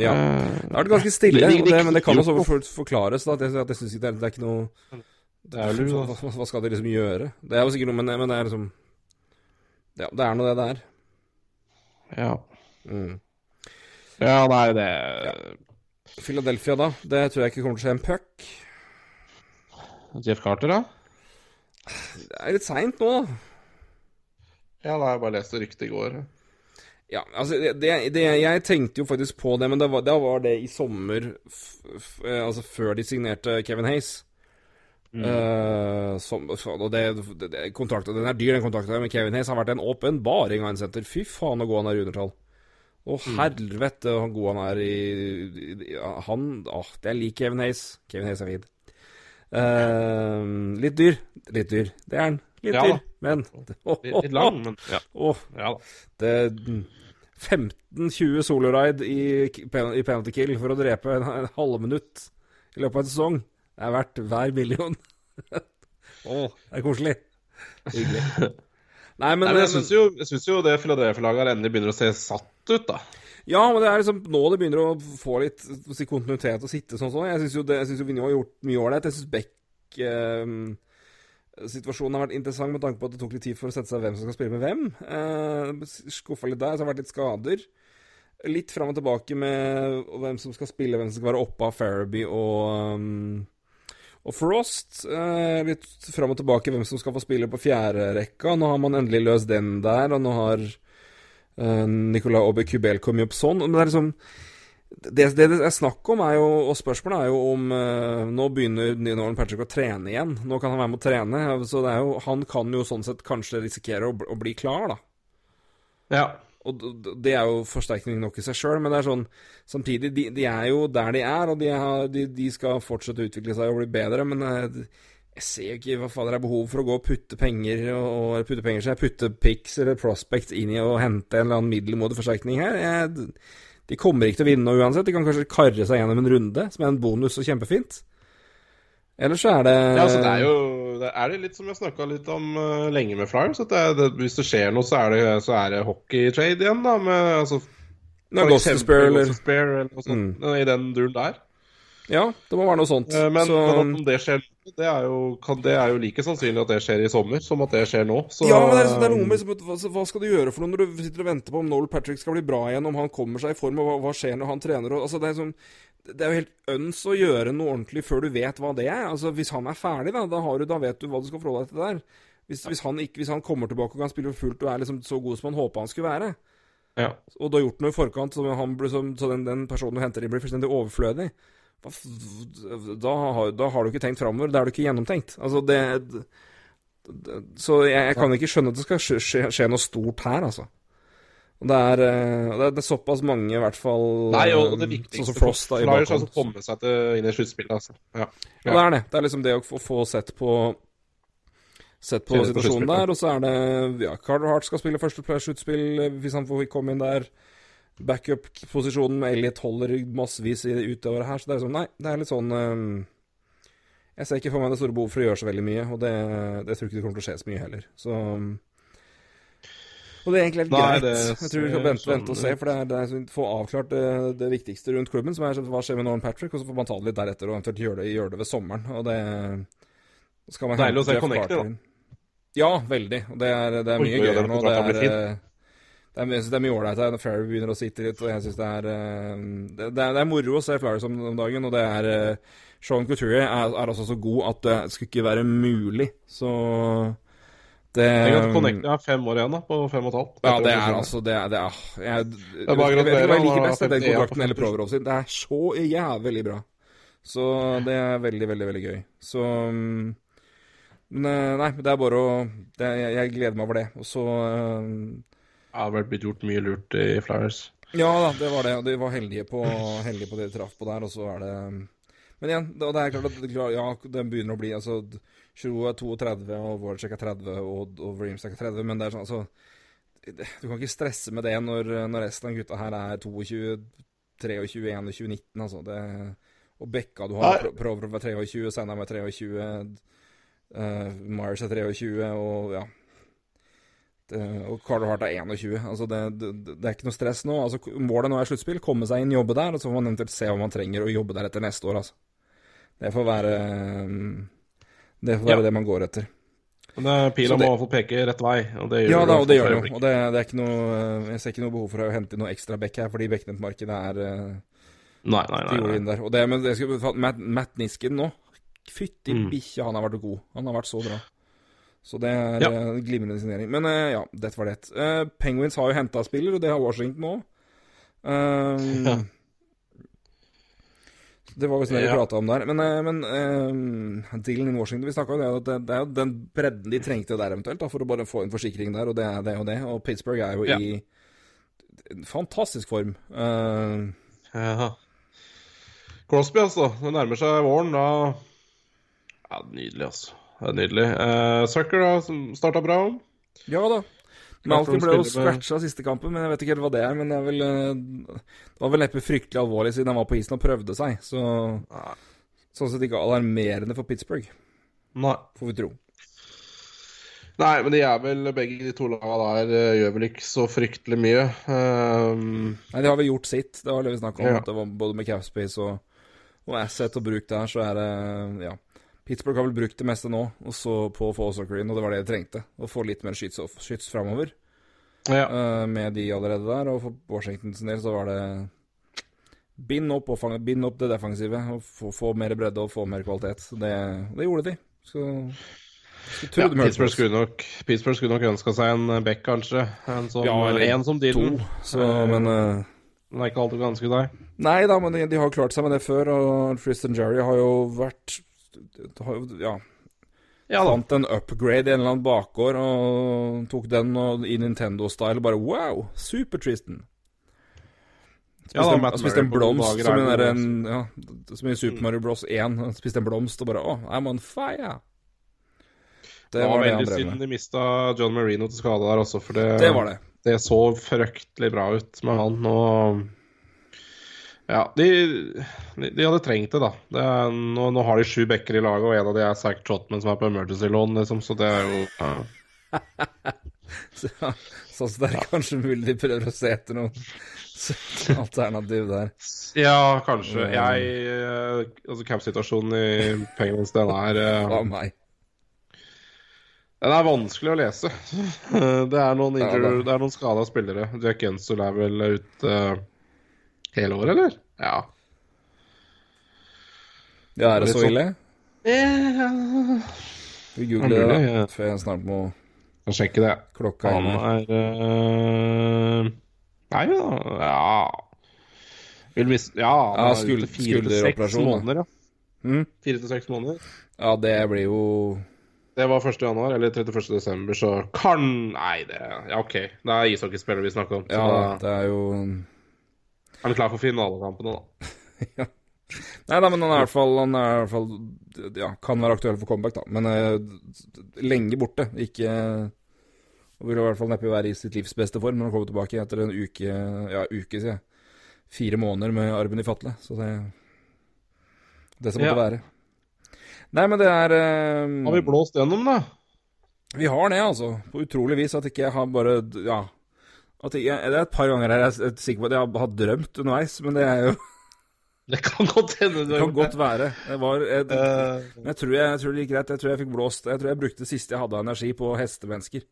Speaker 3: ja. Det har vært ganske stille, det, det,
Speaker 2: det,
Speaker 3: men det kan også forklares. da at jeg, at jeg synes ikke det, er, det er ikke noe
Speaker 2: er jo
Speaker 3: hva, hva skal de liksom gjøre? Det er jo sikkert noe, men, men det er liksom Ja, det er nå det det er.
Speaker 2: Ja.
Speaker 3: Mm.
Speaker 2: ja, nei, det
Speaker 3: Philadelphia, da. Det tror jeg ikke kommer til å skje en puck.
Speaker 2: Jeff Carter, da?
Speaker 3: Det er litt seint nå, da.
Speaker 2: Ja, da har jeg bare lest det ryktet i går.
Speaker 3: Ja, altså det, det, det, Jeg tenkte jo faktisk på det, men det var, da var det i sommer, f, f, eh, altså før de signerte Kevin Hayes. Eh, som, og det, det, kontrakten, Den er dyr, den kontrakten med Kevin Hayes har vært en åpenbaring av en senter. Fy faen, så god han er i undertall. Å, helvete, hvor god han er i, i, i Han Åh, det er lik Kevin Hayes. Kevin Hayes er fin. Eh, litt dyr. Litt dyr. Det er han. Litt
Speaker 2: Ja
Speaker 3: dyr, men
Speaker 2: Litt, litt lang, men ja. Ja
Speaker 3: det 15-20 soloride i, i penalty kill for å drepe en, en halvminutt i løpet av en sesong. Det er verdt hver million. Å, det er koselig. Hyggelig. Nei, men,
Speaker 2: Nei, men jeg syns jo, jo det Philadelphia-laget endelig begynner å se satt ut, da.
Speaker 3: Ja, men det er liksom nå det begynner å få litt si, kontinuitet og sitte sånn. sånn. Jeg syns jo, det- jeg synes jo Vinny har gjort mye ålreit. Jeg syns Beck eh, Situasjonen har vært interessant med tanke på at det tok litt tid for å sette seg hvem som skal spille med hvem. Eh, Skuffa litt der, så har det vært litt skader. Litt fram og tilbake med hvem som skal spille, hvem som skal være oppe av Farabee og um, og Frost. Eh, litt fram og tilbake hvem som skal få spille på fjerderekka. Nå har man endelig løst den der, og nå har eh, Nicolas Aubé Cubel kommet opp sånn. Men det er liksom det, det det er snakk om, er jo, og spørsmålet er jo om eh, Nå begynner Nolan Patrick å trene igjen. Nå kan han være med å trene. Så det er jo, han kan jo sånn sett kanskje risikere å, å bli klar, da.
Speaker 2: Ja.
Speaker 3: Og det er jo forsterkning nok i seg sjøl, men det er sånn Samtidig, de, de er jo der de er, og de, har, de, de skal fortsette å utvikle seg og bli bedre, men eh, jeg ser jo ikke hva fader er behov for å gå og putte penger og, putte penger så jeg putte picks eller prospects inn i og hente en eller annen middelmådig forsterkning her. Jeg, de kommer ikke til å vinne noe uansett. De kan kanskje karre seg gjennom en runde, som er en bonus og kjempefint. Ellers så er det
Speaker 2: Ja, altså det er jo det er det litt som jeg snakka litt om uh, lenge med Flyers. At det, det, hvis det skjer noe, så er det, så er det hockeytrade igjen, da. Med, altså,
Speaker 3: to Spare, eller
Speaker 2: eller noe sånt, I den duren der.
Speaker 3: Ja, det må være noe sånt.
Speaker 2: Uh, Men,
Speaker 3: så,
Speaker 2: men om det skjer det er, jo, kan, det er jo like sannsynlig at det skjer i sommer som at det skjer nå. Så,
Speaker 3: Ja, men det er, det er noe med liksom, hva, hva skal du gjøre for noe når du sitter og venter på om Noel Patrick skal bli bra igjen, om han kommer seg i form, og hva, hva skjer når han trener og, altså, det, er sånn, det er jo helt øns å gjøre noe ordentlig før du vet hva det er. Altså, Hvis han er ferdig, da, da, har du, da vet du hva du skal forholde deg til der. Hvis, hvis, han ikke, hvis han kommer tilbake og kan spille for fullt og er liksom så god som han håpa han skulle være,
Speaker 2: ja.
Speaker 3: og du har gjort noe i forkant så, han blir som, så den, den personen du henter inn, blir fullstendig overflødig, da, har, da har du ikke tenkt framover. Da er du ikke gjennomtenkt. Altså, det, det Så jeg, jeg kan ikke skjønne at det skal skje, skje, skje noe stort her, altså. Det er, eh, det er, det er såpass mange, i hvert fall
Speaker 2: Nei, og det
Speaker 3: eh,
Speaker 2: viktigste
Speaker 3: Sånn som Frost da, i
Speaker 2: Flyers er å komme seg til, inn i sluttspillet, altså. Ja.
Speaker 3: Ja, det er det. Det er liksom det å få, få sett på Sett på situasjonen der, og så er det Ja, Carter Hart skal spille første sluttspill hvis han får komme inn der. Backup-posisjonen med Elliot holder massevis i utover her, så det er liksom Nei, det er litt sånn eh, Jeg ser ikke for meg det store behovet for å gjøre så veldig mye, og det, det tror jeg ikke det kommer til å skje så mye heller. Så Og det er egentlig helt
Speaker 2: Nei,
Speaker 3: greit.
Speaker 2: det
Speaker 3: Jeg tror vi skal vente,
Speaker 2: sånn
Speaker 3: vente og se, for det er, det er sånn, få avklart det, det viktigste rundt klubben, som er sånn, hva skjer med Norman Patrick, og så får man ta det litt deretter og eventuelt gjøre det, gjør det ved sommeren. Og det skal man
Speaker 2: Deilig å se
Speaker 3: Jeff da. Ja, veldig. Og det er, det er mye
Speaker 2: oi,
Speaker 3: gøy
Speaker 2: den
Speaker 3: her nå. Det er, eh, det er, det er mye ålreit her når Ferry begynner å sitte litt, og jeg syns det er eh, det, det er det er moro å se Flyers om, om dagen, og det er eh, Sean Couturier er, er altså så god at det skulle ikke være mulig, så det
Speaker 2: at Connect har fem år igjen, da. På fem og et halvt.
Speaker 3: ja, det er altså Det er, det er, jeg, det
Speaker 2: er bare
Speaker 3: jeg vet ikke hva jeg liker best, det den kontrakten eller Proverov sin. Det er så jævlig bra. Så det er veldig, veldig, veldig gøy. Så mm, Men eh, nei, det er bare å det, jeg, jeg gleder meg over det. Og så eh,
Speaker 2: Det har vært blitt gjort mye lurt i Flyers.
Speaker 3: Ja da, det var det. og De var heldige på, heldige på det de traff på der, og så er det Men igjen, det, det er klart at ja, det begynner å bli altså Giroud er 32, og Voracek er 30, og, og Reamstack er 30, men det er sånn altså Du kan ikke stresse med det når, når resten av gutta her er 22, 23, 21, 19, altså. Det, og Bekka du har
Speaker 2: Nei.
Speaker 3: å er 23, Sandheim er 23, uh, Myers er 23, og ja det, og Carlo Hart er 21. Altså det, det, det er ikke noe stress nå. Altså Målet nå er sluttspill. Komme seg inn, jobbe der, og så får man eventuelt se hva man trenger å jobbe der etter neste år. Altså. Det får være um, Det får være
Speaker 2: Ja.
Speaker 3: det man går etter.
Speaker 2: Men pila
Speaker 3: det-
Speaker 2: må i hvert fall peke rett vei, og det gjør
Speaker 3: Ja da, og det gjør det jo. Og det, det er ikke noe Jeg ser ikke noe behov for å hente inn noe ekstra bekk her, fordi backnettmarkedet er uh,
Speaker 2: Nei, nei, nei. nei.
Speaker 3: der. Og det, men det skal, Matt, Matt Nisken nå Fytti
Speaker 2: Mm.
Speaker 3: bikkja, han har vært god. Han har vært så bra. Så det er
Speaker 2: Ja.
Speaker 3: eh, glimrende signering. Men eh, ja, dette var det. Eh, Penguins har jo henta spiller, og det har Washington òg.
Speaker 2: Ja.
Speaker 3: Det var visst det vi
Speaker 2: Ja.
Speaker 3: prata om der. Men, eh, men uh, dealen in Washington Vi snakka jo det at det, det er jo den bredden de trengte der eventuelt, da, for å bare få en forsikring der, og det er det og det. Og Pittsburgh er jo
Speaker 2: Ja.
Speaker 3: i fantastisk form. Uh,
Speaker 2: Ja. Crosby, altså. Det nærmer seg våren. Da Ja, nydelig, altså. Det er nydelig. Uh, Sucker, da, som starta bra.
Speaker 3: ja da. Malcolm ble jo scratcha siste kampen, men jeg vet ikke helt hva det er. Men det er vel eh, Det var vel neppe fryktelig alvorlig siden han var på isen og prøvde seg. Så sånn sett ikke alarmerende for Pittsburgh,
Speaker 2: Nei.
Speaker 3: får vi tro.
Speaker 2: Nei, men de er vel begge de to laga der eh, gjør vel ikke så fryktelig mye. Um,
Speaker 3: Nei, de har vel gjort sitt. Det var det vi snakka om.
Speaker 2: Ja.
Speaker 3: Det var både med capspace og, og asset og bruk der, så er det Ja. Pittsburgh har vel brukt det meste nå, og så på soccer Green, og det var det de trengte. Å få litt mer skyts, skyts framover
Speaker 2: ja.
Speaker 3: uh, med de allerede der. Og for Washingtons del så var det bind opp, bind opp det defensive og få, få mer bredde og få mer kvalitet. Det, det gjorde de. Så
Speaker 2: ja Pittsburgh, skulle nok, Pittsburgh skulle nok ønska seg en back, kanskje. En som,
Speaker 3: Ja, eller
Speaker 2: en som
Speaker 3: To.
Speaker 2: Dylan.
Speaker 3: Så, men Uh,
Speaker 2: det er ikke alltid ganske deg.
Speaker 3: Nei da, men de, de har klart seg med det før, og Tristan Jerry har jo vært Ja,
Speaker 2: Ja
Speaker 3: fant en upgrade i en eller annen bakgård og tok den og, i Nintendo-style. Bare wow! Super Tristan. Spiste,
Speaker 2: Ja da,
Speaker 3: en, spiste en blomst som,
Speaker 2: er
Speaker 3: en der, en, ja, som i Super Mario Bros. 1. Han Spiste en blomst og bare Å, I'm on fire! Det
Speaker 2: var
Speaker 3: var det
Speaker 2: veldig synd de mista John Marino til skade der også, for det,
Speaker 3: Det var det.
Speaker 2: det så fryktelig bra ut med han. Og ja, de, de, de hadde trengt det, da. Det er, nå, nå har de sju backer i laget, og en av de er Zack Trotman som er på emergency loan, liksom, så det er jo ja.
Speaker 3: Så, sånn så det er kanskje mulig de prøver å se etter noe alternativ der.
Speaker 2: ja, kanskje. Jeg eh, Altså, cap-situasjonen i Penguins, den er
Speaker 3: meg.
Speaker 2: Den er vanskelig å lese. Det er noen,
Speaker 3: Ja,
Speaker 2: det er noen skada spillere. Jack Gensel er vel ute eh, hele året, eller? Ja.
Speaker 3: Ja, er det så ille? Ja. Vi googler det, da. Før jeg snart må
Speaker 2: jeg sjekke det.
Speaker 3: klokka
Speaker 2: Han er eh, Nei da Ja Vil mis... Ja,
Speaker 3: Ja,
Speaker 2: skuld,
Speaker 3: skulderoperasjon, da.
Speaker 2: måneder, ja.
Speaker 3: Mm.
Speaker 2: Fire til seks måneder.
Speaker 3: Ja, det blir jo
Speaker 2: Det var 1. januar, eller 31. desember, så kan Nei, det Ja, OK. Det er ishockeyspillere vi snakker om. Så
Speaker 3: Ja,
Speaker 2: da
Speaker 3: det er jo
Speaker 2: er du klar for finalekampene, da.
Speaker 3: Nei da, men han er i hvert fall, han er i hvert fall Ja, kan være aktuell for comeback, da. Men uh, lenge borte. Ikke uh, Vil i hvert fall neppe være i sitt livs beste form når han kommer tilbake etter en uke Ja, uke, sier jeg. Fire måneder med armen i fatle. Så det Det som måtte
Speaker 2: Ja.
Speaker 3: være. Nei, men det er uh,
Speaker 2: Har vi blåst gjennom, da?
Speaker 3: Vi har det, altså. På utrolig vis. At ikke jeg har bare Ja. At jeg, det er et par ganger her jeg er sikker på at jeg har, har drømt underveis, men det er jo
Speaker 2: Det kan godt hende.
Speaker 3: Det kan godt være. Det var jeg,
Speaker 2: Eh,
Speaker 3: Men jeg tror, jeg, jeg tror det gikk greit. Jeg tror jeg fikk blåst Jeg tror jeg brukte det siste jeg hadde av energi på hestemennesker.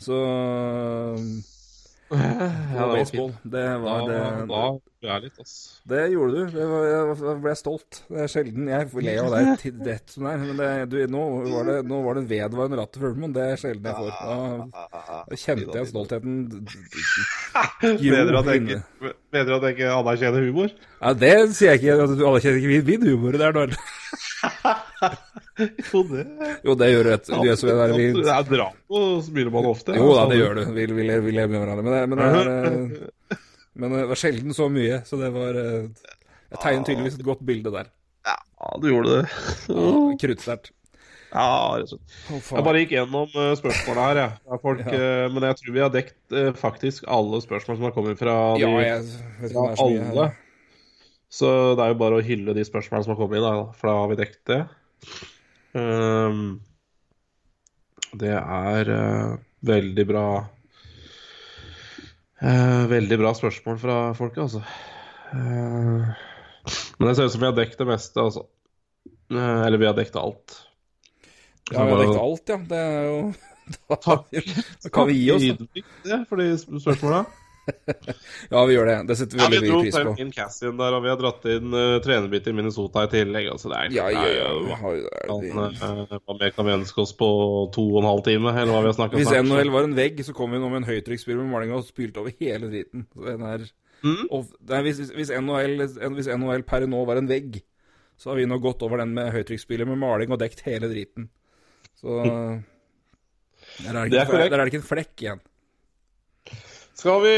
Speaker 3: Så
Speaker 2: ja, det var
Speaker 3: baseball. Det
Speaker 2: Da,
Speaker 3: var det,
Speaker 2: da du er litt, ass.
Speaker 3: det gjorde du. Da ble jeg stolt. Det er sjelden jeg ler av deg til rett som det er. Men det, du, nå, var det, nå var det vedvarende latter for men det er sjelden jeg får. Da, da kjente jeg stoltheten Mener
Speaker 2: Bedre at jeg ikke, bedre at jeg ikke anerkjenner humor.
Speaker 3: Ja, det sier jeg ikke. du anerkjenner ikke min- min humor. Det er noe
Speaker 2: Jo, det
Speaker 3: Jo, det gjør et- Du Gjør så vi,
Speaker 2: Det er drap så man ofte.
Speaker 3: Jo da, det gjør du. Vi, vi, vi lever med hverandre. Men det, men det er Men det var sjelden så mye, så det var eh, Jeg tegnet tydeligvis et godt bilde der.
Speaker 2: Ja, du gjorde det.
Speaker 3: Kruttsterkt.
Speaker 2: Ja, rett og slett. Jeg bare gikk gjennom uh, spørsmålene her, jeg. Ja. Folk, eh, men jeg tror vi har dekt eh, faktisk alle spørsmål som har kommet fra, de,
Speaker 3: Ja, jeg vet ikke om det er så mye
Speaker 2: alle.
Speaker 3: her.
Speaker 2: Så det er jo bare å hylle de spørsmålene som har kommet inn, da, for da har vi dekt det. Um, det er uh, veldig bra eh, Veldig bra spørsmål fra folket, altså. Eh, men det ser ut som vi har dekket det meste, altså. Eh, eller vi har dekket alt.
Speaker 3: Ja, vi har dekket alt, ja. Det er jo Da,
Speaker 2: Takk.
Speaker 3: da kan vi gi oss.
Speaker 2: Ydmykt, det, for de spørsmåla.
Speaker 3: Ja, vi gjør det. Det setter vi
Speaker 2: Ja,
Speaker 3: veldig
Speaker 2: dro
Speaker 3: mye pris på.
Speaker 2: inn Cassian der, og vi har dratt inn uh, trenerbit i Minnesota i tillegg. Altså, det er,
Speaker 3: Ja, ja, ja. vi.
Speaker 2: Han, eh, Hva mer kan vi ønske oss på to og en halv time, eller hva vi har snakka
Speaker 3: Hvis? NHL var en vegg, så kom vi nå med en høytrykksspyler med maling og spylte over hele driten. Så den er
Speaker 2: Mm.
Speaker 3: og, nei, hvis, hvis, NHL, hvis NHL per nå var en vegg, Så har vi nå gått over den med høytrykksspiller med maling og dekt hele driten. Så der er det,
Speaker 2: Det er
Speaker 3: der er det ikke en flekk igjen.
Speaker 2: Skal vi,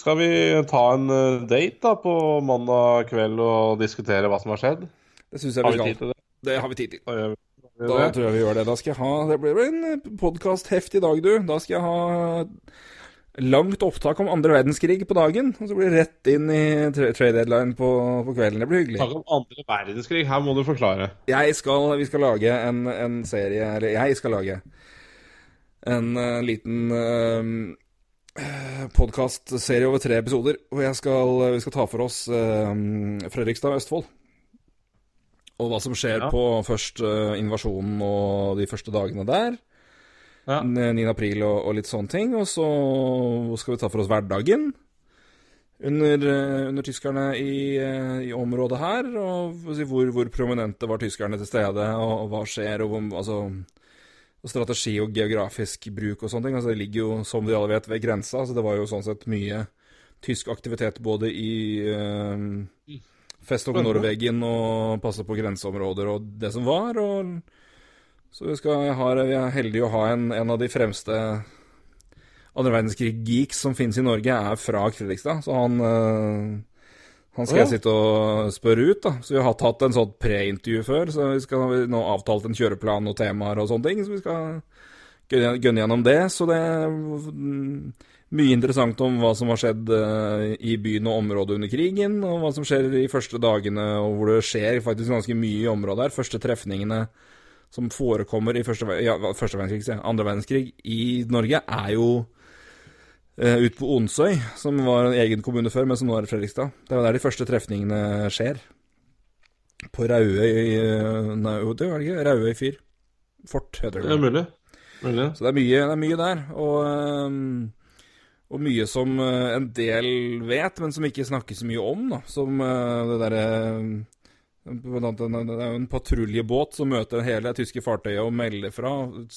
Speaker 2: skal vi ta en øh, date da på mandag kveld og diskutere hva som har skjedd?
Speaker 3: Det syns jeg
Speaker 2: Har
Speaker 3: vi
Speaker 2: vi
Speaker 3: skal.
Speaker 2: tid til det?
Speaker 3: Det har vi tid til.
Speaker 2: Da vi
Speaker 3: Da tror jeg vi gjør det. Da skal jeg ha Det blir en podkast-heftig dag, du. Da skal jeg ha langt opptak om andre verdenskrig på dagen. Og så blir det rett inn i trade deadline på, på kvelden. Det blir hyggelig.
Speaker 2: Snakk om andre verdenskrig. Her må du forklare.
Speaker 3: Jeg skal, vi skal lage en, en serie Eller jeg skal lage en en liten uh, podkastserie over tre episoder. Hvor skal, vi skal ta for oss eh, Fredrikstad og Østfold. Og hva som skjer
Speaker 2: Ja.
Speaker 3: på først eh, invasjonen og de første dagene der.
Speaker 2: Ja.
Speaker 3: 9. april og, og litt sånne ting. Og så skal vi ta for oss hverdagen under, eh, under tyskerne i, eh, i området her. Og hvor, hvor prominente var tyskerne til stede, og, og hva skjer, og hvor, altså, og strategi og geografisk bruk og sånne ting. Altså, det ligger jo, som vi alle vet, ved grensa. Så det var jo sånn sett mye tysk aktivitet både i eh, Festog Norvegen og passe på grenseområder og det som var. Og, så vi, skal, har, vi er heldige å ha en, en av de fremste andre verdenskrig-geeks som finnes i Norge, er fra Fredrikstad. Så han, øh, han skal
Speaker 2: oh, ja.
Speaker 3: jeg sitte og spørre ut, da. Så vi har hatt, en sånn pre-intervju før, så vi skal vi nå avtalt en kjøreplan og temaer og sånne ting. Så vi skal gønne, gjennom det. Så det er mm, mye interessant om hva som har skjedd øh, i byen og området under krigen, og hva som skjer de første dagene, og hvor det skjer faktisk ganske mye i området her. Første trefningene som forekommer i første, ja, første verdenskrig, andre verdenskrig i Norge, er jo eh, ut på Onsøy, som var en egen kommune før, men som nå er Fredrikstad. Det er der de første trefningene skjer. På Rauøy eh, Nei, det var det ikke. Rauøy fyr. Fort, heter
Speaker 2: Det
Speaker 3: det.
Speaker 2: er mulig. mulig.
Speaker 3: Så det er mye, det er mye der. Og, ehm, og mye som eh, en del vet, men som ikke snakkes så mye om. da Som eh, det derre Det er jo en patruljebåt som møter hele det tyske fartøyet og melder fra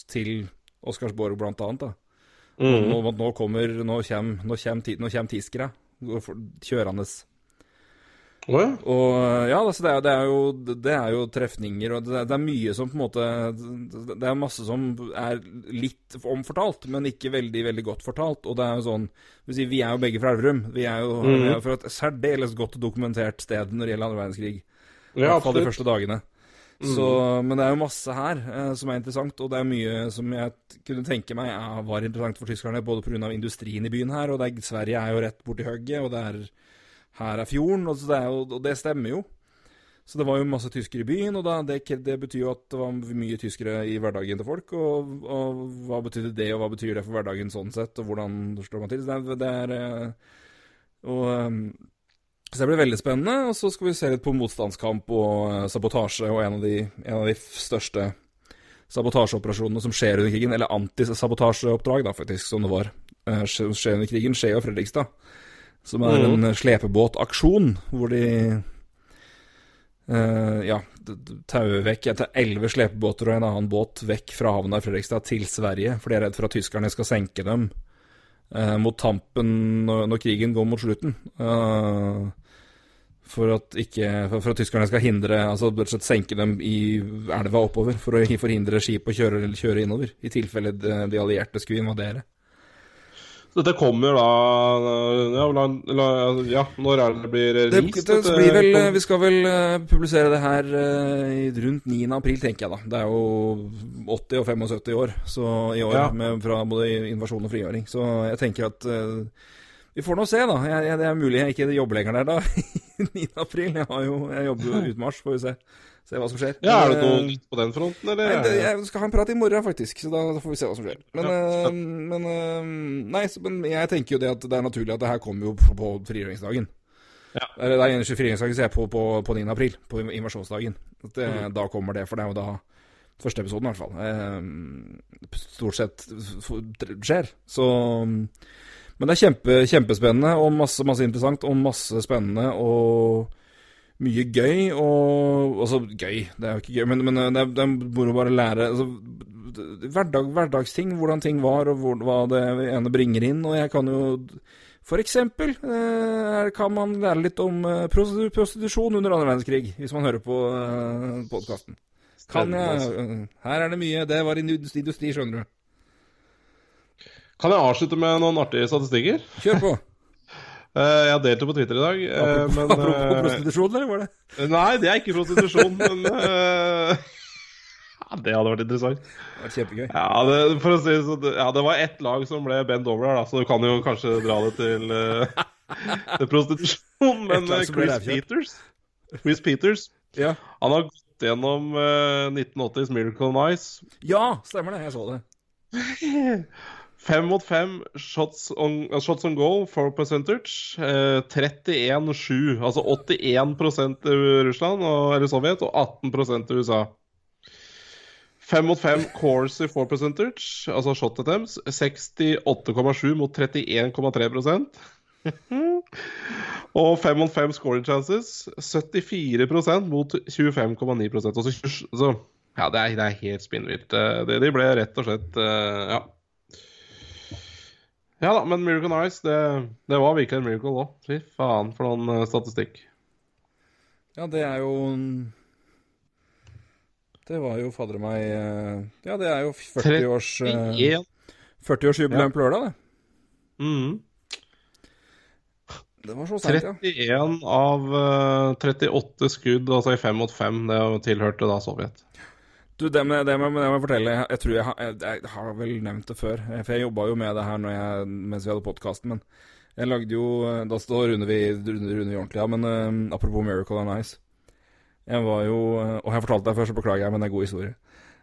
Speaker 3: til Oscarsborg, blant annet. da
Speaker 2: Mhm.
Speaker 3: Om at nå kommer Nå kommer, nå kommer, nå kommer tiskere kjørende.
Speaker 2: Oh, ja.
Speaker 3: Og ja, altså det, er, det, er jo, det er jo trefninger, og det det er mye som på en måte Det er masse som er litt omfortalt, men ikke veldig veldig godt fortalt. Og det er jo sånn si, Vi er jo begge fra Elverum. Vi er jo,
Speaker 2: mm.
Speaker 3: vi er fra et særdeles godt dokumentert sted når det gjelder andre verdenskrig. I
Speaker 2: Ja,
Speaker 3: hvert fall de første dagene. Så, men det er jo masse her eh, som er interessant, og det er mye som jeg kunne tenke meg er, var interessant for tyskerne, både pga. industrien i byen her, og er, Sverige er jo rett borti hugget, og det er, her er fjorden, og, så det jo, og det stemmer jo. Så det var jo masse tyskere i byen, og da, det, det betyr jo at det var mye tyskere i hverdagen til folk. Og, og hva betydde det, og hva betyr det for hverdagen sånn sett, og hvordan slår man til? Så det det er eh, og, eh, så det blir veldig spennende. Og så skal vi se litt på motstandskamp og eh, sabotasje, og en av de, en av de største sabotasjeoperasjonene som skjer under krigen, eller antisabotasjeoppdrag, da, faktisk, som det var, som skjer under krigen, skjer jo i Fredrikstad. Som er en eh, slepebåtaksjon, hvor de Uh, ja, tauer vekk etter elleve slepebåter og en annen båt vekk fra havna i Fredrikstad til Sverige, for de er redd for at tyskerne skal senke dem eh, mot tampen når, krigen går mot slutten. Eh, for at, ikke, for, at tyskerne skal hindre Altså senke dem i elva oppover, for å forhindre skip å kjøre, kjøre innover, i tilfelle de, de allierte skulle invadere.
Speaker 2: Så Dette kommer da ja, ja, når er det blir
Speaker 3: Det, det blir vel, vi skal vel eh, publisere det her eh, rundt 9. april, tenker jeg da. Det er jo 80 og 75 år så i år,
Speaker 2: Ja.
Speaker 3: med, fra både invasjon og frigjøring. Så jeg tenker at eh, vi får nå se, da. Jeg, jeg, det er mulig jeg ikke jobber lenger der da, 9. april. Jeg, har jo, jeg jobber jo utmarsj, får vi se. Se hva som skjer.
Speaker 2: Ja, Er det noe
Speaker 3: eh,
Speaker 2: nytt på den fronten, eller?
Speaker 3: Nei, det, jeg skal ha en prat i morgen, faktisk, så da, får vi se hva som skjer. Men,
Speaker 2: Ja,
Speaker 3: eh, men, eh, nei, så, men jeg tenker jo det at det er naturlig at det her kommer jo på, på frigjøringsdagen.
Speaker 2: Ja.
Speaker 3: Det er eneste frigjøringsdagen, sier jeg, på, på, på 9. april, på invasjonsdagen. Det,
Speaker 2: mm.
Speaker 3: Da kommer det, for det er jo da første episoden, i hvert fall. Eh, stort sett skjer. Så Men det er kjempe, kjempespennende, og masse, masse interessant, og masse spennende, og mye gøy, og Altså, gøy, det er jo ikke gøy, men, men det, er, det er moro å bare lære altså, hverdag, Hverdagsting, hvordan ting var, og hvor, hva det ene bringer inn. Og jeg kan jo For eksempel eh, kan man lære litt om eh, prostitu- prostitusjon under andre verdenskrig, hvis man hører på eh, podkasten. Kan jeg eh, Her er det mye. Det var industri, industri skjønner du.
Speaker 2: Kan jeg avslutte med noen artige statistikker?
Speaker 3: Kjør på.
Speaker 2: Eh, Jeg har delt det på Twitter i dag. eh,
Speaker 3: Apropos,
Speaker 2: men,
Speaker 3: apropos
Speaker 2: eh,
Speaker 3: prostitusjon, eller var det?
Speaker 2: Nei, det er ikke prostitusjon, men ja, Det hadde vært interessant.
Speaker 3: Det var kjempegøy.
Speaker 2: Ja, det, si sånn, ja, det var ett lag som ble bent over her, da, så du kan jo kanskje dra det til, til prostitusjon. Men Chris. Peters Chris Peters
Speaker 3: Ja.
Speaker 2: Han har gått gjennom uh, 1980s Miracle Nice.
Speaker 3: Ja, stemmer det. Jeg så det.
Speaker 2: Fem mot fem shots on, eh, shots on goal four percentage. Eh, 31-7. Altså 81% til Russland og, eller Sovjet og 18 til USA. Fem mot fem course i four percentage, altså shot attempts. 68,7 mot 31,3% Og fem mot fem scoring chances. 74% mot 25,9 altså, Altså, ja, det er, det er helt spinnvilt. Eh, De ble rett og slett eh, Ja. Ja da, men Miracle Nice, det, det var virkelig en miracle òg. Fy faen for noen eh, statistikk.
Speaker 3: Ja, det er jo Det var jo fader meg eh, Ja, det er jo 40-års uh,
Speaker 2: 31.
Speaker 3: 40-årsjubileum på lørdag, det.
Speaker 2: Mm.
Speaker 3: Det var så seint, ja.
Speaker 2: 31 av eh, 38 skudd, altså i fem mot fem, det tilhørte da Sovjet.
Speaker 3: Du, det må, må jeg fortelle. Jeg, jeg tror jeg, har- jeg, jeg har vel nevnt det før. For jeg jobba jo med det her når jeg, mens vi hadde podkasten. Men jeg lagde jo Da står runder vi, runder, runder vi ordentlig av. Men uh, apropos Miracle on Ice. Jeg var jo eh, Og jeg fortalte deg før, så beklager jeg, men det er god historie.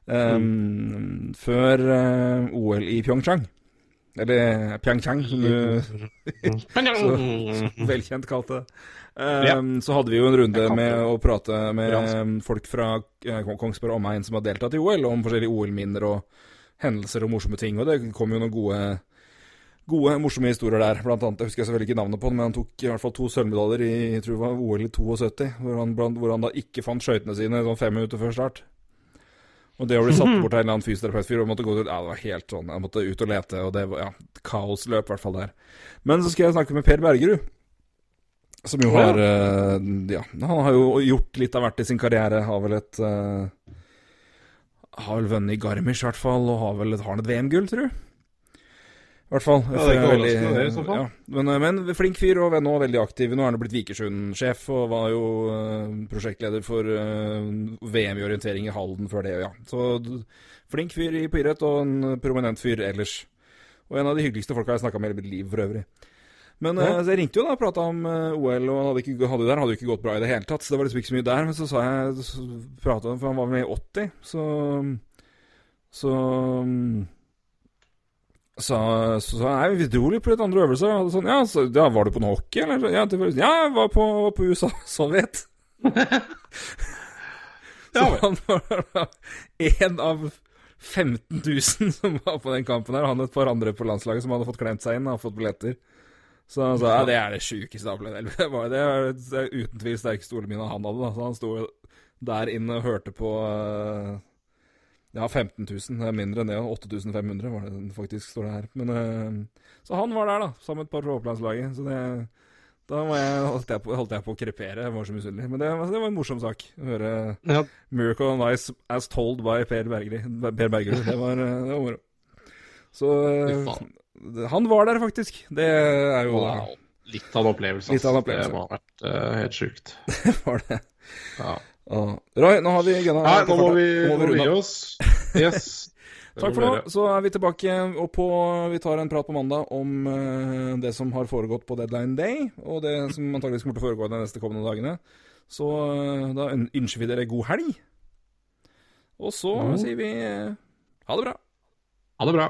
Speaker 3: Um, Før uh, OL i Pyeongchang, eller Pyeongchang, som du så velkjent kalte det. Um, Så hadde vi jo en runde med å prate med um, folk fra eh, Kongsberg og omegn som har deltatt i OL, om forskjellige OL-minner og hendelser og morsomme ting. Og det kom jo noen gode, gode morsomme historier der. Blant annet, jeg husker jeg selvfølgelig ikke navnet på den, men han tok i hvert fall to sølvmedaljer i jeg tror det var OL i 72, hvor han, hvor han da ikke fant skøytene sine sånn fem minutter før start. Og det å bli satt bort av en eller annen fysioterapeutfyr og måtte gå ut Ja, det var helt sånn. Jeg måtte ut og lete, og det var ja, kaosløp, i hvert fall der. Men så skal jeg snakke med Per Bergerud. Som jo
Speaker 2: har ja.
Speaker 3: eh, Ja, han har jo gjort litt av hvert i sin karriere. Har vel et uh, Har vel vunnet i Garmisch, i hvert fall, og har vel et, har han et VM-gull, tror du? I hvert fall.
Speaker 2: Ja, det er ikke
Speaker 3: veldig-
Speaker 2: det, i så fall.
Speaker 3: Ja, men, eh, men flink fyr og nå veldig aktiv. Nå er han blitt Vikersund-sjef og var jo eh, prosjektleder for eh, VM i orientering i Halden før det, ja. Så flink fyr i på idrett og en prominent fyr ellers. Og en av de hyggeligste folka jeg har snakka med i hele mitt liv for øvrig. Men
Speaker 2: Ja.
Speaker 3: jeg ringte jo da og prata om OL, og han hadde ikke, hadde, der hadde jo ikke gått bra i det hele tatt. Så det var liksom ikke så mye der. Men så sa jeg prata For han var med i 80, så Så sa, så så jeg vi dro litt på litt andre øvelser. Og sånn, ja, så, ja, var du på noe hockey, eller? Ja, det ja jeg var på, var på USA Sovjet. Så han var én en av 15 000 som var på den kampen her. Han og et par andre på landslaget som hadde fått klemt seg inn og fått billetter. Så han sa ja, det er det sjukeste opplevd. Det var- Det er uten tvil sterkeste OL-minnet han hadde. da Så han sto der inne og hørte på eh, Ja, 15 000. Det er mindre enn det. 8500 var det faktisk, står det her. Men, eh, så han var der, da, sammen med et par fra Opplandslaget. Så det da var jeg, holdt, jeg på, holdt jeg på å krepere. Jeg var så misunnelig. Men det, var- det var en morsom sak å høre
Speaker 2: Ja,
Speaker 3: 'Miracle on Ice as told by Per, Bergerud'. Det var, eh, det var moro. Så eh, det- han var der, faktisk. Det er jo
Speaker 2: wow. Litt av en opplevelse.
Speaker 3: Litt av en opplevelse.
Speaker 2: Det må ha vært uh, helt sjukt.
Speaker 3: var det.
Speaker 2: Ja.
Speaker 3: Ah. Roy, nå har vi gunna
Speaker 2: Nei, nå må vi,
Speaker 3: Nå må vi runde
Speaker 2: oss. Yes.
Speaker 3: Takk for nå. Så er vi tilbake, og på, vi tar en prat på mandag om uh, det som har foregått på deadline day, og det som antakeligvis kommer til å foregå de neste kommende dagene. Så uh, da øn- ønsker vi dere god helg. Og så
Speaker 2: Mhm.
Speaker 3: sier vi uh, ha det bra.
Speaker 2: Ha det bra.